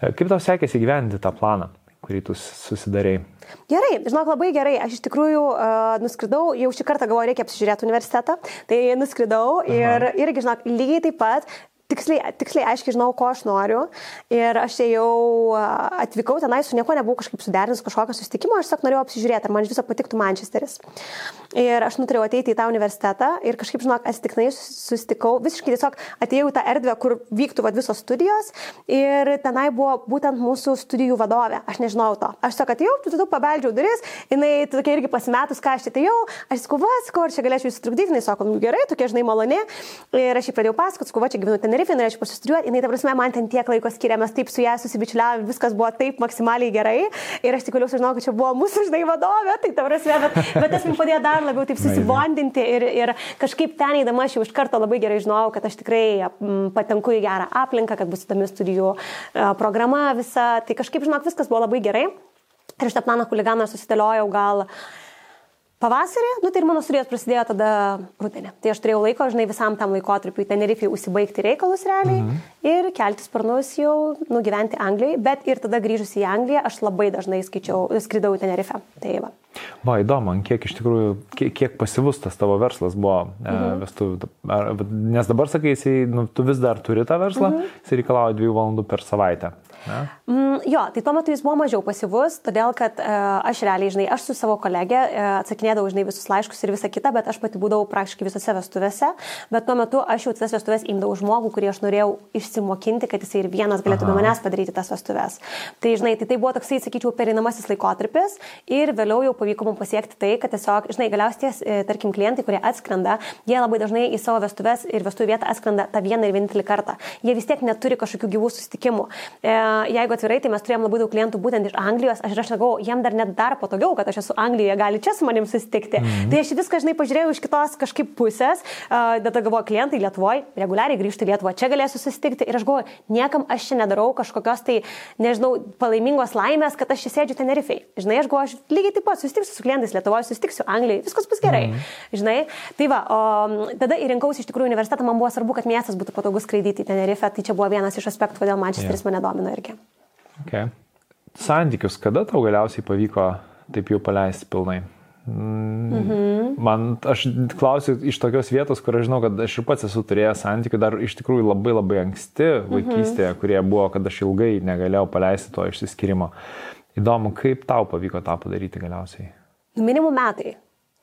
E, kaip tau sekėsi gyventi tą planą, kurį tu susidarėjai? Gerai, žinok, labai gerai. Aš iš tikrųjų uh, nuskridau, jau šį kartą galvoju, reikia apsižiūrėti universitetą. Tai nuskridau Aha. ir irgi, žinok, lygiai taip pat tiksliai, tiksliai aiškiai žinau, ko aš noriu. Ir aš jau atvykau tenai, su nieko nebuvau kažkaip suderinus kažkokio susitikimo, aš tiesiog norėjau apsižiūrėti, ar man iš viso patiktų Manchesteris. Ir aš nutarėjau ateiti į tą universitetą ir kažkaip, žinok, atsitiknai susitikau, visiškai tiesiog atėjau į tą erdvę, kur vyktų vad visos studijos ir tenai buvo būtent mūsų studijų vadovė. Aš nežinau to. Aš tiesiog atėjau, tu tu pabeldžiau duris, jinai tokia irgi pasimetus, ką aš čia atėjau, aš sakau, va, sakau, ar čia galėčiau jūsų trukdyti, jinai sako, nu gerai, tokia žinai maloni. Ir aš jį pradėjau pasakoti, sakau, va, čia gyvenu ten Tenerife, norėčiau pasistudijuoti, jinai, ta prasme, man ten tiek laiko skiria, mes taip su ją susibičiuliavome, viskas buvo taip maksimaliai gerai. Ir aš tik vėliau sužinojau, kad čia buvo mūsų žinai vadovė, tai ta prasme, bet, bet tas man padėjo dar labiau taip susibondinti ir, ir kažkaip ten įdama aš jau iš karto labai gerai žinojau, kad aš tikrai patenku į gerą aplinką, kad bus įdomi studijų uh, programa visa, tai kažkaip, žinok, viskas buvo labai gerai. Ir šitą planą huliganą susidėliojau gal Pavasarį, nu tai ir mano studijos prasidėjo tada rudenį. Tai aš turėjau laiko, žinai, visam tam laikotarpiu į Tenerifį užsibaigti reikalus realiai mhm. ir kelti sparnus jau, nugyventi Anglijai, bet ir tada grįžus į Angliją aš labai dažnai skaičiau, skridau į Tenerifę. Tai va. Va, įdomu, kiek iš tikrųjų, kiek, kiek pasivus tas tavo verslas buvo e, mhm. vestuvių. Nes dabar sakai, jisai, nu, tu vis dar turi tą verslą, mhm. jisai reikalauja dviejų valandų per savaitę. Mm, jo, tai tuo metu jis buvo mažiau pasyvus, todėl kad uh, aš realiai, žinai, aš su savo kolegė uh, atsakinėdavau, žinai, visus laiškus ir visą kitą, bet aš pati būdavau praktiškai visose vestuvėse, bet tuo metu aš jau tas vestuvės imdavau žmogų, kurį aš norėjau išsimokinti, kad jisai ir vienas galėtų be manęs padaryti tas vestuvės. Tai, žinai, tai, tai buvo toksai, sakyčiau, perinamasis laikotarpis ir vėliau jau pavyko mums pasiekti tai, kad tiesiog, žinai, galiausiai, e, tarkim, klientai, kurie atskrenda, jie labai dažnai į savo vestuvės ir vestuvų vietą atskrenda tą vieną ir vienintelį kartą. Jie vis tiek neturi kažkokių gyvų susitikimų. E, jeigu atvirai, tai mes turėjom labai daug klientų būtent iš Anglijos, aš ir aš sakau, jiem dar net dar patogiau, kad aš esu Anglijoje, gali čia su manim susitikti. Mm -hmm. Tai aš viską, žinai, pažiūrėjau iš kitos kažkaip pusės, uh, tada galvoju, klientai Lietuvoje reguliariai grįžti į Lietuvą, čia galėsiu susitikti ir aš galvoju, niekam aš čia nedarau kažkokios tai, nežinau, palaimingos laimės, kad aš čia sėdžiu Tenerifei. Žinai, aš galvoju, aš lygiai taip pat susitiksiu su klientais Lietuvoje, susitiksiu Anglijai, viskas bus gerai. Mm -hmm. Žinai, tai va, o tada įrinkausi iš tikrųjų universitetą, man buvo svarbu, kad miestas būtų patogus skraidyti į Tenerifę, tai čia buvo vienas iš aspektų, kodėl Manchesteris yeah. mane domino irgi. Okay. Santykius, kada tau galiausiai pavyko taip jau paleisti pilnai? Mhm. Man, aš klausiu iš tokios vietos, kur aš žinau, kad aš ir pats esu turėjęs santykių dar iš tikrųjų labai labai anksti vaikystėje, mhm. kurie buvo, kad aš ilgai negalėjau paleisti to išsiskirimo. Įdomu, kaip tau pavyko tą padaryti galiausiai? Minimum metai.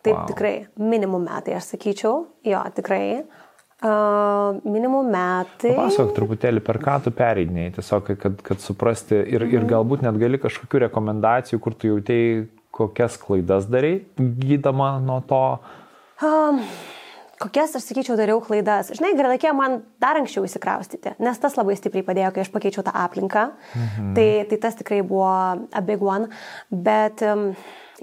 Taip, wow. tikrai. Minimum metai, aš sakyčiau. Jo, tikrai. Uh, Uh, minimum metai. Pasakok truputėlį, per ką tu pereidinėjai, tiesiog, kad, kad suprasti ir, mm. ir mhm. galbūt net gali kažkokių rekomendacijų, kur tu jautėjai, kokias klaidas darai, gydama nuo to. Um, kokias, aš sakyčiau, dariau klaidas. Žinai, Gradakė man dar anksčiau įsikraustyti, nes tas labai stipriai padėjo, kai aš pakeičiau tą aplinką. Mhm. Tai, tai tas tikrai buvo a big one. Bet um,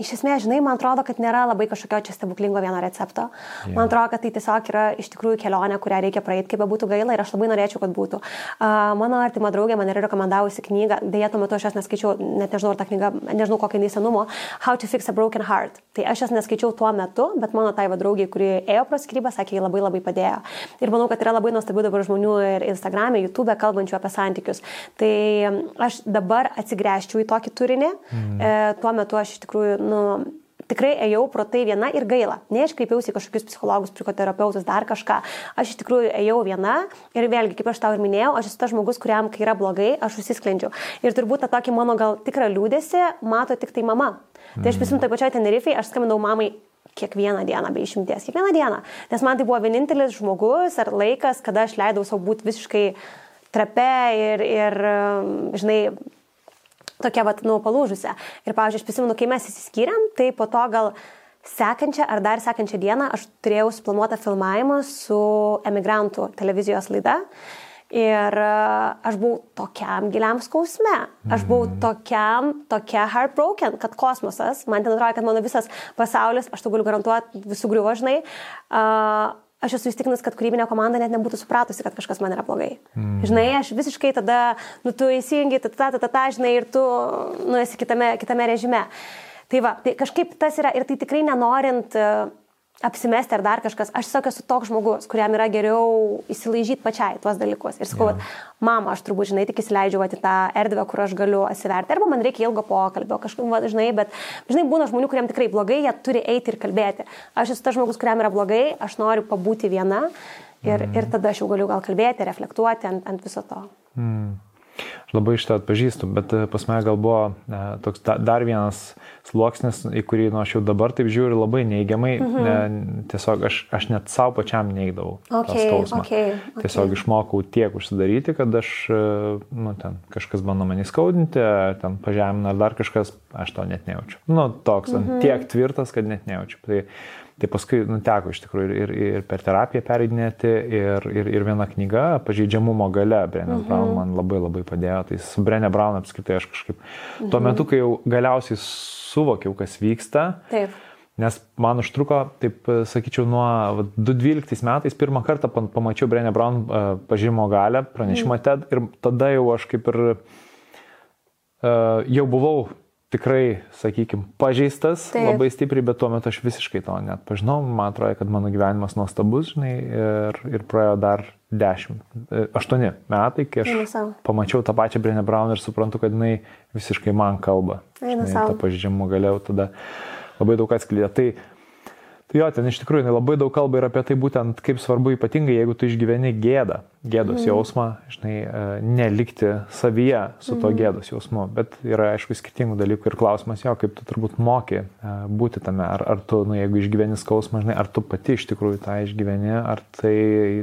Iš esmės, žinai, man atrodo, kad nėra labai kažkokio čia stebuklingo vieno recepto. Yeah. Man atrodo, kad tai tiesiog yra iš tikrųjų kelionė, kurią reikia praeiti, kaip būtų gaila ir aš labai norėčiau, kad būtų. Uh, mano artima draugė man yra rekomendavusi knygą, dėja tuo metu aš jos neskaičiau, net nežinau, ar ta knyga, nežinau kokia jinai senumo, How to Fix a Broken Heart. Tai aš jos neskaičiau tuo metu, bet mano tai vadraugiai, kuri ėjo pro skirybą, sakė, jį labai labai padėjo. Ir manau, kad yra labai nuostabių dabar žmonių ir Instagram'e, YouTube kalbančių apie santykius. Tai aš dabar atsigręžčiau į tokį turinį. Mm. E, tuo metu aš iš tikrųjų, nu, tikrai ėjau pro tai viena ir gaila. Ne aš kreipiausi kažkokius psichologus, psichoterapeutus, dar kažką. Aš iš tikrųjų ėjau viena ir vėlgi, kaip aš tau ir minėjau, aš esu tas žmogus, kuriam, kai yra blogai, aš užsisklendžiu. Ir turbūt tą tokį mano gal tikrą liūdėsi mato tik tai mama. Tai aš prisimenu, tai pačiai Tenerifei, aš skambinau mamai kiekvieną dieną be išimties, kiekvieną dieną. Nes man tai buvo vienintelis žmogus ar laikas, kada aš leidau savo būti visiškai trape ir, ir žinai, tokia, vat, nu, palūžusią. Ir, pavyzdžiui, aš prisimenu, kai mes įsiskyrėm, tai po to gal sekančią ar dar sekančią dieną aš turėjau suplanuotą filmavimą su emigrantų televizijos laida. Ir e, aš buvau tokiam giliam skausme, aš buvau mhm. tokiam, tokia heartbroken, kad kosmosas, man ten atrodo, kad mano visas pasaulis, aš tau galiu garantuoti, visų griuvo, žinai, uh, aš esu įstikinus, kad kūrybinė komanda net nebūtų supratusi, kad kažkas man yra blogai. Mm. Žinai, aš visiškai tada, nu, tu įsijungi, ta, ta, ta, ta, ta, žinai, ir tu, nu, esi kitame, kitame režime. Tai va, tai kažkaip tas yra ir tai tikrai nenorint uh, apsimesti ar dar kažkas. Aš tiesiog esu toks žmogus, kuriam yra geriau įsilaižyti pačiai tuos dalykus. Ir sakau, yeah. mama, aš turbūt, žinai, tik įsileidžiu į tą erdvę, kur aš galiu atsiverti. Arba man reikia ilgo pokalbio, kažkaip, va, žinai, bet, žinai, būna žmonių, kuriems tikrai blogai, jie turi eiti ir kalbėti. Aš esu tas žmogus, kuriam yra blogai, aš noriu pabūti viena ir, mm. ir tada aš jau galiu gal kalbėti, reflektuoti ant, ant viso to. Mm. Labai šitą atpažįstu, bet e, pas mane gal buvo e, toks da, dar vienas sluoksnis, į kurį nu, aš jau dabar taip žiūriu labai neigiamai. Mhm. Ne, tiesiog aš, aš net savo pačiam neigdavau okay, skausmą. Okay, okay. Tiesiog išmokau tiek užsidaryti, kad aš, e, nu, ten kažkas bando mane skaudinti, ten pažemina ar dar kažkas, aš to net nejaučiu. Nu, toks, mhm. tiek tvirtas, kad net nejaučiu. Tai, Tai paskui nuteko iš tikrųjų ir, ir, ir per terapiją pereidinėti, ir, ir, ir viena knyga, pažeidžiamumo gale, Brenė mhm. Brown man labai labai padėjo. Tai su Brenė Brown apskritai aš kažkaip mhm. tuo metu, kai jau galiausiai suvokiau, kas vyksta. Taip. Nes man užtruko, taip sakyčiau, nuo 2012 metais pirmą kartą pamačiau Brenė Brown pažymimo galę, pranešimą mhm. TED ir tada jau aš kaip ir uh, jau buvau tikrai, sakykime, pažeistas Taip. labai stipriai, bet tuo metu aš visiškai to net pažinau. Man atrodo, kad mano gyvenimas nuostabus, žinai, ir, ir praėjo dar 10, 8 e, metai, kai aš pamačiau tą pačią Brenę Brown ir suprantu, kad jinai visiškai man kalba. Žinai, tą pažydžiamą galėjau tada labai daug atskleidė. Tai Tai jo, ten iš tikrųjų labai daug kalba ir apie tai būtent kaip svarbu ypatingai, jeigu tu išgyveni gėdą, gėdos mm. jausmą, žinai, e, nelikti savyje su to mm. gėdos jausmu. Bet yra, aišku, skirtingų dalykų ir klausimas jo, kaip tu turbūt moki e, būti tame. Ar, ar tu, nu, jeigu išgyveni skausmą, žinai, ar tu pati iš tikrųjų tą išgyveni, ar tai,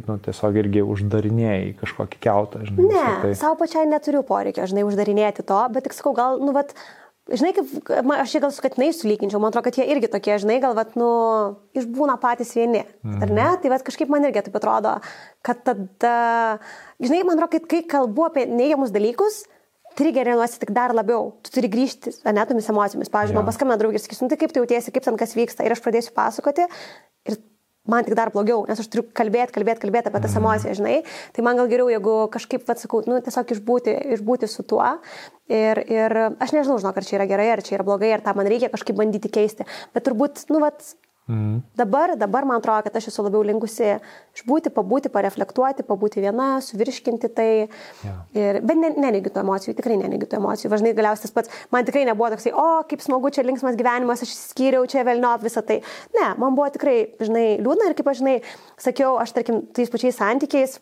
nu, tiesiog irgi uždarinėjai kažkokį keutą, žinai. Ne, tai... savo pačiai neturiu poreikio, žinai, uždarinėti to, bet tik sakau, gal, nu, vat, žinai, kaip, aš čia gal su katinais sulyginčiau, man atrodo, kad jie irgi tokie, žinai, gal, vat, nu, išbūna patys vieni, mhm. ar ne? Mhm. Tai vat, kažkaip man irgi taip atrodo, kad tada, žinai, man atrodo, kad kai kalbu apie neigiamus dalykus, trigerinuosi tik dar labiau, tu turi grįžti, ne, tomis emocijomis. Pavyzdžiui, ja. man paskambina draugis, sakys, nu tai kaip tu jautiesi, kaip ten kas vyksta, ir aš pradėsiu pasakoti, ir man tik dar blogiau, nes aš turiu kalbėti, kalbėti, kalbėti apie tas mhm. emocijas, žinai. Tai man gal geriau, jeigu kažkaip, vad sakau, nu, tiesiog išbūti, išbūti su tuo. Ir, ir aš nežinau, žinok, ar čia yra gerai, ar čia yra blogai, ar tą man reikia kažkaip bandyti keisti. Bet turbūt, nu, vad, Mm. Dabar, dabar man atrodo, kad aš esu labiau linkusi išbūti, pabūti, pareflektuoti, pabūti viena, suvirškinti tai. Yeah. Ir, bet ne, neneigiu tų emocijų, tikrai neneigiu tų emocijų. Važnai galiausiai tas pats, man tikrai nebuvo toksai, o kaip smagu, čia linksmas gyvenimas, aš skyriau čia vėlnio visą tai. Ne, man buvo tikrai, žinai, liūdna ir kaip aš, žinai, sakiau, aš tarkim, tais pačiais santykiais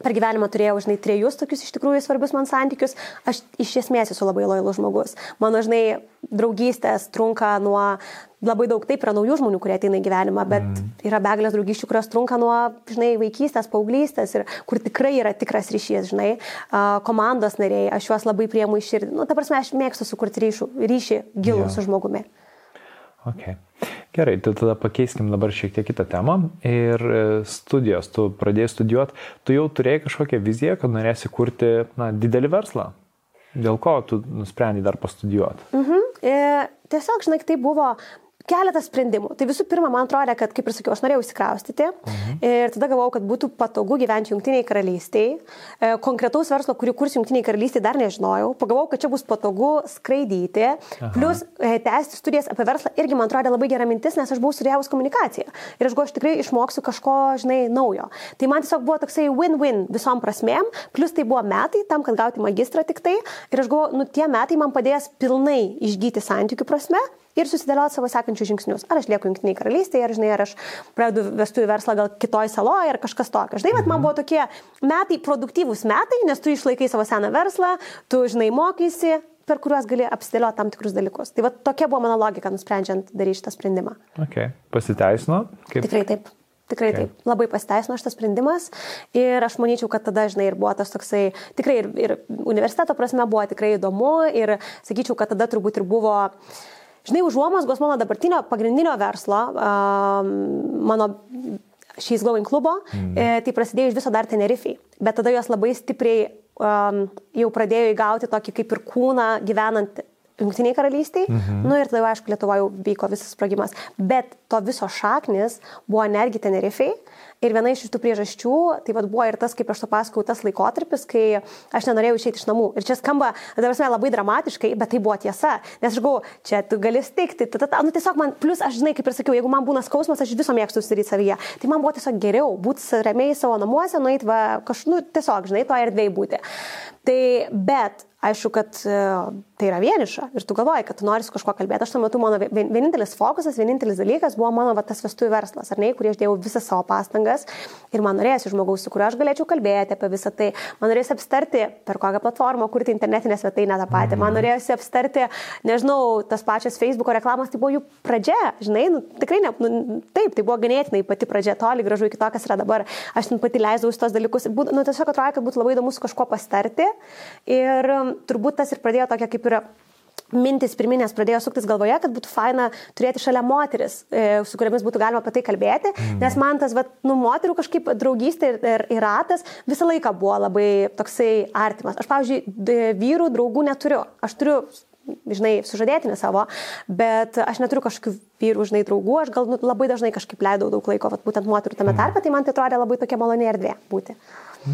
per gyvenimą turėjau, žinai, trejus tokius iš tikrųjų svarbius man santykius, aš iš esmės esu labai lojalus žmogus. Mano, žinai, draugystės trunka nuo labai daug, taip yra naujų žmonių, kurie ateina į gyvenimą, bet mm. yra begalės draugysčių, kurios trunka nuo, žinai, vaikystės, paauglystės ir kur tikrai yra tikras ryšys, žinai, komandos nariai, aš juos labai priemu iš širdį. Nu, ta prasme, aš mėgstu sukurti ryšių, ryšį gilų yeah. su žmogumi. Okay. Gerai, tai tada pakeiskim dabar šiek tiek kitą temą. Ir e, studijos, tu pradėjai studijuoti, tu jau turėjai kažkokią viziją, kad norėsi kurti na, didelį verslą. Dėl ko tu nusprendai dar pastudijuoti? Mhm. E, tiesiog, žinai, tai buvo keletas sprendimų. Tai visų pirma, man atrodo, kad, kaip ir sakiau, aš norėjau įsikraustyti mhm. ir tada galvojau, kad būtų patogu gyventi Junktiniai karalystiai. E, konkretaus verslo, kurį kurs Junktiniai karalystiai, dar nežinojau. Pagalvojau, kad čia bus patogu skraidyti, Aha. plus e, tęsti studijas apie verslą irgi man atrodo labai gera mintis, nes aš buvau studijavus komunikaciją. Ir aš galvoju, aš tikrai išmoksiu kažko, žinai, naujo. Tai man tiesiog buvo toksai win-win visom prasmėm, plus tai buvo metai tam, kad gauti magistrą tik tai. Ir aš galvoju, nu tie metai man padės pilnai išgyti santykių prasme ir susidėlioti savo sekančius žingsnius. Ar aš lieku Junktiniai karalystėje, ar, žinai, ar aš pradedu vestuvių verslą gal kitoj saloje, ar kažkas tokio. Žinai, bet man mhm. buvo tokie metai, produktyvūs metai, nes tu išlaikai savo seną verslą, tu, žinai, mokysi, per kuriuos gali apsidėlioti tam tikrus dalykus. Tai va tokia buvo mano logika, nusprendžiant daryti šitą sprendimą. Okay. Pasiteisino? Kaip... Tikrai taip. Tikrai okay. taip, labai pasiteisino šitas sprendimas ir aš manyčiau, kad tada, žinai, ir buvo tas toksai, tikrai ir, ir universiteto prasme buvo tikrai įdomu ir sakyčiau, kad tada turbūt ir buvo uh, Žinai, užuomasgos mano dabartinio pagrindinio verslo, um, mano šiais Glowing klubo, mm. e, tai prasidėjo iš viso dar Tenerifei. Bet tada jos labai stipriai um, jau pradėjo įgauti tokį kaip ir kūną gyvenant Junktiniai karalystiai. Mm -hmm. Nu ir tada, aišku, Lietuvoje jau vyko visas sprogimas. Bet to viso šaknis buvo netgi Tenerifei. Ir viena iš tų priežasčių, tai vad buvo ir tas, kaip aš to pasakau, tas laikotarpis, kai aš nenorėjau išeiti iš namų. Ir čia skamba, dabar labai dramatiškai, bet tai buvo tiesa. Nes aš galvoju, čia tu gali stikti, ta, ta, ta, nu tiesiog man, plus aš žinai, kaip ir sakiau, jeigu man būna skausmas, aš viso mėgstu užsidaryti savyje. Tai man buvo tiesiog geriau būti ramiai savo namuose, nueiti, va, kažkaip, nu tiesiog, žinai, to erdvėjai būti. Tai, bet aišku, kad e, tai yra vieniša ir tu galvoji, kad tu nori su kažkuo kalbėti. Aš tuo metu mano vienintelis fokusas, vienintelis dalykas buvo mano va, tas vestuvių verslas, ar ne, kurį aš dėjau visą savo pastangas ir man norėjosi žmogaus, su kuriuo aš galėčiau kalbėti apie visą tai. Man norėjosi apstarti, per kokią platformą kurti internetinę svetainę tą patį. Man mhm. norėjosi apstarti, nežinau, tas pačias Facebook reklamas, tai buvo jų pradžia, žinai, nu, tikrai ne, nu, taip, tai buvo ganėtinai pati pradžia, toli gražu iki to, kas yra dabar. Aš pati leisdavau tos dalykus, būt, nu, tiesiog atrodo, kad būtų labai įdomu su kažkuo pastarti. Ir turbūt tas ir pradėjo tokia kaip ir mintis pirminės pradėjo suktis galvoje, kad būtų faina turėti šalia moteris, e, su kuriamis būtų galima apie tai kalbėti, mm. nes man tas, va, nu, moterų kažkaip draugystė ir, ir, ir ratas visą laiką buvo labai toksai artimas. Aš, pavyzdžiui, vyrų draugų neturiu. Aš turiu žinai, sužadėtinį savo, bet aš neturiu kažkokių vyrų, žinai, draugų, aš gal nu, labai dažnai kažkaip leidau daug laiko, vat, būtent moterų tame mhm. tarpe, tai man tai atrodė labai tokia maloni erdvė būti.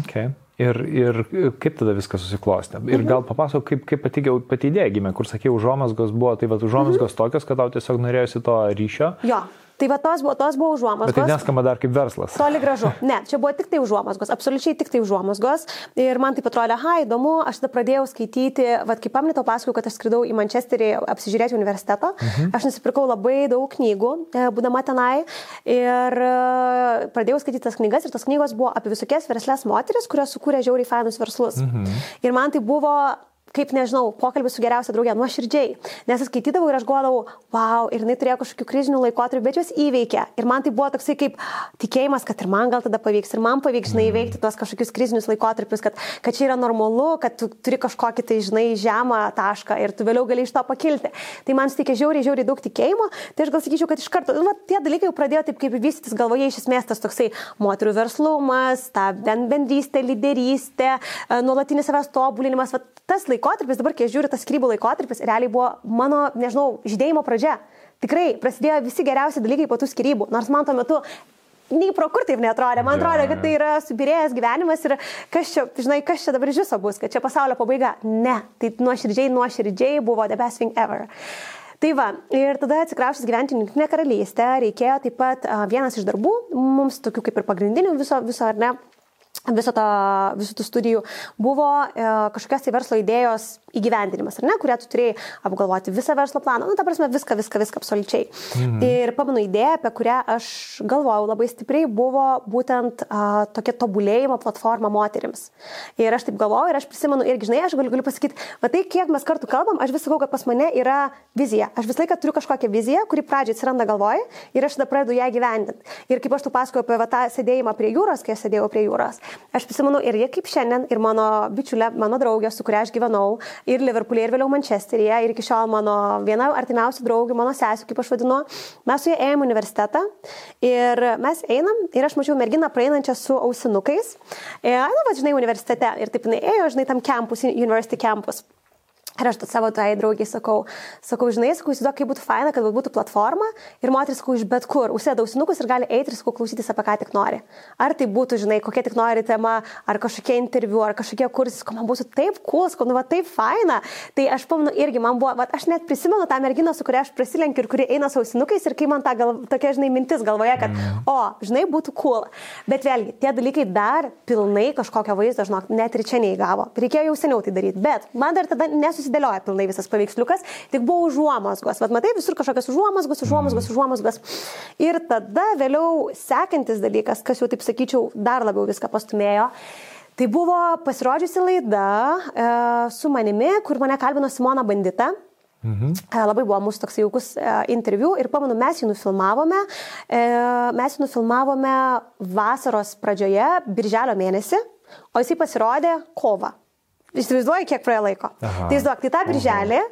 Okay. Ir, ir kaip tada viskas susiklostė? Ir gal papasakok, kaip, kaip pati, pati idėja gimė, kur sakė, užuomasgos buvo, tai va, užuomasgos mhm. tokios, kad tau tiesiog norėjosi to ryšio. Jo. Tai va tos buvo, tos buvo užuomasgos. Bet tai neskamba dar kaip verslas. Toli gražu. Ne, čia buvo tik tai užuomasgos, absoliučiai tik tai užuomasgos. Ir man tai atrodė, aha, įdomu, aš tada pradėjau skaityti, vad kaip paminėtau, pasakojau, kad aš skridau į Mančesterį apsižiūrėti universiteto. Mhm. Aš nusipirkau labai daug knygų, e, būdama tenai. Ir e, pradėjau skaityti tas knygas. Ir tas knygos buvo apie visokias verslės moteris, kurios sukūrė žiauriai fainus verslus. Mhm. Ir man tai buvo kaip nežinau, pokalbis su geriausia draugė, nuoširdžiai. Nes aš skaitydavau ir aš galvodavau, wow, ir jinai turėjo kažkokių krizinių laikotarpių, bet juos įveikė. Ir man tai buvo toksai kaip tikėjimas, kad ir man gal tada pavyks, ir man pavyks, žinai, įveikti tuos kažkokius krizinius laikotarpius, kad, kad čia yra normalu, kad tu turi kažkokį tai, žinai, žemą tašką ir tu vėliau gali iš to pakilti. Tai man suteikė žiauriai, žiauriai daug tikėjimo. Tai aš gal sakyčiau, kad iš karto, nu, tie dalykai jau pradėjo taip kaip vystytis galvoje iš esmės tas toksai moterų verslumas, ta bendrystė, lyderystė, nuolatinis savęs tobulinimas. Va, tas laikotarpis, dabar kai žiūriu, tas skirybų laikotarpis realiai buvo mano, nežinau, žydėjimo pradžia. Tikrai prasidėjo visi geriausi dalykai po tų skirybų, nors man tuo metu nei pro kur taip netrodė. Man atrodo, kad tai yra subirėjęs gyvenimas ir kas čia, žinai, kas čia dabar iš viso bus, kad čia pasaulio pabaiga. Ne, tai nuoširdžiai, nuoširdžiai buvo the best thing ever. Tai va, ir tada atsikraušęs gyventi Junktinė karalystė, reikėjo taip pat uh, vienas iš darbų, mums tokių kaip ir pagrindinių viso, viso ar ne, viso to, visų tų studijų buvo e, kažkokios tai verslo idėjos įgyvendinimas, ar ne, kurią tu turėjai apgalvoti visą verslo planą, nu, ta prasme, viską, viską, viską absoliučiai. Mhm. Ir pamenu idėją, apie kurią aš galvojau labai stipriai, buvo būtent a, tokia tobulėjimo platforma moteriams. Ir aš taip galvojau ir aš prisimenu, irgi, žinai, aš galiu, galiu pasakyti, matai, kiek mes kartų kalbam, aš vis sakau, kad pas mane yra vizija. Aš visą laiką turiu kažkokią viziją, kuri pradžiai atsiranda galvoje ir aš tada pradedu ją gyvendinti. Ir kaip aš tu pasakoju apie va, tą sėdėjimą prie jūros, kai aš sėdėjau prie jūros, aš prisimenu ir jie kaip šiandien, ir mano bičiulė, mano draugė, su kuria aš gyvenau, ir Liverpool'e, ir vėliau Mančesteryje, ir iki šiol mano viena artimiausių draugių, mano sesijų, kaip aš vadinu, mes su jie ėjom universitetą ir mes einam ir aš mačiau merginą praeinančią su ausinukais. Ir, na, va, žinai, universitete ir taip jinai ėjo, žinai, tam campus, university campus. Ir aš savo tai draugiai sakau, sakau, žinai, sakau, įsivaizduok, kaip būtų faina, kad būtų platforma ir moteris, sakau, iš bet kur, užsėda ausinukus ir gali eiti ir, sakau, klausytis apie ką tik nori. Ar tai būtų, žinai, kokia tik nori tema, ar kažkokie interviu, ar kažkokie kursai, sakau, man būtų taip cool, sakau, nu, va, taip faina. Tai aš pamenu irgi, man buvo, va, aš net prisimenu tą merginą, su kuria aš prasilenkiu ir kuri eina su ausinukais ir kai man ta gal, tokia, žinai, mintis galvoje, kad, mm. o, žinai, būtų cool. Bet vėlgi, tie dalykai dar pilnai kažkokio vaizdo, žinok, net ir čia neįgavo. Reikėjo jau seniau tai daryti, bet man dar tada nesusitikti nesusidėlioja pilnai visas paveiksliukas, tik buvo užuomasgos. Vat matai, visur kažkokios užuomasgos, užuomasgos, užuomasgos. Ir tada vėliau sekantis dalykas, kas jau taip sakyčiau, dar labiau viską pastumėjo. Tai buvo pasirodžiusi laida e, su manimi, kur mane kalbino Simona Bandita. Mhm. E, labai buvo mūsų toks jaukus e, interviu ir pamanu, mes jį nufilmavome. E, mes jį nufilmavome vasaros pradžioje, birželio mėnesį, o jisai pasirodė kovą. Įsivaizduoju, kiek praėjo laiko. Aha. Tai įsivaizduok, tai tą birželį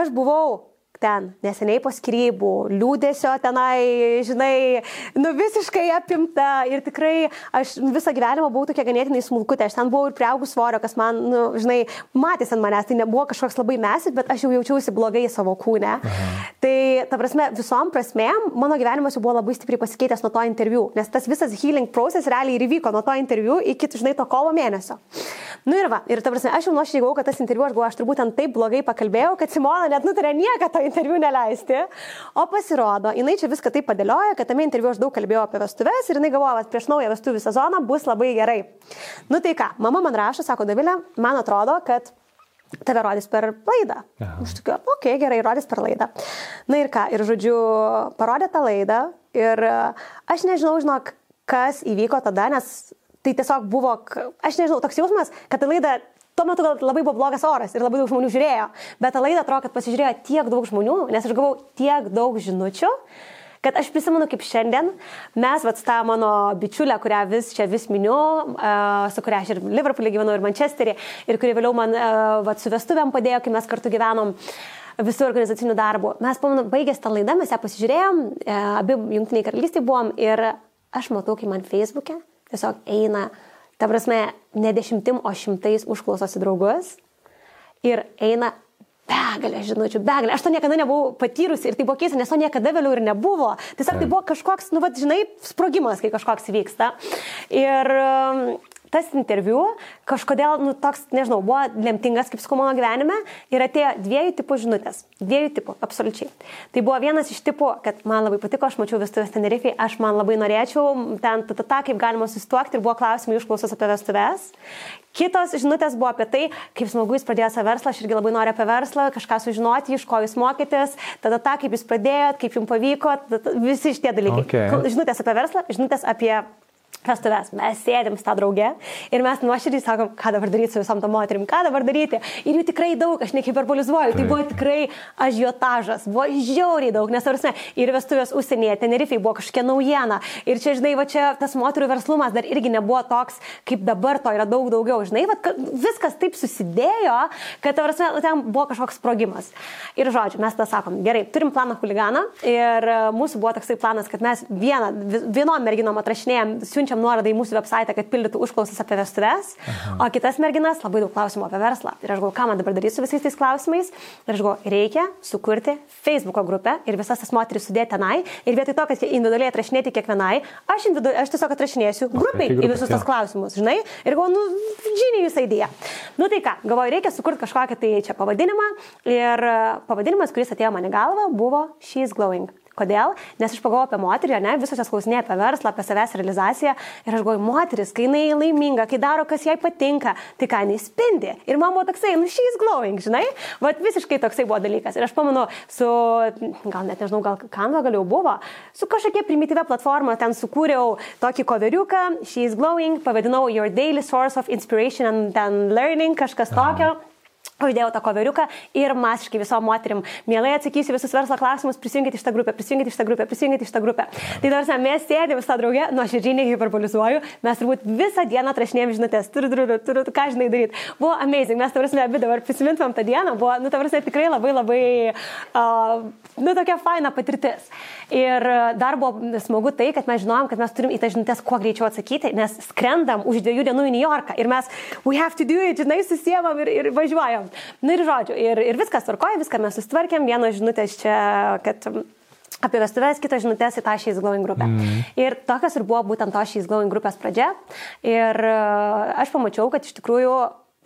aš buvau ten neseniai po skirybų, liūdėsio tenai, žinai, nu visiškai apimta ir tikrai aš visą gyvenimą buvau tokia ganėtinai smulkutė, aš ten buvau ir priaugus svorio, kas man, nu, žinai, matys ant manęs, tai nebuvo kažkoks labai mesis, bet aš jau jaučiausi blogai savo kūne. Aha. Tai, ta prasme, visom prasmėm mano gyvenimas jau buvo labai stipriai pasikeitęs nuo to interviu, nes tas visas healing process realiai ir įvyko nuo to interviu iki, žinai, to kovo mėnesio. Nu ir va, ir ta prasme, aš jau nuoširdžiai galvoju, kad tas interviu aš buvau, aš turbūt ten taip blogai pakalbėjau, kad Simona net nutarė nieką to interviu neleisti. O pasirodo, jinai čia viską taip padėlioja, kad tame interviu aš daug kalbėjau apie vestuves ir jinai galvoja, kad prieš naują vestuvių sezoną bus labai gerai. Nu tai ką, mama man rašo, sako Davilė, man atrodo, kad tave rodys per laidą. Aš tokiu, okei, okay, gerai, rodys per laidą. Na ir ką, ir žodžiu, parodė tą laidą ir aš nežinau, žinok, kas įvyko tada, nes tai tiesiog buvo, aš nežinau, toks jausmas, kad ta laida Tuo metu gal labai buvo blogas oras ir labai daug žmonių žiūrėjo, bet tą laidą atrodo, kad pasižiūrėjo tiek daug žmonių, nes aš gavau tiek daug žinučių, kad aš prisimenu kaip šiandien, mes, vat, tą mano bičiulę, kurią vis čia vis miniu, uh, su kuria aš ir Liverpool'e gyvenau, ir Manchester'e, ir kuri vėliau man uh, vat, su vestuvėm padėjo, kai mes kartu gyvenom visų organizacinių darbų. Mes, pamenu, baigęs tą laidą, mes ją pasižiūrėjom, uh, abi jungtiniai karalystėje buvom ir aš matau, kai man Facebook'e tiesiog eina, ta prasme, ne dešimtim, o šimtais užklausosi draugus ir eina begalė žinučių, begalė. Aš to niekada nebuvau patyrusi ir tai buvo keista, nes to niekada vėliau ir nebuvo. Tiesiog tai buvo kažkoks, nu, vad, žinai, sprogimas, kai kažkoks vyksta. Ir um, tas interviu kažkodėl, nu, toks, nežinau, buvo lemtingas, kaip sakau, mano gyvenime ir atėjo dviejų tipų žinutės. Dviejų tipų, absoliučiai. Tai buvo vienas iš tipų, kad man labai patiko, aš mačiau vestuvės Tenerifei, aš man labai norėčiau ten, ta, ta, ta, kaip galima susituokti ir buvo klausimai užklausos apie vestuvės. Kitos žinutės buvo apie tai, kaip smagu jis pradėjo savo verslą, aš irgi labai noriu apie verslą, kažką sužinoti, iš ko jūs mokytės, tada tą, kaip jūs pradėjot, kaip jums pavyko, tada, visi šitie dalykai. Okay. Žinutės apie verslą, žinutės apie vestuves, mes sėdėm tą draugę ir mes nuoširdžiai sakom, ką dabar daryti su visom tom moterim, ką dabar daryti. Ir jų tikrai daug, aš nehiperbolizuoju, tai buvo tikrai ažiotažas, buvo žiauriai daug, nes arsi, ir vestuvės užsienyje, Tenerifei buvo kažkokia naujiena. Ir čia, žinai, va čia tas moterų verslumas dar irgi nebuvo toks, kaip dabar to yra daug daugiau. Žinai, va, viskas taip susidėjo, kad arsi, ten buvo kažkoks sprogimas. Ir žodžiu, mes tą sakom, gerai, turim planą huliganą ir e, mūsų buvo toksai planas, kad mes vieną, vienom merginom atrašinėjom, siunčiam siunčiam nuorodą į mūsų website, kad pildytų užklausas apie vestuves, Aha. o kitas merginas labai daug klausimų apie verslą. Ir aš galvoju, ką man dabar daryti su visais tais klausimais. Ir aš galvoju, reikia sukurti Facebook grupę ir visas tas moteris sudėti tenai. Ir vietoj to, kad individualiai atrašinėti kiekvienai, aš, aš tiesiog atrašinėsiu grupiai okay, į visus tos klausimus, žinai. Ir galvoju, nu, žiniai jūsų idėja. Nu tai ką, galvoju, reikia sukurti kažkokią tai čia pavadinimą. Ir pavadinimas, kuris atėjo man į galvą, buvo She's Glowing. Kodėl? Nes aš pagalvoju apie moterį, ne, visos jas klausinėja apie verslą, apie savęs realizaciją ir aš galvoju, moteris, kai jinai laiminga, kai daro, kas jai patinka, tai ką jinai spindi. Ir man buvo toksai, nu, she's glowing, žinai, vat visiškai toksai buvo dalykas. Ir aš pamenu, su, gal net nežinau, gal Canva gal jau buvo, su kažkokia primityvia platforma ten sukūriau tokį koveriuką, she's glowing, pavadinau Your Daily Source of Inspiration and, Learning, kažkas Aha. Tokio. Uždėjau tą koveriuką ir masiškai visom moterim mielai atsakysiu visus verslo klausimus, prisijungite iš tą grupę, prisijungite iš tą grupę, prisijungite iš tą grupę. Tai nors mes sėdėm visą draugę, nuo širdžiai nehiperbolizuoju, mes turbūt visą dieną atrašinėjom žinutės, turiu, turiu, turiu, ką žinai daryti. Buvo amazing, mes tavrasme abi dabar prisimintumėm tą dieną, buvo, nu, tavrasme tikrai labai labai, uh, nu, tokia faina patirtis. Ir dar buvo smagu tai, kad mes žinojom, kad mes turim į tą žinutės kuo greičiau atsakyti, nes skrendam už dviejų dienų į New Yorką ir mes, we have to do it, žinai, susiemam ir, ir važiuojam. Na nu, ir žodžiu, ir, ir viskas tvarkoja, viską mes sustvarkėm, vienos žinutės čia, kad apie vestuvės, kitos žinutės į tą šiais glowing grupę. Mm. Ir tokios ir buvo būtent to šiais glowing grupės pradžia. Ir aš pamačiau, kad iš tikrųjų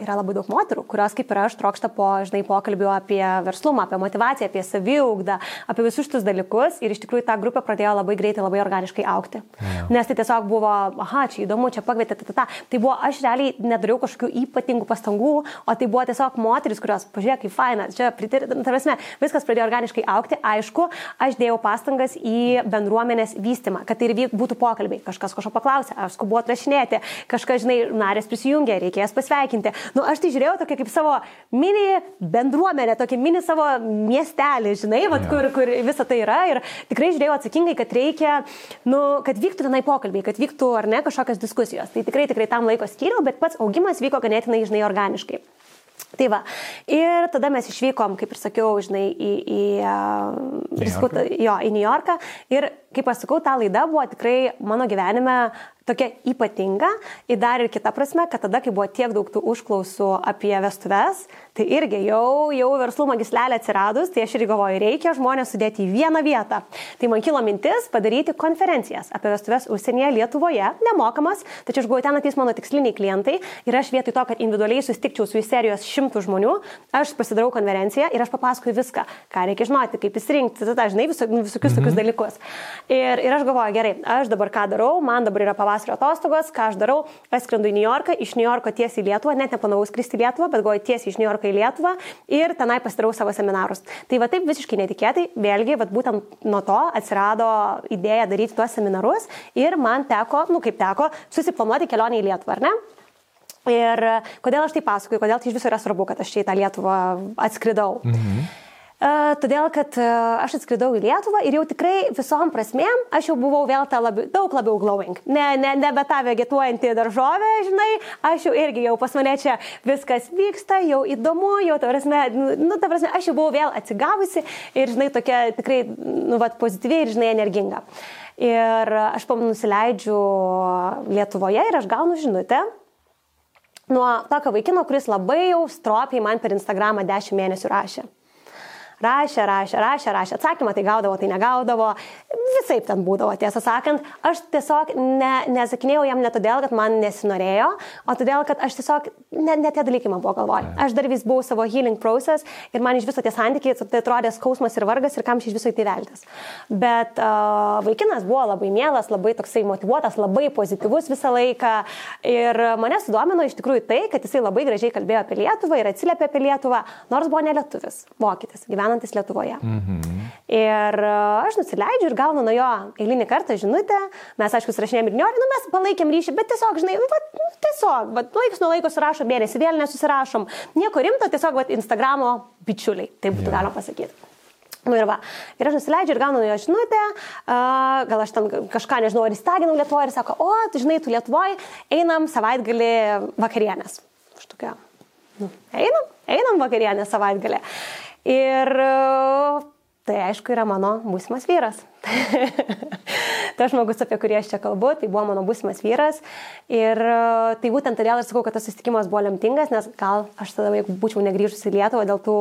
yra labai daug moterų, kurios kaip ir aš trokšta po, žinai, pokalbių apie verslumą, apie motivaciją, apie saviugdą, apie visus šitus dalykus ir iš tikrųjų ta grupė pradėjo labai greitai, labai organiškai aukti. Ja. Nes tai tiesiog buvo, aha, čia įdomu, čia pakvietė, ta, ta, ta. Tai buvo, aš realiai nedariau kažkokių ypatingų pastangų, o tai buvo tiesiog moteris, kurios, pažiūrėk, kaip faina, čia, tarsi, viskas pradėjo organiškai aukti, aišku, aš dėjau pastangas į bendruomenės vystimą, kad tai ir būtų pokalbiai, kažkas kažko paklausė, aš skubu atrašinėti, kažkas, žinai, narės prisijungė, reikės pasveikinti nu, aš tai žiūrėjau tokia kaip savo mini bendruomenę, tokį mini savo miestelį, žinai, vat, kur, kur visa tai yra. Ir tikrai žiūrėjau atsakingai, kad reikia, nu, kad vyktų tenai pokalbiai, kad vyktų ar ne kažkokios diskusijos. Tai tikrai, tikrai tam laiko skyriau, bet pats augimas vyko ganėtinai, žinai, organiškai. Tai va. Ir tada mes išvykom, kaip ir sakiau, žinai, į, į, uh, jo, į New Yorką. Ir, kaip aš sakau, ta laida buvo tikrai mano gyvenime tokia ypatinga ir dar ir kita prasme, kad tada, kai buvo tiek daug tų užklausų apie vestuves, tai irgi jau, jau verslumo gislelė atsiradus, tai aš irgi galvoju, reikia žmonės sudėti į vieną vietą. Tai man kilo mintis padaryti konferencijas apie vestuves užsienyje Lietuvoje, nemokamas, tačiau aš buvau ten ateis mano tiksliniai klientai ir aš vietoj to, kad individualiai susitikčiau su serijos šimtų žmonių, aš pasidarau konferenciją ir aš papasakoju viską, ką reikia žinoti, kaip įsirinkti, tada, žinai, visokius tokius mhm. dalykus. Ir, ir aš galvoju, gerai, aš dabar ką darau, man dabar yra pavasario atostogos, ką aš darau, aš skrendu į New Yorką, iš New Yorko tiesiai į Lietuvą, net neplanavau skristi į Lietuvą, bet galvoju tiesiai iš New Yorko į Lietuvą ir tenai pasidarau savo seminarus. Tai va taip visiškai netikėtai, vėlgi, va būtent nuo to atsirado idėja daryti tuos seminarus ir man teko, nu kaip teko, susiplanuoti kelionę į Lietuvą, ar ne? Ir kodėl aš tai pasakoju, kodėl tai iš viso yra svarbu, kad aš čia į tą Lietuvą atskridau. Mhm. Todėl, kad aš atskridau į Lietuvą ir jau tikrai visom prasmėm aš jau buvau vėl ta labi, daug labiau glowing. Ne, ne, nebe ta vegetuojanti daržovė, žinai, aš jau irgi jau pas mane čia viskas vyksta, jau įdomu, jau, ta prasme, nu, nu ta prasme, aš jau buvau vėl atsigavusi ir, žinai, tokia tikrai, nu, vat, pozityviai ir, žinai, energinga. Ir aš pamenu, nusileidžiu Lietuvoje ir aš gaunu žinutę nuo tokio vaikino, kuris labai jau stropiai man per Instagramą 10 mėnesių rašė rašė, rašė, rašė, rašė, atsakymą tai gaudavo, tai negaudavo, visai ten būdavo, tiesą sakant, aš tiesiog ne, nesakinėjau jam ne todėl, kad man nesinorėjo, o todėl, kad aš tiesiog, ne, ne tie dalykai man buvo galvoj. Aš dar vis buvau savo healing process ir man iš viso tie santykiai, tai atrodė skausmas ir vargas ir kam iš viso įtiveltis. Bet uh, vaikinas buvo labai mielas, labai toksai motivuotas, labai pozityvus visą laiką. Ir mane sudomino iš tikrųjų tai, kad jisai labai gražiai kalbėjo apie Lietuvą ir atsiliepė apie Lietuvą, nors buvo ne lietuvis, vokietis, gyvena gyvenantis Lietuvoje. Mhm. Ir e, aš nusileidžiu ir gaunu nuo jo eilinį kartą žinutę, mes aišku, surašinėjom ir niori, nu mes palaikėm ryšį, bet tiesiog, žinai, nu, va, nu, tiesiog, va, laiks nuo laiko surašom mėnesį, vėl nesusirašom, nieko rimto, tiesiog va, Instagramo bičiuliai, taip būtų ja. galima pasakyti. Nu ir va, ir aš nusileidžiu ir gaunu jo žinutę, uh, gal aš ten kažką, nežinau, ar įstaginau Lietuvoje ir sako, o, tu žinai, tu Lietuvoje, einam savaitgalį vakarienės. Aš tokia, nu, einam, einam vakarienę savaitgalį. Ir tai aišku yra mano būsimas vyras. tas žmogus, apie kurį aš čia kalbu, tai buvo mano būsimas vyras. Ir tai būtent todėl aš sakau, kad tas susitikimas buvo lemtingas, nes gal aš tada, jeigu būčiau negrįžusi į Lietuvą dėl tų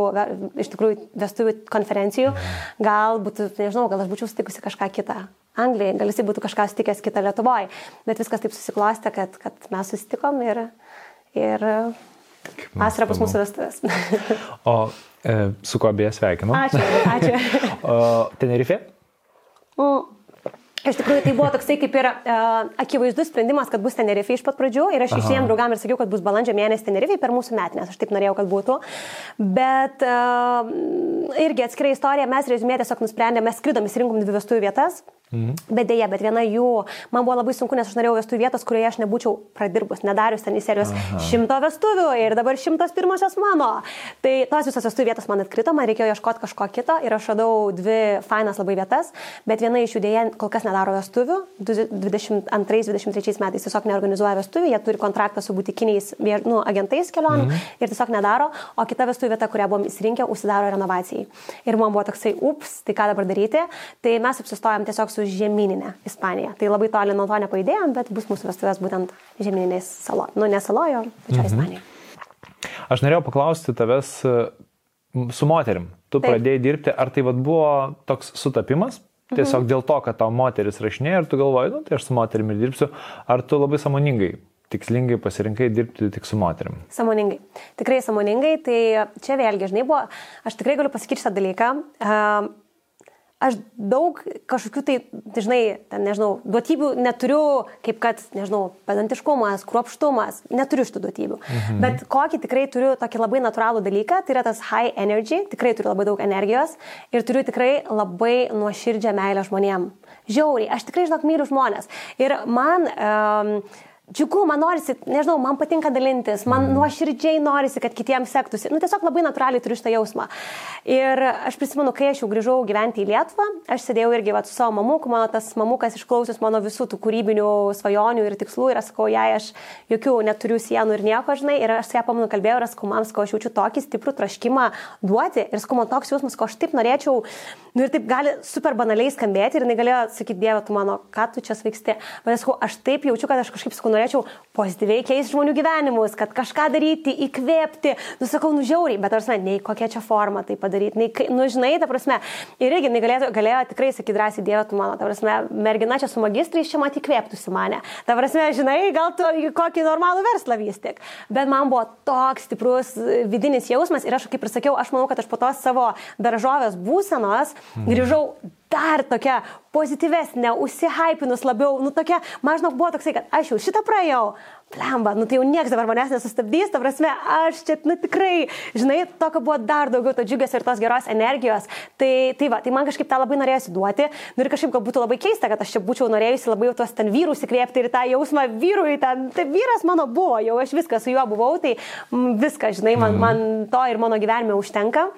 iš tikrųjų vestuvių konferencijų, gal būtų, nežinau, gal aš būčiau sutikusi kažką kitą. Anglijai, gal jisai būtų kažką sutikęs kitą Lietuvoje. Bet viskas taip susiklostė, kad, kad mes susitikom ir, ir vasarą pas mūsų vestuvės. o E, su kuo beje sveikinu. Ačiū. ačiū. Tenerife? Mm. Iš tikrųjų, tai buvo toksai kaip ir uh, akivaizdus sprendimas, kad bus Tenerife iš pat pradžių ir aš išėjom draugam ir sakiau, kad bus balandžio mėnesį Tenerife per mūsų metinės, aš taip norėjau, kad būtų. Bet uh, irgi atskirai istorija, mes rezumė tiesiog nusprendėme, mes skridom, įsirinkom dvi vestuvių vietas, Mhm. Bet dėja, bet viena jų, man buvo labai sunku, nes aš norėjau vestuvių vietos, kurioje aš nebūčiau pradirbus, nedarius ten į serijos Aha. šimto vestuvių ir dabar šimtas pirmosios mano. Tai tos visos vestuvių vietos man atkrito, man reikėjo ieškoti kažko kito ir aš radau dvi fainas labai vietas, bet viena iš jų dėja kol kas nedaro vestuvių, 22-23 metais tiesiog neorganizuoja vestuvių, jie turi kontraktą su būtikiniais nu, agentais kelionių mhm. ir tiesiog nedaro, o kita vestuvių vieta, kurią buvom įsirinkę, užsidaro renovacijai. Ir man buvo toksai, ups, tai ką dabar daryti, tai mes apsistojom tiesiog su su žemyninė Ispanija. Tai labai toli nuo to nepajudėjom, bet bus mūsų vestuvės būtent žemyninės salo. Nu, ne salojo, pačioje mhm. Ispanijoje. Aš norėjau paklausti tavęs su moterim. Tu Taip. pradėjai dirbti, ar tai buvo toks sutapimas? Tiesiog mhm. dėl to, kad tau moteris rašinėja ir tu galvoji, nu, tai aš su moterimi dirbsiu, ar tu labai samoningai tikslingai pasirinkai dirbti tik su moterim? Samoningai. Tikrai samoningai. Tai čia vėlgi, žinai, buvo, aš tikrai galiu pasakyti šitą dalyką. Aš daug kažkokių tai, žinai, ten, nežinau, duotybių neturiu, kaip kad, nežinau, pedantiškumas, kruopštumas, neturiu šitų duotybių. Mhm. Bet kokį tikrai turiu tokį labai natūralų dalyką, tai yra tas high energy, tikrai turiu labai daug energijos ir turiu tikrai labai nuoširdžią meilę žmonėm. Žiauriai, aš tikrai, žinok, myliu žmonės. Ir man... Um, džiugu, man norisi, nežinau, man patinka dalintis, man mm. nuoširdžiai norisi, kad kitiems sektųsi. Nu, tiesiog labai natūraliai turiu šitą jausmą. Ir aš prisimenu, kai aš jau grįžau gyventi į Lietuvą, aš sėdėjau irgi va, su savo mamuku, mano tas mamukas išklausius mano visų tų kūrybinių svajonių ir tikslų ir aš sakau, jei aš jokių neturiu sienų ir nieko, žinai, ir aš su ją pamanu kalbėjau ir aš sakau, man sakau, aš jaučiu tokį stiprų traškimą duoti ir sakau, man toks jausmas, ko aš taip norėčiau, nu ir taip gali super banaliai skambėti ir jinai galėjo sakyti, Dieve, tu mano, ką tu čia sveiksti. Bet sakau, aš taip jaučiu, kad aš kažkaip sakau, norėčiau pozityviai keisti žmonių gyvenimus, kad kažką daryti, įkvėpti. Nusakau, nužiauriai, bet ar nei kokia čia forma tai padaryti, nei, nu žinai, ta prasme. Ir irgi galėjo, galėjo tikrai sakyti drąsiai, Dieve, tu mano, ta prasme, mergina čia su magistrais čia mat įkvėptųsi mane. Ta prasme, žinai, gal tu kokį normalų verslą vis tik. Bet man buvo toks stiprus vidinis jausmas ir aš, kaip ir sakiau, aš manau, kad aš po tos savo daržovės būsenos grįžau dar tokia pozityvesnė, užsihypinus labiau, nu tokia, man žinok, buvo toksai, kad aš jau šitą praėjau, plemba, nu tai jau niekas dabar manęs nesustabdys, ta prasme, aš čia, nu tikrai, žinai, tokio buvo dar daugiau to džiugės ir tos geros energijos. Tai, tai va, tai man kažkaip tą labai norėjusi duoti, nu ir kažkaip gal būtų labai keista, kad aš čia būčiau norėjusi labai jau tuos ten vyrus įkvėpti ir tą jausmą vyrui, ten, tai vyras mano buvo, jau aš viską su juo buvau, tai viską, žinai, man, mhm. man to ir mano gyvenime užtenka.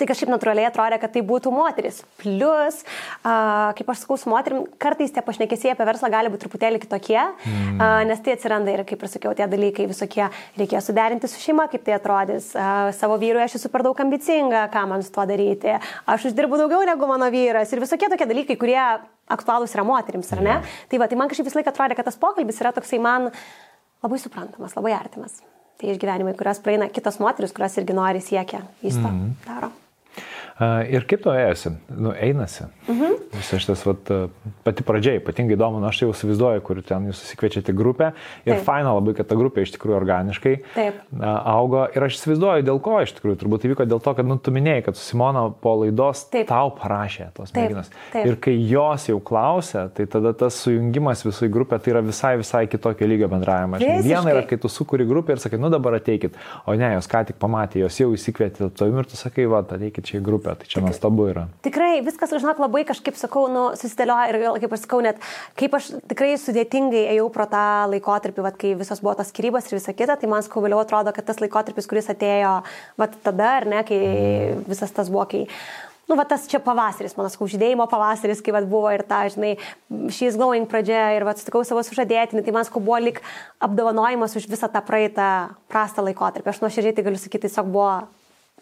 Tai kažkaip natūraliai atrodė, kad tai būtų moteris. Plus, a, kaip aš sakau, su moterim kartais tie pašnekesiai apie verslą gali būti truputėlį kitokie, mm. a, nes tai atsiranda ir, kaip ir sakiau, tie dalykai visokie reikėjo suderinti su šeima, kaip tai atrodys. A, savo vyrui aš esu per daug ambicinga, ką man su tuo daryti. Aš uždirbu daugiau negu mano vyras ir visokie tokie dalykai, kurie aktualūs yra moterims, ar ne? Yeah. Tai va, tai man kažkaip visą laiką atrodė, kad tas pokalbis yra toksai man labai suprantamas, labai artimas. Tai išgyvenimai, kurias praeina kitos moteris, kurios irgi nori siekia, jis to mm. daro. Ir kaip to ėjasi? Nu, einasi. Mhm. Visas šitas, vat, pati pradžia, ypatingai įdomu, nu, aš jau įsivaizduoju, kur ten jūs susikviečiate grupę. Ir Taip. faina labai, kad ta grupė iš tikrųjų organiškai Taip. augo. Ir aš įsivaizduoju, dėl ko iš tikrųjų. Turbūt įvyko dėl to, kad nu, tu minėjai, kad Simona po laidos Taip. tau parašė tos merginos. Ir kai jos jau klausė, tai tada tas sujungimas visų į grupę tai yra visai, visai kitokio lygio bendravimas. Viena yra, kai tu sukūri grupę ir sakai, nu dabar ateikit. O ne, jos ką tik pamatė, jos jau įsikvietė tavim ir tu sakai, va, ateikit čia į grupę grupę, tai čia nuostabu yra. Tikrai viskas, žinok, labai kažkaip sakau, nu, susidėlioja ir, kaip aš sakau, net kaip aš tikrai sudėtingai ėjau pro tą laikotarpį, vat, kai visos buvo tos skirybos ir visa kita, tai man skau vėliau atrodo, kad tas laikotarpis, kuris atėjo vat, tada, ar ne, kai mm. visas tas buvo, kai nu, va tas čia pavasaris, mano skauždėjimo pavasaris, kai va buvo ir ta, žinai, šis glowing pradžia ir va sutikau savo sužadėtinį, tai man skau buvo lik apdovanojimas už visą tą praeitą prastą laikotarpį. Aš nuoširdžiai tai galiu sakyti, tiesiog buvo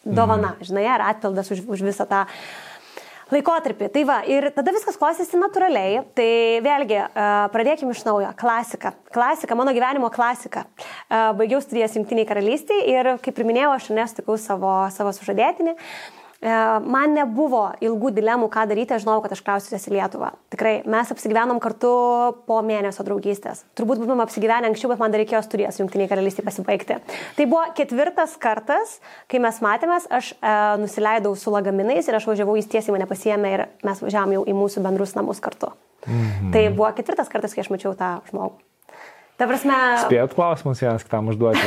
dovana, mhm. žinai, ar atpildas už, už visą tą laikotarpį. Tai va, ir tada viskas klostėsi natūraliai. Tai vėlgi, pradėkime iš naujo. Klasika. Klasika, mano gyvenimo klasika. Baigiau studijas Junktiniai karalystėje ir, kaip ir minėjau, aš nesutikau savo, savo sužadėtinį. E, man nebuvo ilgų dilemų, ką daryti, aš žinau, kad aš kraustysiuosi į Lietuvą. Tikrai, mes apsigyvenom kartu po mėnesio draugystės. Turbūt būtumėm apsigyvenę anksčiau, bet man dar reikėjo studijas Junktiniai karalystėje pasibaigti. Tai buvo ketvirtas kartas, kai mes matėmės, aš e, nusileidau su lagaminais ir aš važiavau, jis tiesiai mane pasiemė ir mes važiavom jau į mūsų bendrus namus kartu. Mhm. Tai buvo ketvirtas kartas, kai aš mačiau tą žmogų. Ta prasme. Spėjot klausimus vienas kitam užduoti.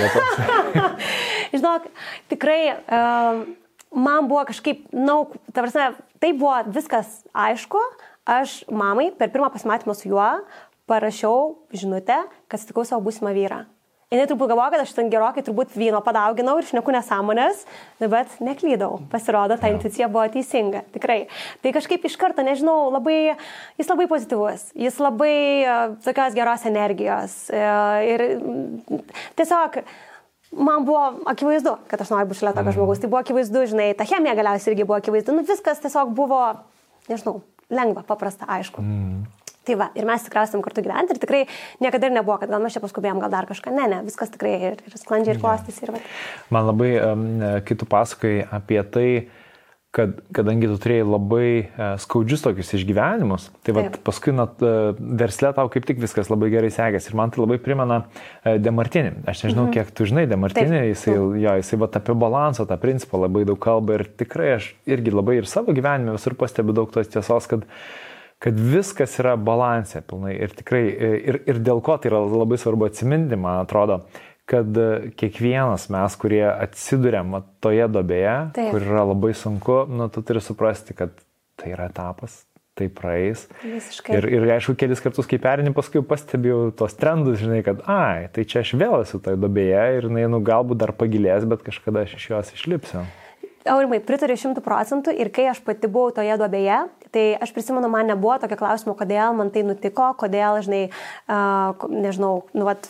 Žinok, tikrai. Uh, man buvo kažkaip, na, nu, ta prasme, tai buvo viskas aišku. Aš mamai per pirmą pasimatymą su juo parašiau žinutę, kad sutikau savo būsimą vyrą. Jis turbūt galvoja, kad aš ten gerokai turbūt vyno padauginau ir šneku nesąmonės, bet neklydau. Pasirodo, ta intuicija buvo teisinga, tikrai. Tai kažkaip iš karto, nežinau, labai, jis labai pozityvus, jis labai uh, tokios geros energijos. Uh, ir tiesiog man buvo akivaizdu, kad aš noriu būti šalia tokio mhm. žmogaus. Tai buvo akivaizdu, žinai, ta chemija galiausiai irgi buvo akivaizdu. Nu, viskas tiesiog buvo, nežinau, lengva, paprasta, aišku. Mm. Tai va, ir mes tikriausiai kartu gyventi ir tikrai niekada ir nebuvo, kad gal mes čia paskubėjom, gal dar kažką. Ne, ne, viskas tikrai ir, ir sklandžiai ir klostys. Ir, va. Man labai, um, kai tu pasakai apie tai, uh, kad kadangi tu turėjai labai e, skaudžius tokius išgyvenimus, tai va, paskui net verslė tau kaip tik viskas labai gerai sekėsi. Ir man tai labai primena e, Demartinį. Aš nežinau, mhm. kiek tu žinai Demartinį, jisai, jo, jisai va, apie balansą, tą principą labai daug kalba ir tikrai aš irgi labai ir savo gyvenime visur pastebiu daug tos tiesos, kad kad viskas yra balansė pilnai ir tikrai, e, ir, ir dėl ko tai yra labai svarbu atsiminti, man atrodo, kad e, kiekvienas mes, kurie atsidurėm toje dobėje, Taip. kur yra labai sunku, nu, tu turi suprasti, kad tai yra etapas. tai praeis. Visiškai. Ir, ir aišku, kelis kartus, kai perini, paskui pastebėjau tos trendus, žinai, kad, ai, tai čia aš vėl esu tai dobėje ir jinai, nu, galbūt dar pagilės, bet kažkada aš iš jos išlipsiu. Aurimai, pritariu šimtų procentų ir kai aš pati buvau toje duobėje, tai aš prisimenu, man nebuvo tokio klausimo, kodėl man tai nutiko, kodėl, žinai, uh, nežinau, nu, vat,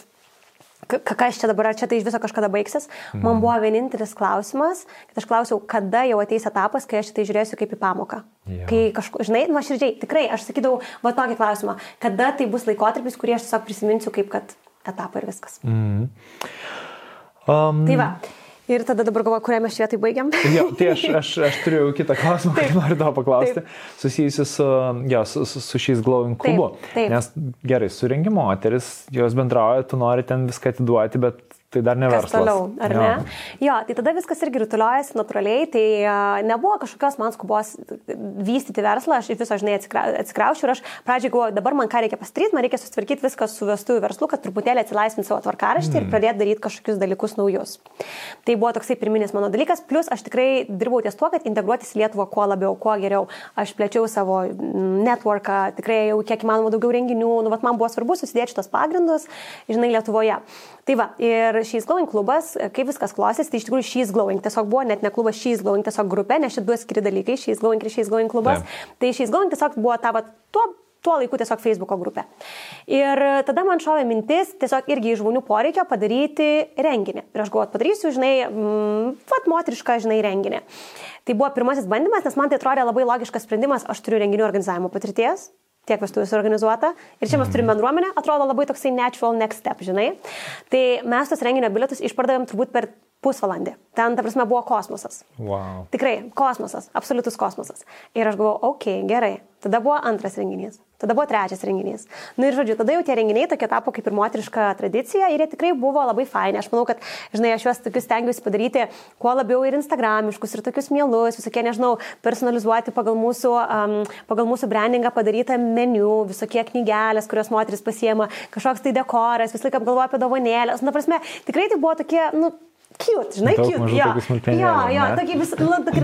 kas čia dabar, ar čia tai iš viso kažkada baigsis. Mm. Man buvo vienintelis klausimas, kad aš klausiau, kada jau ateis etapas, kai aš tai žiūrėsiu kaip į pamoką. Ja. Kai kažkur, žinai, nuoširdžiai, tikrai, aš sakydavau, va tokį klausimą, kada tai bus laikotarpis, kurį aš tiesiog prisiminsiu kaip kad etapą ir viskas. Mm. Um... Tai va. Ir tada dabar galvoju, kurią mes švietai baigiam. jo, tai aš, aš, aš turiu kitą klausimą, kurį noriu tavo paklausti, susijusi su, jo, su, su, su šiais glowing klubu. Taip, taip. Nes gerai, surengi moteris, jos bendrauja, tu nori ten viską atiduoti, bet Tai dar ne verslas. Toliau, ar jo. ne? Jo, tai tada viskas irgi rutuliojasi natūraliai, tai uh, nebuvo kažkokios man skubos vystyti verslą, aš iš viso, žinai, atsikra, atsikraušiu ir aš pradžiai galvoju, dabar man ką reikia pasidaryti, man reikia susitvarkyti viską su vestuvių verslu, kad truputėlį atsilaisvinti savo tvarkaraštį mm. ir pradėti daryti kažkokius dalykus naujus. Tai buvo toksai pirminis mano dalykas, plus aš tikrai dirbau ties tuo, kad integruotis į Lietuvą kuo labiau, kuo geriau. Aš plečiau savo networką, tikrai jau kiek įmanoma daugiau renginių, nu, vat, man buvo svarbu susidėti šitos pagrindus, žinai, Lietuvoje. Tai va, ir šis glowing klubas, kaip viskas klostės, tai iš tikrųjų šis glowing tiesiog buvo net ne klubas, šis glowing tiesiog grupė, nes šitie du skiri dalykai, šis glowing ir šis glowing klubas. Taip. Tai šis glowing tiesiog buvo ta, va, tuo tuo laiku tiesiog Facebook'o grupė. Ir tada man šovė mintis tiesiog irgi iš žmonių poreikio padaryti renginį. Ir aš galvoju, padarysiu, žinai, mm, vat moterišką, žinai, renginį. Tai buvo pirmasis bandymas, nes man tai atrodė labai logiškas sprendimas, aš turiu renginių organizavimo patirties, tiek vestuvės organizuota. Ir čia mes turim mhm. bendruomenę, atrodo labai toksai natural next step, žinai. Tai mes tos renginio bilietus išpardavėm turbūt per pusvalandį. Ten, ta prasme, buvo kosmosas. Wow. Tikrai, kosmosas, absoliutus kosmosas. Ir aš galvoju, okei, okay, gerai. Tada buvo antras renginys, tada buvo trečias renginys. Na nu, ir žodžiu, tada jau tie renginiai tokie tapo kaip ir moteriška tradicija ir jie tikrai buvo labai faini. Aš manau, kad, žinai, aš juos tokius stengiuosi padaryti kuo labiau ir instagramiškus, ir tokius mielus, visokie, nežinau, personalizuoti pagal mūsų, um, pagal mūsų brandingą padarytą meniu, visokie knygelės, kurios moteris pasiema, kažkoks tai dekoras, visą laiką apgalvoju apie dovanėlės. Na, prasme, tikrai tai buvo tokie, nu, cute, žinai, Daug cute. Jo, jo, jo, tokia vis,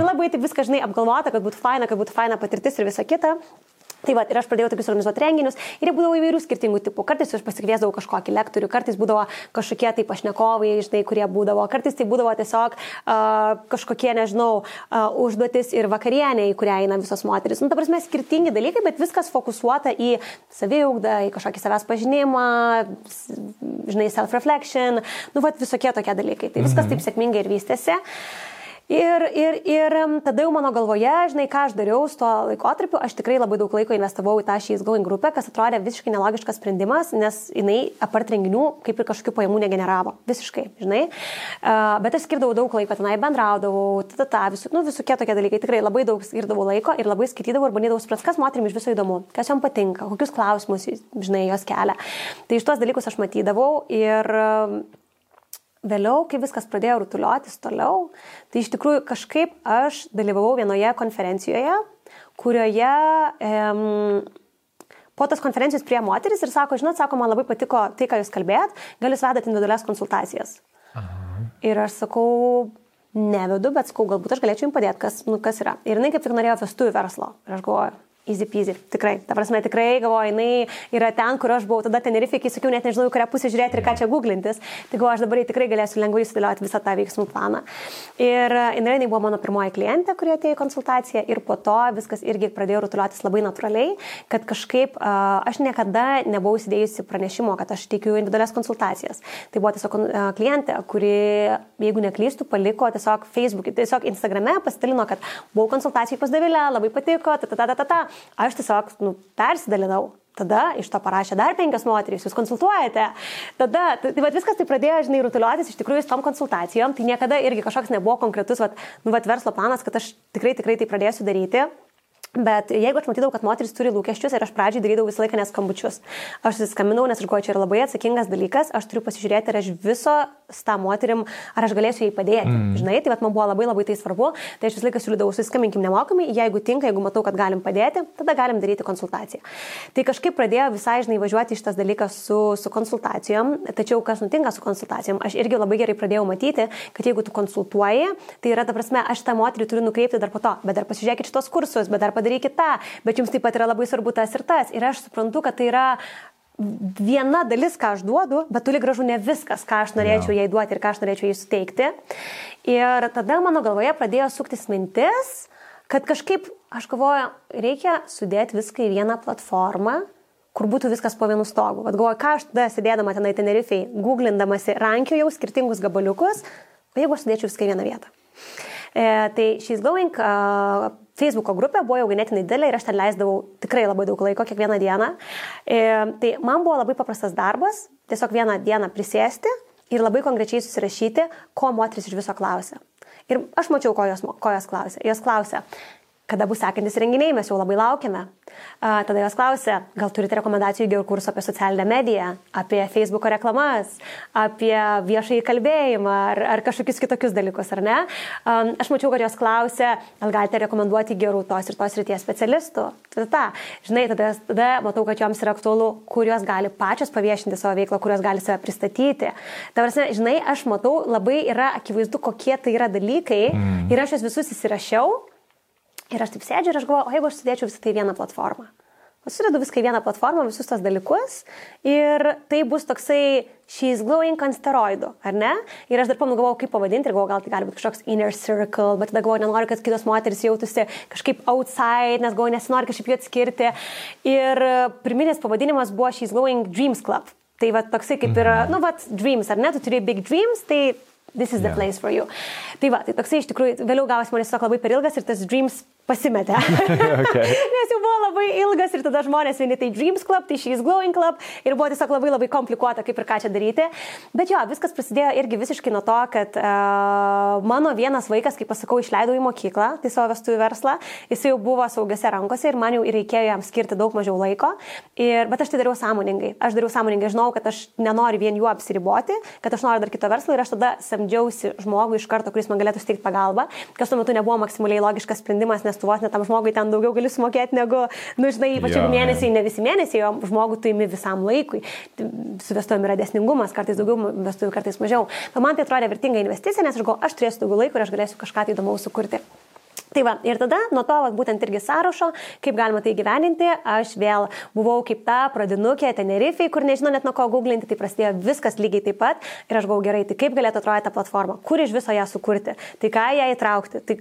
labai taip viską, žinai, apgalvota, kad būtų faina, kad būtų faina patirtis ir visa kita. Tai va, ir aš pradėjau tokius organizuoti renginius ir jie būdavo įvairių skirtingų tipų. Kartais aš pasikviesdavau kažkokį lektorių, kartais būdavo kažkokie tai pašnekovai, žinai, kurie būdavo, kartais tai būdavo tiesiog uh, kažkokie, nežinau, uh, užduotis ir vakarienė, į kurią eina visos moteris. Nu, ta prasme, skirtingi dalykai, bet viskas fokusuota į saviugdą, į kažkokį savęs pažinimą, žinai, self-reflection, nu, va, visokie tokie dalykai. Tai viskas mhm. taip sėkmingai ir vystėsi. Uh, Ir, ir, ir tada jau mano galvoje, žinai, ką aš dariau su tuo laikotarpiu, aš tikrai labai daug laiko investavau į tą šį Going grupę, kas atrodė visiškai nelogiškas sprendimas, nes jinai apart renginių kaip ir kažkokių pajamų negeneravo. Visiškai, žinai. Uh, bet aš skirdavau daug laiko tenai, bendraudavau, tada, ta, visų, nu, visokie tokie dalykai. Tikrai labai daug skirdavau laiko ir labai skaitydavau ir bandydavau suprasti, kas moterim iš viso įdomu, kas jom patinka, kokius klausimus, žinai, jos kelia. Tai iš tuos dalykus aš matydavau ir uh, Vėliau, kai viskas pradėjo rutuliotis toliau, tai iš tikrųjų kažkaip aš dalyvavau vienoje konferencijoje, kurioje em, po tos konferencijos prie moteris ir sako, žinot, sako, man labai patiko tai, ką jūs kalbėjot, gal jūs vedat individualias konsultacijas. Aha. Ir aš sakau, nevedu, bet sakau, galbūt aš galėčiau jums padėti, kas, nu, kas yra. Ir jinai kaip tik norėjo vestuvių verslo. Ir aš galvoju, easy peasy, tikrai. Ta prasme, tikrai galvoju, jinai yra ten, kur aš buvau, tada Tenerifei, kai sakiau, net nežinau, kurią pusę žiūrėti ir ką čia googlintis. Tai galvoju, aš dabar tikrai galėsiu lengvai sudėlioti visą tą veiksmų planą. Ir e, jinai buvo mano pirmoji klientė, kurie atėjo į konsultaciją ir po to viskas irgi pradėjo rutuliotis labai natūraliai, kad kažkaip aš niekada nebuvau įsidėjusi pranešimo, kad aš teikiu individualias konsultacijas. Tai buvo tiesiog klientė, kuri, jeigu neklystų, paliko tiesiog Facebook'e, tiesiog Instagram'e pasidalino, kad buvau konsultacijai pas Davilę, labai patiko, ta, ta, ta, ta, ta. Aš tiesiog nu, persidalinau. Tada iš to parašė dar penkias moterys, jūs konsultuojate. Tada, tai, tai viskas tai pradėjo, žinai, rutuliotis iš tikrųjų su tom konsultacijom. Tai niekada irgi kažkoks nebuvo konkretus, vat, nu, vat, verslo planas, kad aš tikrai, tikrai tai pradėsiu daryti. Bet jeigu aš matydavau, kad moteris turi lūkesčius ir aš pradžiai darydavau visą laiką neskambučius, aš susiskambinau, nes aš galvoju, čia yra labai atsakingas dalykas, aš turiu pasižiūrėti, ar aš viso tą moterim, ar aš galėsiu jai padėti. Mm. Žinai, tai man buvo labai labai tai svarbu, tai aš visą laiką siūlydavau, susiskambinkim nemokamai, jeigu tinka, jeigu matau, kad galim padėti, tada galim daryti konsultaciją. Tai kažkaip pradėjo visai, žinai, važiuoti šitas dalykas su, su konsultacijom, tačiau kas nutinka su konsultacijom, aš irgi labai gerai pradėjau matyti, kad jeigu tu konsultuoji, tai yra, ta prasme, aš tą moterį turiu nukreipti dar po to, bet dar pasižiūrėkit šitos kursus, bet dar padarykit tą, bet jums taip pat yra labai svarbu tas ir tas. Ir aš suprantu, kad tai yra viena dalis, ką aš duodu, bet toli gražu ne viskas, ką aš norėčiau yeah. jai duoti ir ką aš norėčiau jai suteikti. Ir tada mano galvoje pradėjo suktis mintis, kad kažkaip, aš galvoju, reikia sudėti viską į vieną platformą, kur būtų viskas po vienu stogu. Vat galvoju, ką aš tada sėdėdama tenai Tenerifei, googlindamasi, rankiojau skirtingus gabaliukus, jeigu aš sudėčiau viską į vieną vietą. E, tai She's Going Facebook'o grupė buvo jau ganėtinai didelė ir aš ten leisdavau tikrai labai daug laiko kiekvieną dieną. E, tai man buvo labai paprastas darbas, tiesiog vieną dieną prisėsti ir labai konkrečiai susirašyti, ko moteris iš viso klausia. Ir aš mačiau, ko jos, ko jos klausia. Jos klausia, kada bus sekantis renginiai, mes jau labai laukiame. A, tada jos klausė, gal turite rekomendacijų gerų kursų apie socialinę mediją, apie Facebook'o reklamas, apie viešąjį kalbėjimą ar, ar kažkokius kitokius dalykus, ar ne? A, aš mačiau, kad jos klausė, gal galite rekomenduoti gerų tos ir tos ryties specialistų. Tada, ta, žinai, tada, tada matau, kad joms yra aktualu, kur jos gali pačios paviešinti savo veiklą, kur jos gali save pristatyti. Tavrasi, žinai, aš matau, labai yra akivaizdu, kokie tai yra dalykai mm. ir aš juos visus įsirašiau Ir aš taip sėdžiu ir aš galvoju, o jeigu aš sudėčiau visą tai vieną platformą. Susidedu viską į vieną platformą, visus tos dalykus ir tai bus toksai she's glowing ant steroidų, ar ne? Ir aš dar pamenu galvojau, kaip pavadinti ir galvojau, gal tai gali būti kažkoks inner circle, bet tada galvojau, nenoriu, kad kitos moteris jautųsi kažkaip outside, nes galvojau, nesinori kažkaip jų atskirti. Ir pirminis pavadinimas buvo she's glowing dreams club. Tai va toksai kaip ir, mhm. nu, va, dreams, ar ne, tu turi big dreams, tai this is the yeah. place for you. Tai va, tai toksai iš tikrųjų, vėliau gavosi man tiesiog labai per ilgas ir tas dreams pasimetė. okay. Nes jau buvo labai ilgas ir tada žmonės vieni tai Dreams Club, tai She's Glowing Club ir buvo tiesiog labai labai komplikuota, kaip ir ką čia daryti. Bet jo, viskas prasidėjo irgi visiškai nuo to, kad uh, mano vienas vaikas, kaip pasakau, išleidau į mokyklą, tai savo vestuvių verslą, jis jau buvo saugiose rankose ir man jau reikėjo jam skirti daug mažiau laiko. Ir, bet aš tai dariau sąmoningai. Aš dariau sąmoningai, žinau, kad aš nenoriu vien juo apsiriboti, kad aš noriu dar kito verslo ir aš tada samdžiausi žmogų iš karto, kuris man galėtų steigti pagalbą, kas tuo metu nebuvo maksimaliai logiškas sprendimas, nes tu vos net tam žmogui ten daugiau gali sumokėti negu, nu, žinai, ypač jeigu mėnesiai, ne visi mėnesiai, o žmogų tu imi visam laikui. Su vestuvėm yra desningumas, kartais daugiau vestuvių, kartais mažiau. Bet man tai atrodė vertinga investicija, nes aš galvoju, aš turėsiu daugiau laiko ir aš galėsiu kažką tai įdomaus sukurti. Tai va, ir tada nuo to va, būtent irgi sąrašo, kaip galima tai gyveninti, aš vėl buvau kaip ta pradinukė Tenerifei, kur nežinau net nuo ko googlinti, tai prasidėjo viskas lygiai taip pat. Ir aš buvau gerai, tai kaip galėtų atrodyti ta platforma, kur iš viso ją sukurti, tai ką ją įtraukti, tai,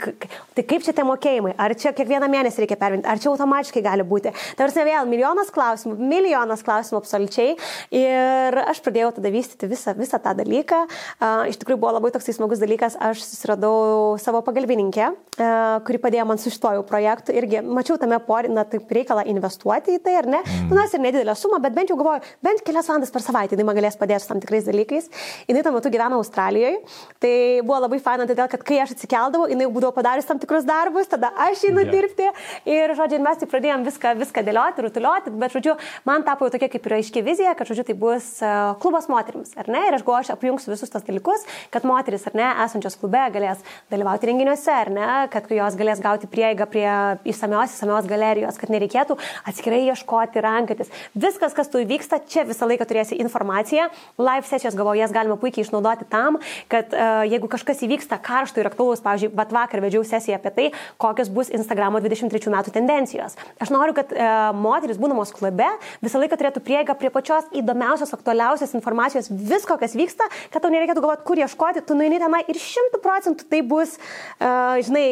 tai kaip čia tie mokėjimai, ar čia kiekvieną mėnesį reikia pervinti, ar čia automatiškai gali būti. Tarsi vėl milijonas klausimų, milijonas klausimų absoliučiai. Ir aš pradėjau tada vystyti visą, visą tą dalyką. Uh, iš tikrųjų buvo labai toksai smagus dalykas, aš susiradau savo pagalbininkę. Uh, kuri padėjo man su šituoju projektu. Irgi mačiau tame porį, na, taip reikalą investuoti į tai, ar ne? Mm. Nu, nors ir nedidelė suma, bet bent jau galvoju, bent kelias valandas per savaitę jinai man galės padėti su tam tikrais dalykais. Jinai tuo metu gyvena Australijoje. Tai buvo labai faina, todėl kad kai aš atsikeldavau, jinai būdavo padarius tam tikrus darbus, tada aš einu yeah. dirbti. Ir, žodžiu, mes taip pradėjom viską, viską dėlioti, rutuliuoti, bet, žodžiu, man tapo jau tokia kaip ir aiški vizija, kad, žodžiu, tai bus uh, klubas moteriams, ar ne? Ir aš galvoju, aš apjungsiu visus tos dalykus, kad moteris, ar ne, esančios klube galės dalyvauti renginiuose, ar ne, kad jos jos galės gauti prieigą prie įsamios, įsamios galerijos, kad nereikėtų atskirai ieškoti, rankytis. Viskas, kas tu įvyksta, čia visą laiką turėsi informaciją. Live sesijos galvoju, jas galima puikiai išnaudoti tam, kad uh, jeigu kažkas įvyksta karštų ir aktualus, pavyzdžiui, bet vakar vedžiau sesiją apie tai, kokios bus Instagramo 23 metų tendencijos. Aš noriu, kad uh, moteris, būdamos klube, visą laiką turėtų prieigą prie pačios įdomiausios, aktualiausios informacijos, visko, kas vyksta, kad tau nereikėtų galvoti, kur ieškoti, tu nueini tenai ir šimtų procentų tai bus, uh, žinai,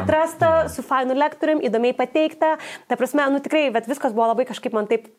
atrasta, su fainu lektorium, įdomiai pateikta. Ta prasme, nu tikrai, bet viskas buvo labai kažkaip man taip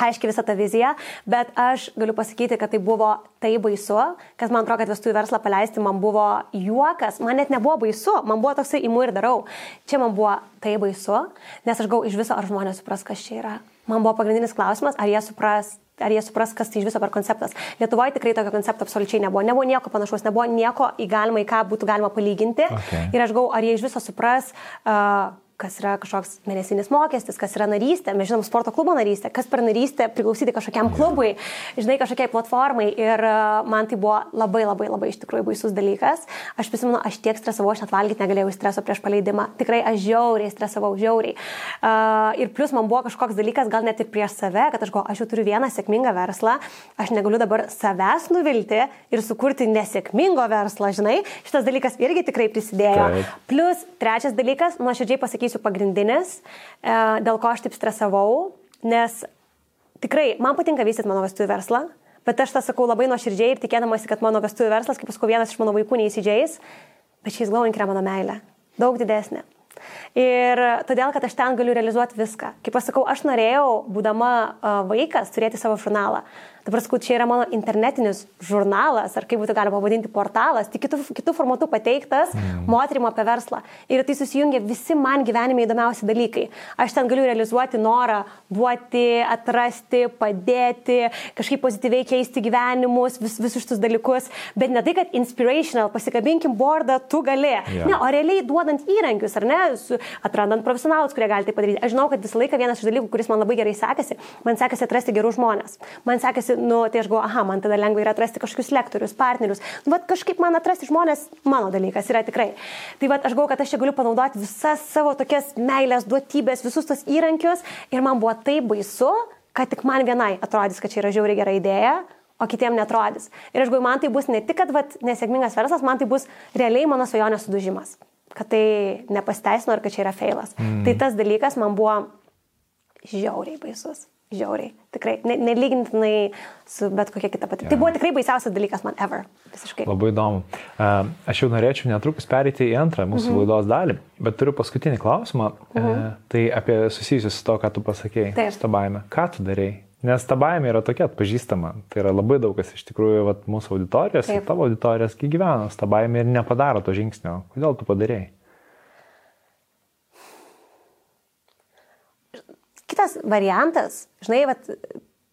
aiškiai visą tą viziją, bet aš galiu pasakyti, kad tai buvo tai baisu, kas man atrodo, kad vestuvių verslą paleisti man buvo juokas, man net nebuvo baisu, man buvo toksai įmu ir darau. Čia man buvo tai baisu, nes aš gau iš viso, ar žmonės supras, kas čia yra. Man buvo pagrindinis klausimas, ar jie supras ar jie supras, kas tai iš viso per konceptas. Lietuvoje tikrai tokio koncepto absoliučiai nebuvo. Nebuvo nieko panašaus, nebuvo nieko į galima, į ką būtų galima palyginti. Okay. Ir aš gau, ar jie iš viso supras. Uh, kas yra kažkoks mėnesinis mokestis, kas yra narystė, mes žinom sporto klubo narystė, kas per narystę priklausyti kažkokiam klubui, žinai, kažkokiai platformai. Ir e, man tai buvo labai labai labai iš tikrųjų baisus dalykas. Aš prisimenu, aš tiek stresavau, aš net valgyti negalėjau streso prieš paleidimą. Tikrai aš žiauriai stresavau, žiauriai. Uh, ir plus man buvo kažkoks dalykas, gal net ir prieš save, kad aš galvoju, aš jau turiu vieną sėkmingą verslą, aš negaliu dabar savęs nuvilti ir sukurti nesėkmingo verslo, žinai. Šitas dalykas irgi tikrai prisidėjo. Taip. Plus trečias dalykas, nuoširdžiai pasakysiu, pasakysiu pagrindinis, e, dėl ko aš taip stresavau, nes tikrai man patinka vystyti mano vestuvių verslą, bet aš tą sakau labai nuoširdžiai ir tikėdamasi, kad mano vestuvių verslas, kaip paskui vienas iš mano vaikų neįsidžiais, bet šis glowing yra mano meilė. Daug didesnė. Ir todėl, kad aš ten galiu realizuoti viską. Kaip aš sakau, aš norėjau, būdama vaikas, turėti savo žurnalą. Dabar sakau, čia yra mano internetinis žurnalas, ar kaip būtų galima pavadinti portalas, tik kitų, kitų formatų pateiktas mm. moterim apie verslą. Ir tai susijungia visi man gyvenime įdomiausi dalykai. Aš ten galiu realizuoti norą duoti, atrasti, padėti, kažkaip pozityviai keisti gyvenimus, vis, visus šitus dalykus, bet ne tai, kad inspirational, pasikabinkim bordą, tu gali. Yeah. Ne, o realiai duodant įrankius, ar ne, atrandant profesionalus, kurie gali tai padaryti. Aš žinau, kad visą laiką vienas iš dalykų, kuris man labai gerai sekasi, man sekasi atrasti gerus žmonės. Man sekasi atrasti, nu, tai aš galvoju, aha, man tada lengva yra atrasti kažkokius lektorius, partnerius. Nu, vat kažkaip man atrasti žmonės, mano dalykas yra tikrai. Tai vat aš galvoju, kad aš čia galiu panaudoti visas savo tokias meilės, duotybės, visus tos įrankius ir man buvo taip baisu, kad tik man vienai atrodys, kad čia yra žiauriai gera idėja, o kitiem netrodys. Ir aš galvoju, man tai bus ne tik, kad vat, nesėkmingas verslas, man tai bus realiai mano svajonės sudužimas. Kad tai nepasteisino ir kad čia yra feilas. Mm. Tai tas dalykas man buvo žiauriai baisus žiauriai. Tikrai, ne, nelygintinai su bet kokia kita pati. Ja. Tai buvo tikrai baisiausias dalykas man ever. Visiškai. Labai įdomu. Aš jau norėčiau netrukus perėti į antrą mūsų mhm. -huh. laidos dalį, bet turiu paskutinį klausimą. -huh. uh, tai apie susijusius su to, ką tu pasakėjai. Taip. Su ta baime. Ką tu darėjai? Nes ta baimė yra tokia atpažįstama. Tai yra labai daug kas iš tikrųjų vat, mūsų auditorijos Taip. ir tavo auditorijos gyvena. Ta baimė ir nepadaro to žingsnio. Kodėl tu padarėjai? Kitas variantas, žinai, vat,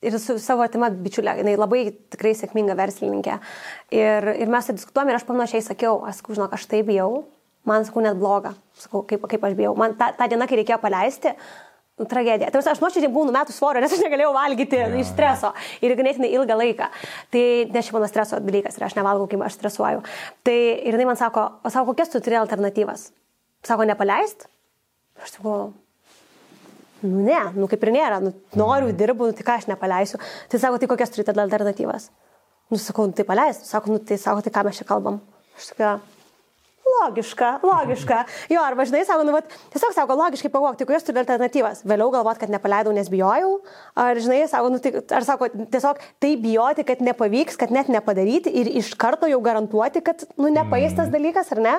ir su savo atima bičiulė, jinai labai tikrai sėkminga verslininkė. Ir, ir mes diskutuojame ir aš panašiai sakiau, aš sakau, žinok, aš taip bijau, man sakau net bloga, sakau, kaip, kaip aš bijau. Man tą, tą dieną, kai reikėjo paleisti, nu, tragedija. Tai aš nuoširdžiai buvau numetų svorio, nes aš negalėjau valgyti ja, iš streso ir ganėtinai ilgą laiką. Tai nes čia mano streso dalykas ir aš nevalgau, kai aš stresuoju. Tai ir jinai man sako, o sako, kokias tu turi alternatyvas? Sako, nepaleist? Aš sakau, Nu ne, nu kaip ir nėra, nu, noriu, dirbu, nu, tai ką aš nepaleisiu. Tai sako, tai kokias turite alternatyvas? Nu sakau, nu, tai paleist. Sako, nu tai sako, tai ką mes čia kalbam? Aš sakau, logiška, logiška. Jo, arba žinai, sako, nu, vat, tiesiog sako, logiškai pavokti, kokios turi alternatyvas. Vėliau galvot, kad nepaleidau, nes bijojau. Ar, žinai, sako, nu, tai, ar sako, tiesiog tai bijoti, kad nepavyks, kad net nepadaryti ir iš karto jau garantuoti, kad, nu, nepaistas mm. dalykas, ar ne?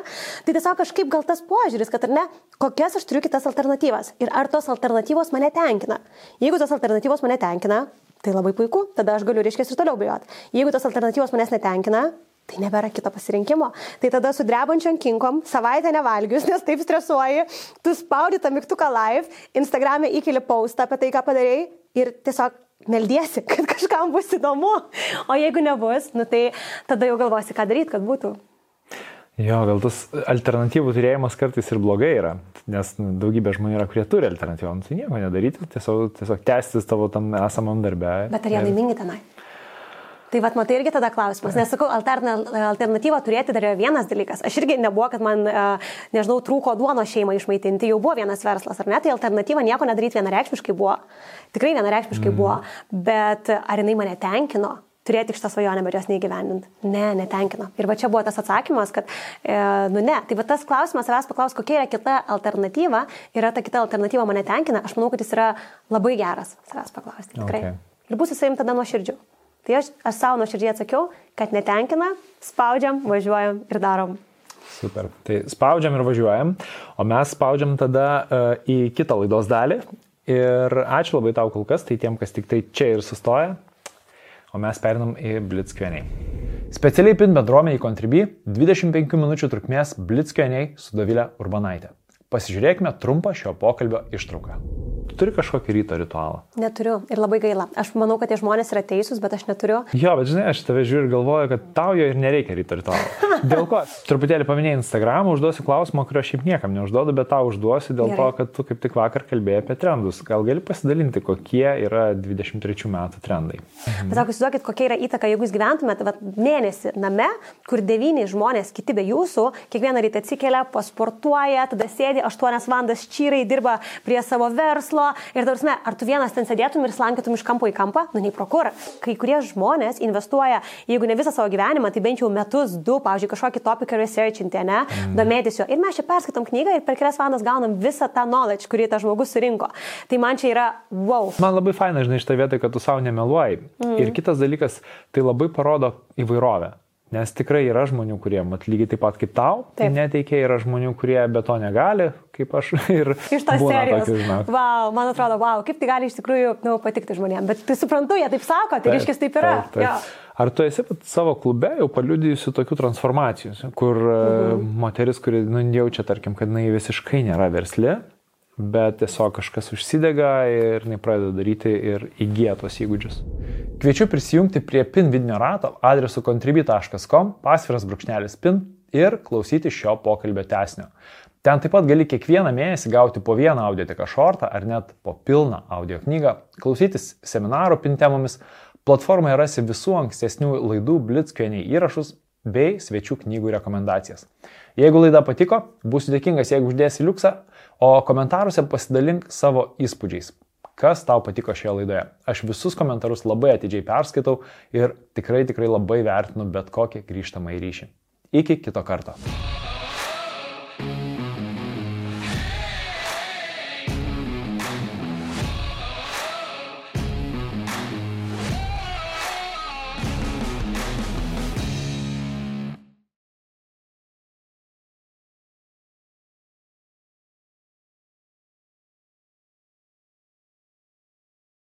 Tai tiesiog kažkaip gal tas požiūris, kad, ar ne, kokias aš turiu kitas alternatyvas ir ar tos alternatyvos mane tenkina. Jeigu tos alternatyvos mane tenkina, tai labai puiku, tada aš galiu, reiškia, ir toliau bijoti. Jeigu tos alternatyvos manęs netenkina, tai nebėra kito pasirinkimo. Tai tada su drebančiom kinkom, savaitę nevalgius, nes taip stresuoji, tu spaudi tą mygtuką live, Instagram'e įkeli postą apie tai, ką padarėjai ir tiesiog meldiesi, kad kažkam bus įdomu. O jeigu nebus, nu tai tada jau galvosi, ką daryti, kad būtų. Jo, gal tas alternatyvų turėjimas kartais ir blogai yra, nes nu, daugybė žmonių yra, kurie turi alternatyvą, nu, tai nieko nedaryti, tiesiog, tiesiog tęstis tavo tam esamam darbę. Bet ar jie laimingi tenai? Tai vad, matai, irgi tada klausimas. Nesakau, alternatyvą turėti dar yra vienas dalykas. Aš irgi nebuvo, kad man, e, nežinau, trūko duono šeimą išmaitinti, jau buvo vienas verslas, ar ne? Tai alternatyva nieko nedaryti vienareikšmiškai buvo. Tikrai vienareikšmiškai mm. buvo. Bet ar jinai mane tenkino? turėti šitą svajonę, bet jos neįgyvendinti. Ne, netenkino. Ir va čia buvo tas atsakymas, kad, e, nu ne, tai va tas klausimas savęs paklaus, kokia yra kita alternatyva, yra ta kita alternatyva mane tenkina, aš manau, kad jis yra labai geras savęs paklausti. Tikrai. Okay. Ir bus jisai tada nuoširdžiu. Tai aš, aš savo nuoširdžiai atsakiau, kad netenkina, spaudžiam, važiuojam ir darom. Super. Tai spaudžiam ir važiuojam, o mes spaudžiam tada uh, į kitą laidos dalį. Ir ačiū labai tau kol kas, tai tiem, kas tik tai čia ir sustoja, o mes perinam į Blitzkvieniai. Specialiai pin bendruomeniai Contribui 25 minučių trukmės Blitzkvieniai su Davilė Urbanaitė. Pasižiūrėkime trumpą šio pokalbio ištrauką. Turi kažkokį ryto ritualą? Neturiu ir labai gaila. Aš manau, kad tie žmonės yra teisūs, bet aš neturiu. Jo, bet žinai, aš tave žiūriu ir galvoju, kad tau jo ir nereikia ryto ritualo. Dėl ko? Truputėlį paminėjai Instagram, užduosiu klausimą, kurio šiaip niekam neužduodu, bet tau užduosiu dėl Gerai. to, kad tu kaip tik vakar kalbėjai apie trendus. Gal gali pasidalinti, kokie yra 23 metų trendai? Sako, įsivaizduokit, kokia yra įtaka, jeigu jūs gyventumėte vat, mėnesį name, kur devyni žmonės, kiti be jūsų, kiekvieną rytą atsikelia, pasportuoja, tada sėdi 8 valandas čyrai, dirba prie savo verslo, ir tarsi, ar tu vienas ten sėdėtum ir slankėtum iš kampo į kampą, nu nei pro kur. Kai kurie žmonės investuoja, jeigu ne visą savo gyvenimą, tai bent jau metus, du, pavyzdžiui, kažkokį topiką researchinti, ne, mm. domėtis jo. Ir mes čia perskaitom knygą ir per kelias valandas gaunam visą tą knowledge, kurį tas žmogus surinko. Tai man čia yra wow. Man labai faina, žinai, šitą vietą, kad tu savo nemeluoji. Mm. Ir kitas dalykas, tai labai parodo įvairovę. Nes tikrai yra žmonių, kurie, mat, lygiai taip pat kaip tau, taip. neteikia, yra žmonių, kurie be to negali, kaip aš. Ir iš tos serijos. Wow, man atrodo, wow, kaip tai gali iš tikrųjų nu, patikti žmonėms. Bet tai suprantu, jie taip sako, tai reiškia, taip yra. Taip, taip. Ja. Ar tu esi savo klube jau paliudijusi tokių transformacijų, kur mhm. moteris, kuri nu, jaučia, tarkim, kad jinai visiškai nėra versli, bet tiesiog kažkas užsidega ir jinai pradeda daryti ir įgyja tos įgūdžius. Kviečiu prisijungti prie PIN vidinio rato adresu contribui.com, pasviras brūkšnelis PIN ir klausyti šio pokalbio tesnio. Ten taip pat gali kiekvieną mėnesį gauti po vieną audioteką šortą ar net po pilną audio knygą, klausytis seminarų PIN temomis, platformoje rasi visų ankstesnių laidų Blitzkvieniai įrašus bei svečių knygų rekomendacijas. Jeigu laida patiko, būsiu dėkingas, jeigu uždėsi liuksą, o komentaruose pasidalink savo įspūdžiais. Kas tau patiko šioje laidoje? Aš visus komentarus labai atidžiai perskaitau ir tikrai tikrai labai vertinu bet kokį grįžtamą į ryšį. Iki kito karto.